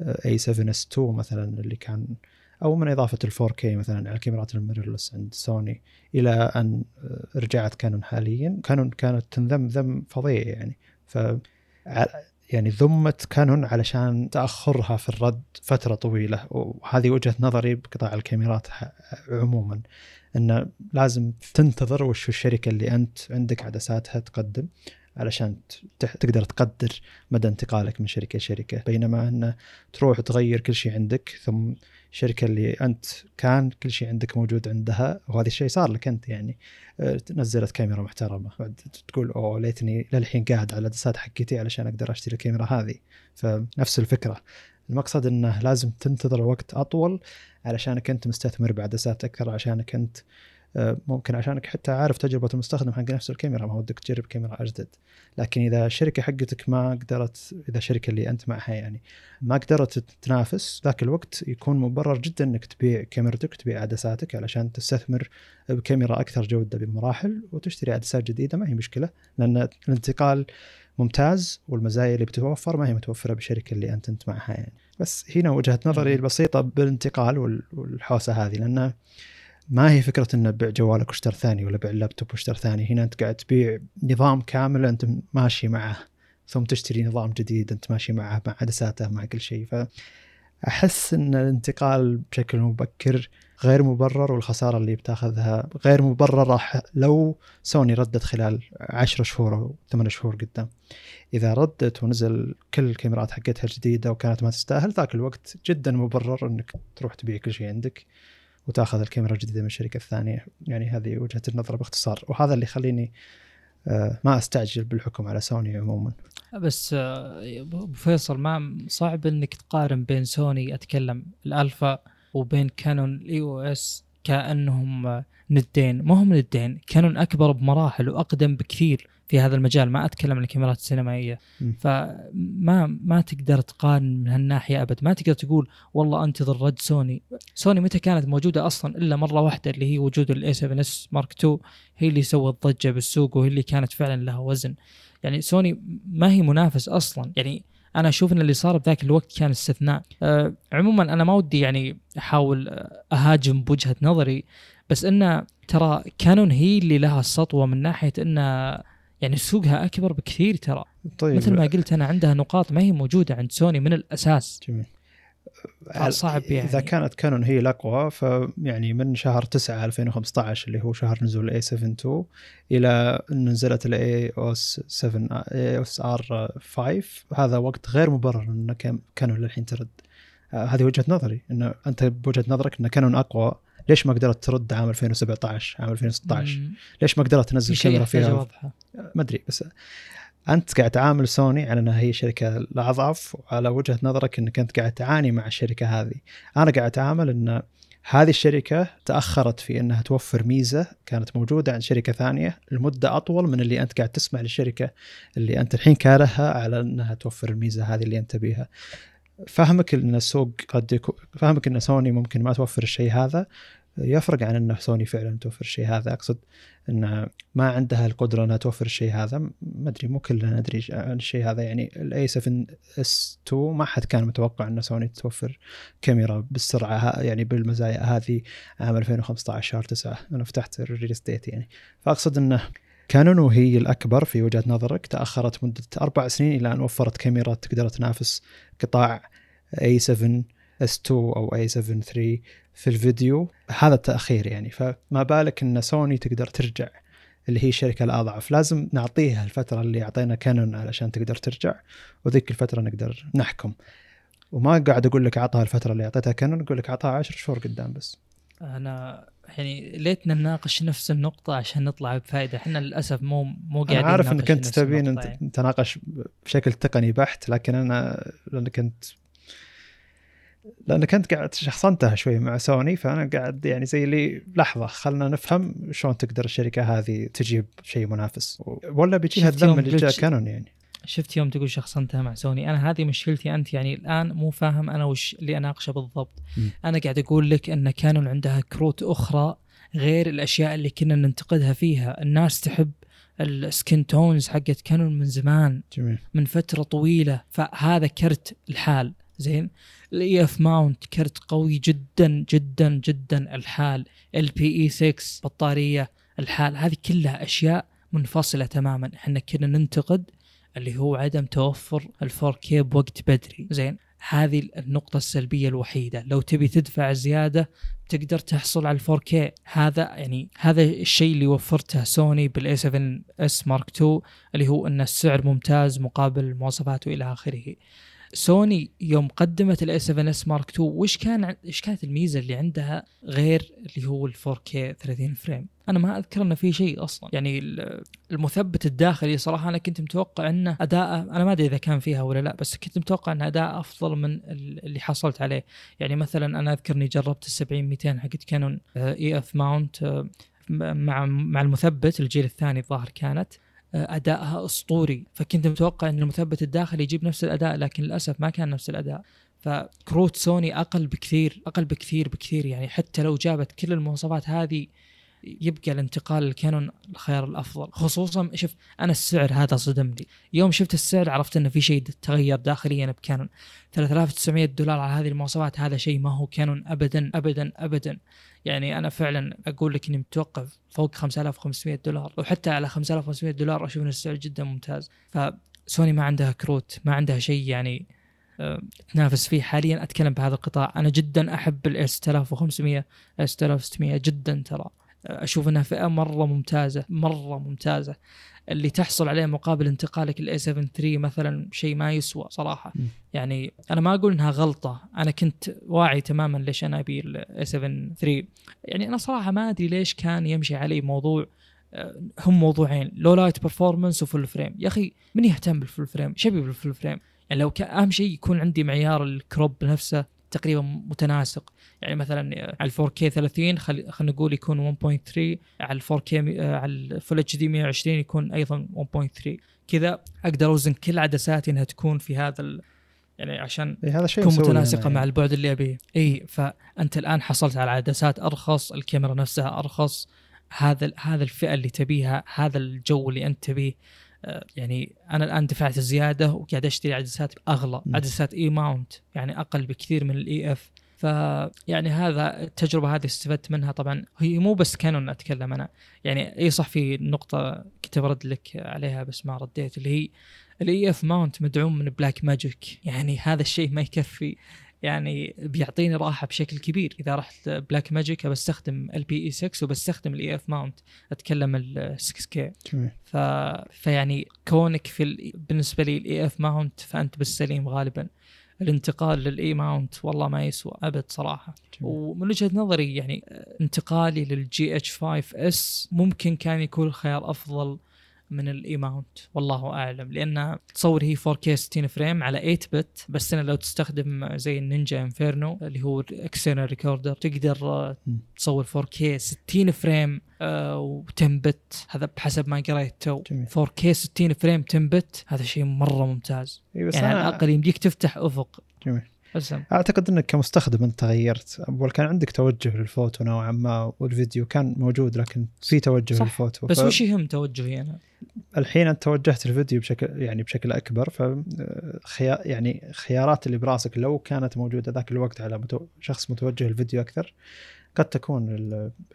A 7 S 2 مثلا اللي كان أو من إضافة ال 4K مثلا على كاميرات ال mirrorless عند سوني إلى أن آه، رجعت كانون حاليا. كانون كانت تنذم ذم فظيع يعني. ف يعني ذمت كانون علشان تأخرها في الرد فترة طويلة. وهذه وجهة نظري بقطاع الكاميرات عموما. انه لازم تنتظر وش الشركة اللي أنت عندك عدساتها تقدم علشان تقدر تقدر مدى انتقالك من شركة لشركه بينما انه تروح تغير كل شيء عندك ثم الشركة اللي أنت كان كل شيء عندك موجود عندها وهذا الشيء صار لك أنت يعني آه، نزلت كاميرا محترمة. بعد تقول أوه ليتني للحين قاعد على العدسات حقتي علشان أقدر أشتري الكاميرا هذه. فنفس الفكرة. المقصد إنه لازم تنتظر وقت أطول علشانك أنت مستثمر بعدسات أكثر عشانك أنت آه، ممكن عشانك حتى عارف تجربة المستخدم حق نفس الكاميرا. ما ودك تجرب كاميرا أجدد. لكن إذا الشركة حقتك ما قدرت إذا الشركة اللي أنت معها يعني ما قدرت تنافس ذاك الوقت يكون مبرر جدا إنك تبيع كاميرتك تبيع عدساتك علشان تستثمر بكاميرا أكثر جودة بمراحل وتشتري عدسات جديدة. ما هي مشكلة لأن الانتقال ممتاز والمزايا اللي بتتوفر ما هي متوفرة بالشركة اللي أنت أنت معها يعني. بس هنا وجهة نظري. البسيطة بالانتقال وال- والحوسة هذه لأن ما هي فكرة إنه بيع جوالك واشتر ثاني ولا بيع اللابتوب واشتر ثاني هنا أنت قاعد تبيع نظام كامل أنت ماشي معه ثم تشتري نظام جديد أنت ماشي معه مع عدساته مع كل شيء فأحس إن الانتقال بشكل مبكر غير مبرر والخسارة اللي بتاخذها غير مبررة لو سوني ردت خلال 10 شهور أو 8 شهور قدام. إذا ردت ونزل كل الكاميرات حقتها الجديدة وكانت ما تستاهل ذاك الوقت جدا مبرر إنك تروح تبيع كل شيء عندك وتاخذ الكاميرا الجديدة من الشركة الثانية. يعني هذه وجهة النظر باختصار. وهذا اللي يخليني آه، ما أستعجل بالحكم على سوني عموما. بس آه، أبو فيصل ما صعب إنك تقارن بين سوني أتكلم الألفا وبين كانون ال EOS كأنهم ندين. ما هم ندين. كانون أكبر بمراحل وأقدم بكثير في هذا المجال. ما أتكلم عن الكاميرات السينمائية. فما ما تقدر تقارن من هالناحية أبد. ما تقدر تقول والله أنتظر رد سوني. سوني متى كانت موجودة أصلا إلا مرة واحدة اللي هي وجود ال A 7 S Mark 2 هي اللي سوت ضجة بالسوق وهي اللي كانت فعلا لها وزن. يعني سوني ما هي منافس أصلا. يعني أنا أشوف إن اللي صار بذاك الوقت كان استثناء. أه عموما أنا ما ودي يعني أحاول أهاجم بوجهة نظري بس انه ترى كانون هي اللي لها السطوه من ناحية انه يعني سوقها أكبر بكثير ترى. طيب. مثل ما قلت أنا عندها نقاط ما هي موجودة عند سوني من الأساس. جميل. صعب يعني. اذا كانت كانون هي الأقوى فيعني من شهر 9 2015 اللي هو شهر نزول ال A 7 2 إلى ان نزلت ال EOS 7 EOS R 5 هذا وقت غير مبرر إن كانون للحين ترد. آه، هذه وجهة نظري انه أنت بوجهة نظرك إن كانون أقوى ليش ما قدرت ترد عام 2017 عام 2016 مم. ليش ما قدرت تنزل كاميرا فيها؟ واضحه ما أدري بس أنت قاعد تعامل سوني على إنها هي شركة الاضعف وعلى وجهة نظرك إنك أنت قاعد تعاني مع الشركة هذه. أنا قاعد أتعامل إن هذه الشركة تأخرت في إنها توفر ميزة كانت موجودة عند شركة ثانية لمدة أطول من اللي أنت قاعد تسمع للشركة اللي أنت الحين كارهها على إنها توفر الميزة هذه اللي أنت تبيها. فهمك إن السوق قد يكون فهمك إن سوني ممكن ما توفر الشيء هذا. يفرق عن إنه سوني فعلا توفر الشيء هذا. أقصد انها ما عندها القدرة إنها توفر الشيء هذا. ما أدري مو كلنا ندري عن الشيء هذا. يعني ال A 7 S 2 ما حد كان متوقع إن سوني توفر كاميرا بالسرعة يعني بالمزايا هذه عام 2015 شهر 9 أنا فتحت الريل ديت يعني. فأقصد إنه كانون وهي الأكبر في وجهة نظرك. تأخرت مدة أربع سنين إلى أن وفرت كاميرا تقدر تنافس قطاع اي 7 S2 أو A7 III في الفيديو. هذا التأخير يعني. فما بالك إن سوني تقدر ترجع اللي هي الشركة الأضعف. لازم نعطيها الفترة اللي أعطينا كانون علشان تقدر ترجع وذيك الفترة نقدر نحكم. وما قاعد أقول لك اعطها الفترة اللي أعطيتها كانون أقول لك اعطها 10 شهور قدام بس. أنا يعني ليتنا نناقش نفس النقطة عشان نطلع بفائدة، إحنا للأسف مو مو قاعدين أنا عارف إنك أنت تبين نتناقش يعني. بشكل تقني بحت، لكن أنا لأنك أنت لانك انت قاعد شخصنتها شوي مع سوني فأنا قاعد يعني زي اللي لحظة خلنا نفهم شلون تقدر الشركة هذه تجيب شيء منافس. ولا بيجيها الذم اللي جاء كانون يعني. شفت يوم تقول شخصنتها مع سوني. أنا هذه مشكلتي أنت يعني الآن مو فاهم أنا وش اللي أناقشه بالضبط. م. أنا قاعد أقول لك إن كانون عندها كروت أخرى غير الأشياء اللي كنا ننتقدها فيها. الناس تحب ال skin tones حقت كانون من زمان جميل. من فترة طويلة. فهذا كرت الحال. زين؟ ال EF mount كرت قوي جدا جدا جدا. الحال LP E 6 بطارية الحال هذه كلها أشياء منفصلة تماما. إحنا كنا ننتقد اللي هو عدم توفر ال 4K بوقت بدري. زين هذه النقطة السلبية الوحيدة. لو تبي تدفع زيادة تقدر تحصل على ال 4K هذا يعني هذا الشيء اللي وفرته سوني بال A 7 S Mark 2 اللي هو إن السعر ممتاز مقابل مواصفاته إلى آخره. سوني يوم قدمت ال A 7 S Mark 2 وش كان إيش كانت الميزة اللي عندها غير اللي هو ال 4K 30 frame أنا ما أذكر إنه في شيء أصلا. يعني ال- المثبت الداخلي صراحة أنا كنت متوقع إنه اداءه أنا ما أدري إذا كان فيها ولا لا بس كنت متوقع إن اداءه أفضل من ال- اللي حصلت عليه. يعني مثلا أنا أذكر إني جربت ال 70 200 حقت كانون EF mount مع مع المثبت الجيل الثاني الظاهر كانت. أدائها أسطوري. فكنت متوقع إن المثبت الداخلي يجيب نفس الأداء لكن للأسف ما كان نفس الأداء. فكروت سوني أقل بكثير أقل بكثير بكثير. يعني حتى لو جابت كل المواصفات هذه يبقى الانتقال للكانون الخيار الأفضل. خصوصا شوف أنا السعر هذا صدمني. يوم شفت السعر عرفت إنه في شيء تغير داخليا بكانون. 3900 دولار على هذه المواصفات هذا شيء ما هو كانون ابدا ابدا ابدا. يعني أنا فعلا أقول لك إني متوقع فوق 5500 دولار وحتى على 5500 دولار أشوف إن السعر جدا ممتاز. فسوني ما عندها كروت ما عندها شيء يعني آه، تنافس فيه. حاليا أتكلم بهذا القطاع. أنا جدا أحب ال 6500 6600 جدا ترى. أشوف إنها فئة مرة ممتازة مرة ممتازة. اللي تحصل عليه مقابل انتقالك ال A 7 3 مثلا شيء ما يسوى صراحة. م. يعني أنا ما أقول إنها غلطة. أنا كنت واعي تماما ليش أنا أبي ال A 7 3 يعني أنا صراحة ما أدري ليش كان يمشي علي موضوع آه، هم موضوعين. low light performance و full frame يا أخي من يهتم بال full frame شبي بال full frame يعني لو كان أهم شيء يكون عندي معيار ال crop نفسه. تقريبا متناسق. يعني مثلا على 4K 30 خل... خلينا نقول يكون 1.3 على 4K على ال full HD 120 يكون أيضا 1.3 كذا أقدر أوزن كل عدساتي إنها تكون في هذا ال... يعني عشان إيه هذا شيء تكون متناسقة لنا مع يعني. البعد اللي أبيه. إي فأنت الآن حصلت على عدسات أرخص الكاميرا نفسها أرخص هذا هذا الفئة اللي تبيها هذا الجو اللي أنت تبيه. آه، يعني أنا الآن دفعت زيادة وقاعد أشتري عدسات أغلى. عدسات E mount يعني أقل بكثير من ال EF. ف يعني هذا التجربة هذه استفدت منها طبعا. هي مو بس كانون أتكلم أنا. يعني إي صح في نقطة كنت برد لك عليها بس ما رديت اللي هي ال EF mount مدعوم من بلاك ماجيك يعني هذا الشيء ما يكفي. يعني بيعطيني راحة بشكل كبير. إذا رحت بلاك ماجيك بستخدم ال بي اي 6 وبستخدم ال EF mount أتكلم ال 6K ف... فيعني كونك في ال... بالنسبة لي ال EF mount فأنت بالسليم غالبا. الانتقال لل E mount والله ما يسوى أبد صراحة. جميل. ومن وجهة نظري يعني انتقالي لل GH5S ممكن كان يكون خيار أفضل من ال E mount والله أعلم. لأن تصور هي 4K 60 frame على 8 bit بس أنا لو تستخدم زي النينجا انفيرنو اللي هو external recorder تقدر. تصور 4K 60 frame آه، و 10 bit هذا بحسب ما قريت تو. جميل. 4K 60 frame 10 bit هذا شيء مرة ممتاز. إيه يعني على الأقل يمديك تفتح أفق. جميل. اسم أعتقد إنك كمستخدم أنت تغيرت اول كان عندك توجه للفوتو نوعا ما والفيديو كان موجود لكن في توجه صح. للفوتو بس ف- وش يهم توجهي أنا؟ الحين أنت توجهت الفيديو بشكل يعني بشكل أكبر ف خيار يعني خيارات اللي براسك لو كانت موجودة ذاك الوقت على متو... شخص متوجه للفيديو أكثر قد تكون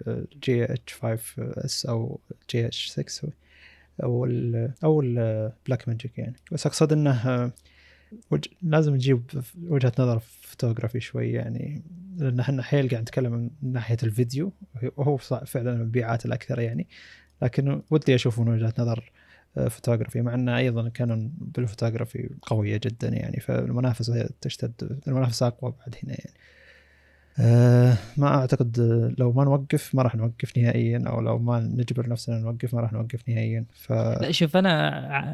ال GH5S أو GH6 أو ال أو البلاك ماجيك يعني بس أقصد إنه وج... لازم نجيب وجهة نظر فوتوغرافي شوي يعني لأن إحنا حيل قاعد نتكلم من ناحية الفيديو وهو فعلا المبيعات الأكثر يعني لكن ودي أشوف من وجهة نظر آه، فوتوغرافي مع إنه أيضا كانون بالفوتوغرافي قوية جدا يعني فالمنافسة تشتد المنافسة أقوى بعد هنا يعني. أه ما أعتقد آه، لو ما نوقف ما راح نوقف نهائيا أو لو ما نجبر نفسنا نوقف ما راح نوقف نهائيا. ف لا شوف أنا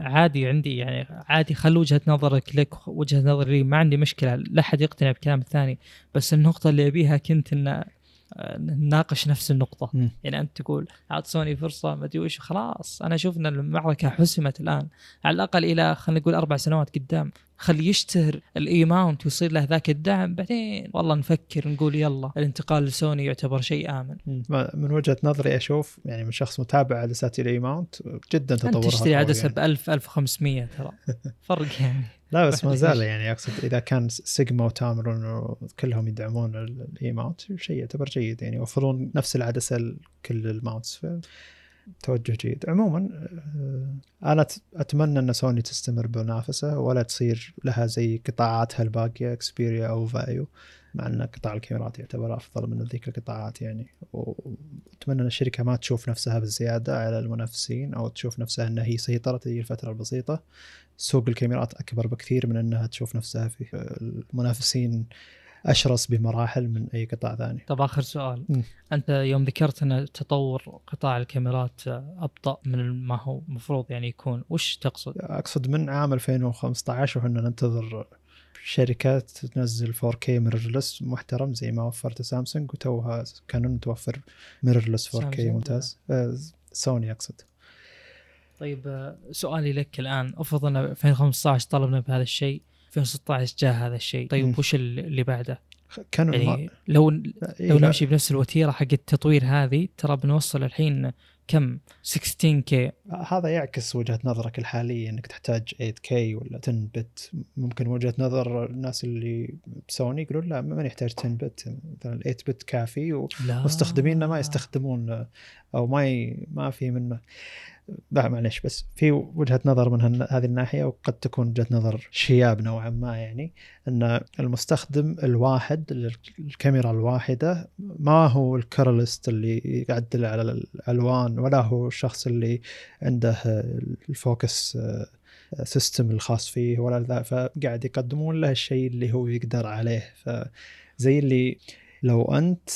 عادي عندي يعني عادي خل وجهة نظرك لك وجهة نظري لي ما عندي مشكلة لا أحد يقتنع بكلام الثاني. بس النقطة اللي أبيها كنت إن آه، نناقش نفس النقطة. مم. يعني أنت تقول اعط سوني فرصة ما أدري وش خلاص. أنا أشوف إن المعركة حسمت الآن على الأقل إلى خلينا نقول أربع سنوات قدام. خلي يشتهر ال E mount ويصير له ذاك الدعم بعدين والله نفكر نقول يلا الانتقال لسوني يعتبر شيء آمن. من وجهة نظري أشوف يعني من شخص متابع عدسات ال E mount جدا تطورها انت تشتري عدسة. ب 1000 1500 ترى. فرق يعني. لا بس ما زال؟ يعني أقصد إذا كان سيجما وتامرون كلهم يدعمون ال E mount شيء يعتبر جيد يعني يوفرون نفس العدسة لكل ال mounts. توجه جيد. عموما آه، أنا أتمنى أن سوني تستمر بمنافسة ولا تصير لها زي قطاعاتها الباقيه اكسبيريا أو فايو مع أن قطاع الكاميرات يعتبر أفضل من ذيك القطاعات يعني. وأتمنى أن الشركة ما تشوف نفسها بالزيادة على المنافسين أو تشوف نفسها أنها هي سيطرت هي الفترة البسيطة. سوق الكاميرات أكبر بكثير من أنها تشوف نفسها في المنافسين أشرس بمراحل من أي قطاع ثاني طب آخر سؤال مم. أنت يوم ذكرت أن تطور قطاع الكاميرات أبطأ من ما هو المفروض يعني يكون وش تقصد؟ أقصد من عام 2015 وحنا ننتظر شركات تنزل 4K mirrorless محترم زي ما وفرت سامسونج وتوها كانون توفر mirrorless 4K سامسونج؟ ممتاز آه، سوني أقصد طيب آه، سؤالي لك الآن افرض أن 2015 طلبنا بهذا الشيء 2016 جاء هذا الشيء. طيب وش اللي بعده؟ كانون يعني لو إيه لو نمشي بنفس الوتيرة حق التطوير هذه ترى بنوصل الحين كم؟ 16K هذا يعكس وجهة نظرك الحالية إنك تحتاج 8K ولا 10 bit ممكن وجهة نظر الناس اللي بسوني يقولون لا ما نحتاج 10 بت مثلا 8 بت كافي و... لا. مستخدميننا ما يستخدمون أو ما ي... ما في منه. لا معلش بس في وجهة نظر من هذه الناحية وقد تكون وجهة نظر شياب نوعا ما يعني إن المستخدم الواحد للكاميرا الواحدة ما هو الكرلست اللي يعدل على الألوان ولا هو الشخص اللي عنده ال focus system الخاص فيه ولا ذا فقاعد يقدمون له الشيء اللي هو يقدر عليه. فزي اللي لو أنت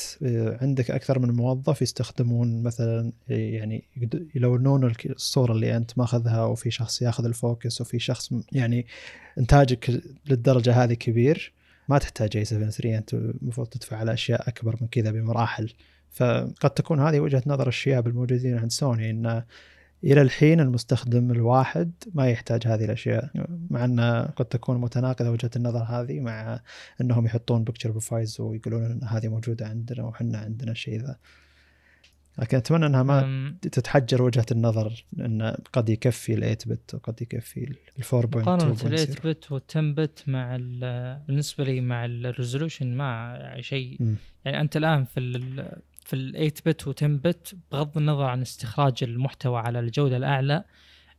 عندك أكثر من موظف يستخدمون مثلا يعني يقد- يلونون الصورة اللي أنت ماخذها وفي شخص ياخذ ال focus وفي شخص يعني إنتاجك للدرجة هذه كبير ما تحتاج A7 III أنت المفروض تدفع على أشياء أكبر من كذا بمراحل. فقد تكون هذه وجهة نظر الشياب الموجودين عند سوني إن إلى الحين المستخدم الواحد ما يحتاج هذه الأشياء مع أن قد تكون متناقضة وجهة النظر هذه مع أنهم يحطون picture profiles ويقولون إن هذه موجودة عندنا وحنا عندنا الشيء ذا. لكن أتمنى إنها ما تتحجر وجهة النظر إن قد يكفي ال 8 bit وقد يكفي ال 4.2 مقارنة ال 8 بت وال 10 bit مع ال- بالنسبة لي مع ال resolution ما شيء. يعني أنت الآن في في ال 8 bit و 10 bit بغض النظر عن استخراج المحتوى على الجودة الأعلى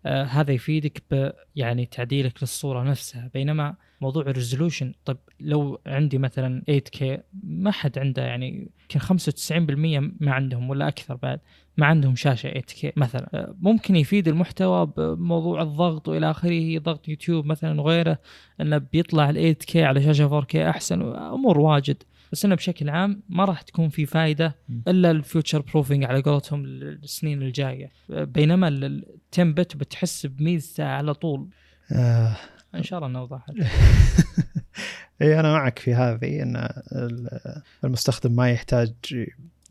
آه هذا يفيدك ب يعني تعديلك للصورة نفسها. بينما موضوع ال resolution طيب لو عندي مثلا 8K ما حد عنده يعني يمكن 95% ما عندهم ولا أكثر بعد ما عندهم شاشة 8K مثلا. آه، ممكن يفيد المحتوى بموضوع الضغط وإلى آخره ضغط يوتيوب مثلا وغيره إنه بيطلع ال 8K على شاشة 4K أحسن امور واجد. بس إنه بشكل عام ما راح تكون في فائده. إلا ال future proofing على قولتهم السنين الجاية. بينما ال 10 bit بتحس بميزته على طول. آه. إن شاء الله إنه وضحت اي أنا معك في هذه إن ال- المستخدم ما يحتاج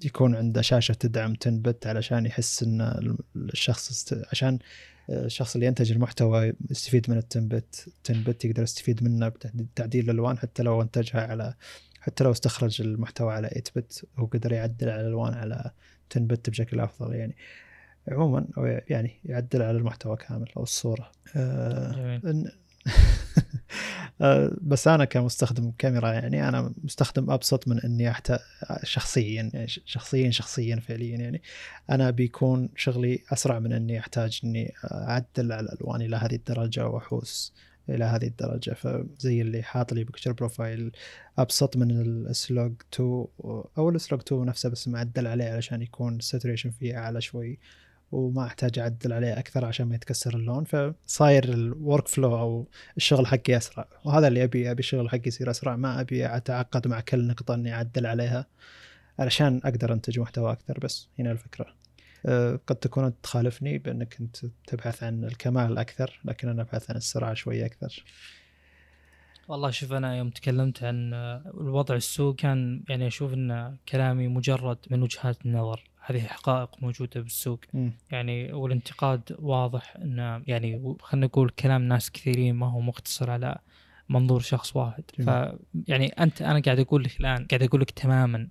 يكون عنده شاشة تدعم 10 bit علشان يحس إن الشخص است... عشان الشخص اللي ينتج المحتوى يستفيد من ال 10 بت 10 بت يقدر يستفيد منه بتعديل الألوان حتى لو انتجها على حتى لو استخرج المحتوى على 8 بت هو قدر يعدل على الالوان على 10 بت بشكل أفضل يعني. عموما أو يعني يعدل على المحتوى كامل أو الصورة. آه جميل. آه، بس أنا كمستخدم كاميرا يعني أنا مستخدم أبسط من إني احتاج شخصيا يعني شخصيا شخصيا فعليا يعني. أنا بيكون شغلي أسرع من إني أحتاج إني أعدل على الألوان إلى هذه الدرجة وأحوس إلى هذه الدرجة. فزي اللي حاط لي picture profile أبسط من ال S-Log 2 أو ال S-Log 2 نفسه بس معدل عليه علشان يكون ال saturation فيه أعلى شوي وما أحتاج أعدل عليه أكثر عشان ما يتكسر اللون. فصاير ال workflow أو الشغل حقي أسرع. وهذا اللي أبي أبي الشغل حقي يصير أسرع. ما أبي أتعقد مع كل نقطة إني أعدل عليها علشان أقدر أنتج محتوى أكثر. بس هنا الفكرة. قد تكون انت تخالفني بأنك أنت تبحث عن الكمال أكثر لكن أنا أبحث عن السرعة شوي أكثر والله شوف أنا يوم تكلمت عن آه، الوضع السوق كان يعني أشوف أن كلامي مجرد من وجهات النظر هذه حقائق موجودة بالسوق مم. يعني والانتقاد واضح انه يعني خلينا نقول كلام ناس كثيرين ما هو مقتصر على منظور شخص واحد ف. يعني أنت أنا قاعد أقول لك الآن قاعد أقول لك تماما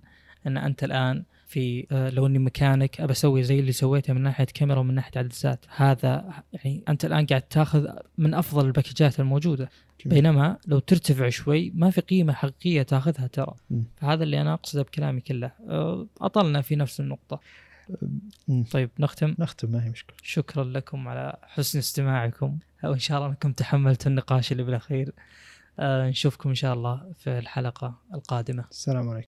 أن أنت الآن في آه، لو إني مكانك أبى أسوي زي اللي سويته من ناحية كاميرا ومن ناحية عدسات هذا يعني أنت الآن قاعد تأخذ من أفضل الباكجات الموجودة. جميل. بينما لو ترتفع شوي ما في قيمة حقيقية تأخذها ترى. مم. فهذا اللي أنا أقصده بكلامي كله. آه، أطلنا في نفس النقطة. مم. طيب نختم؟ نختم ما هي مشكلة. شكرا لكم على حسن استماعكم. وإن شاء الله أنكم تحملتوا النقاش اللي بالأخير. آه نشوفكم إن شاء الله في الحلقة القادمة. السلام عليكم.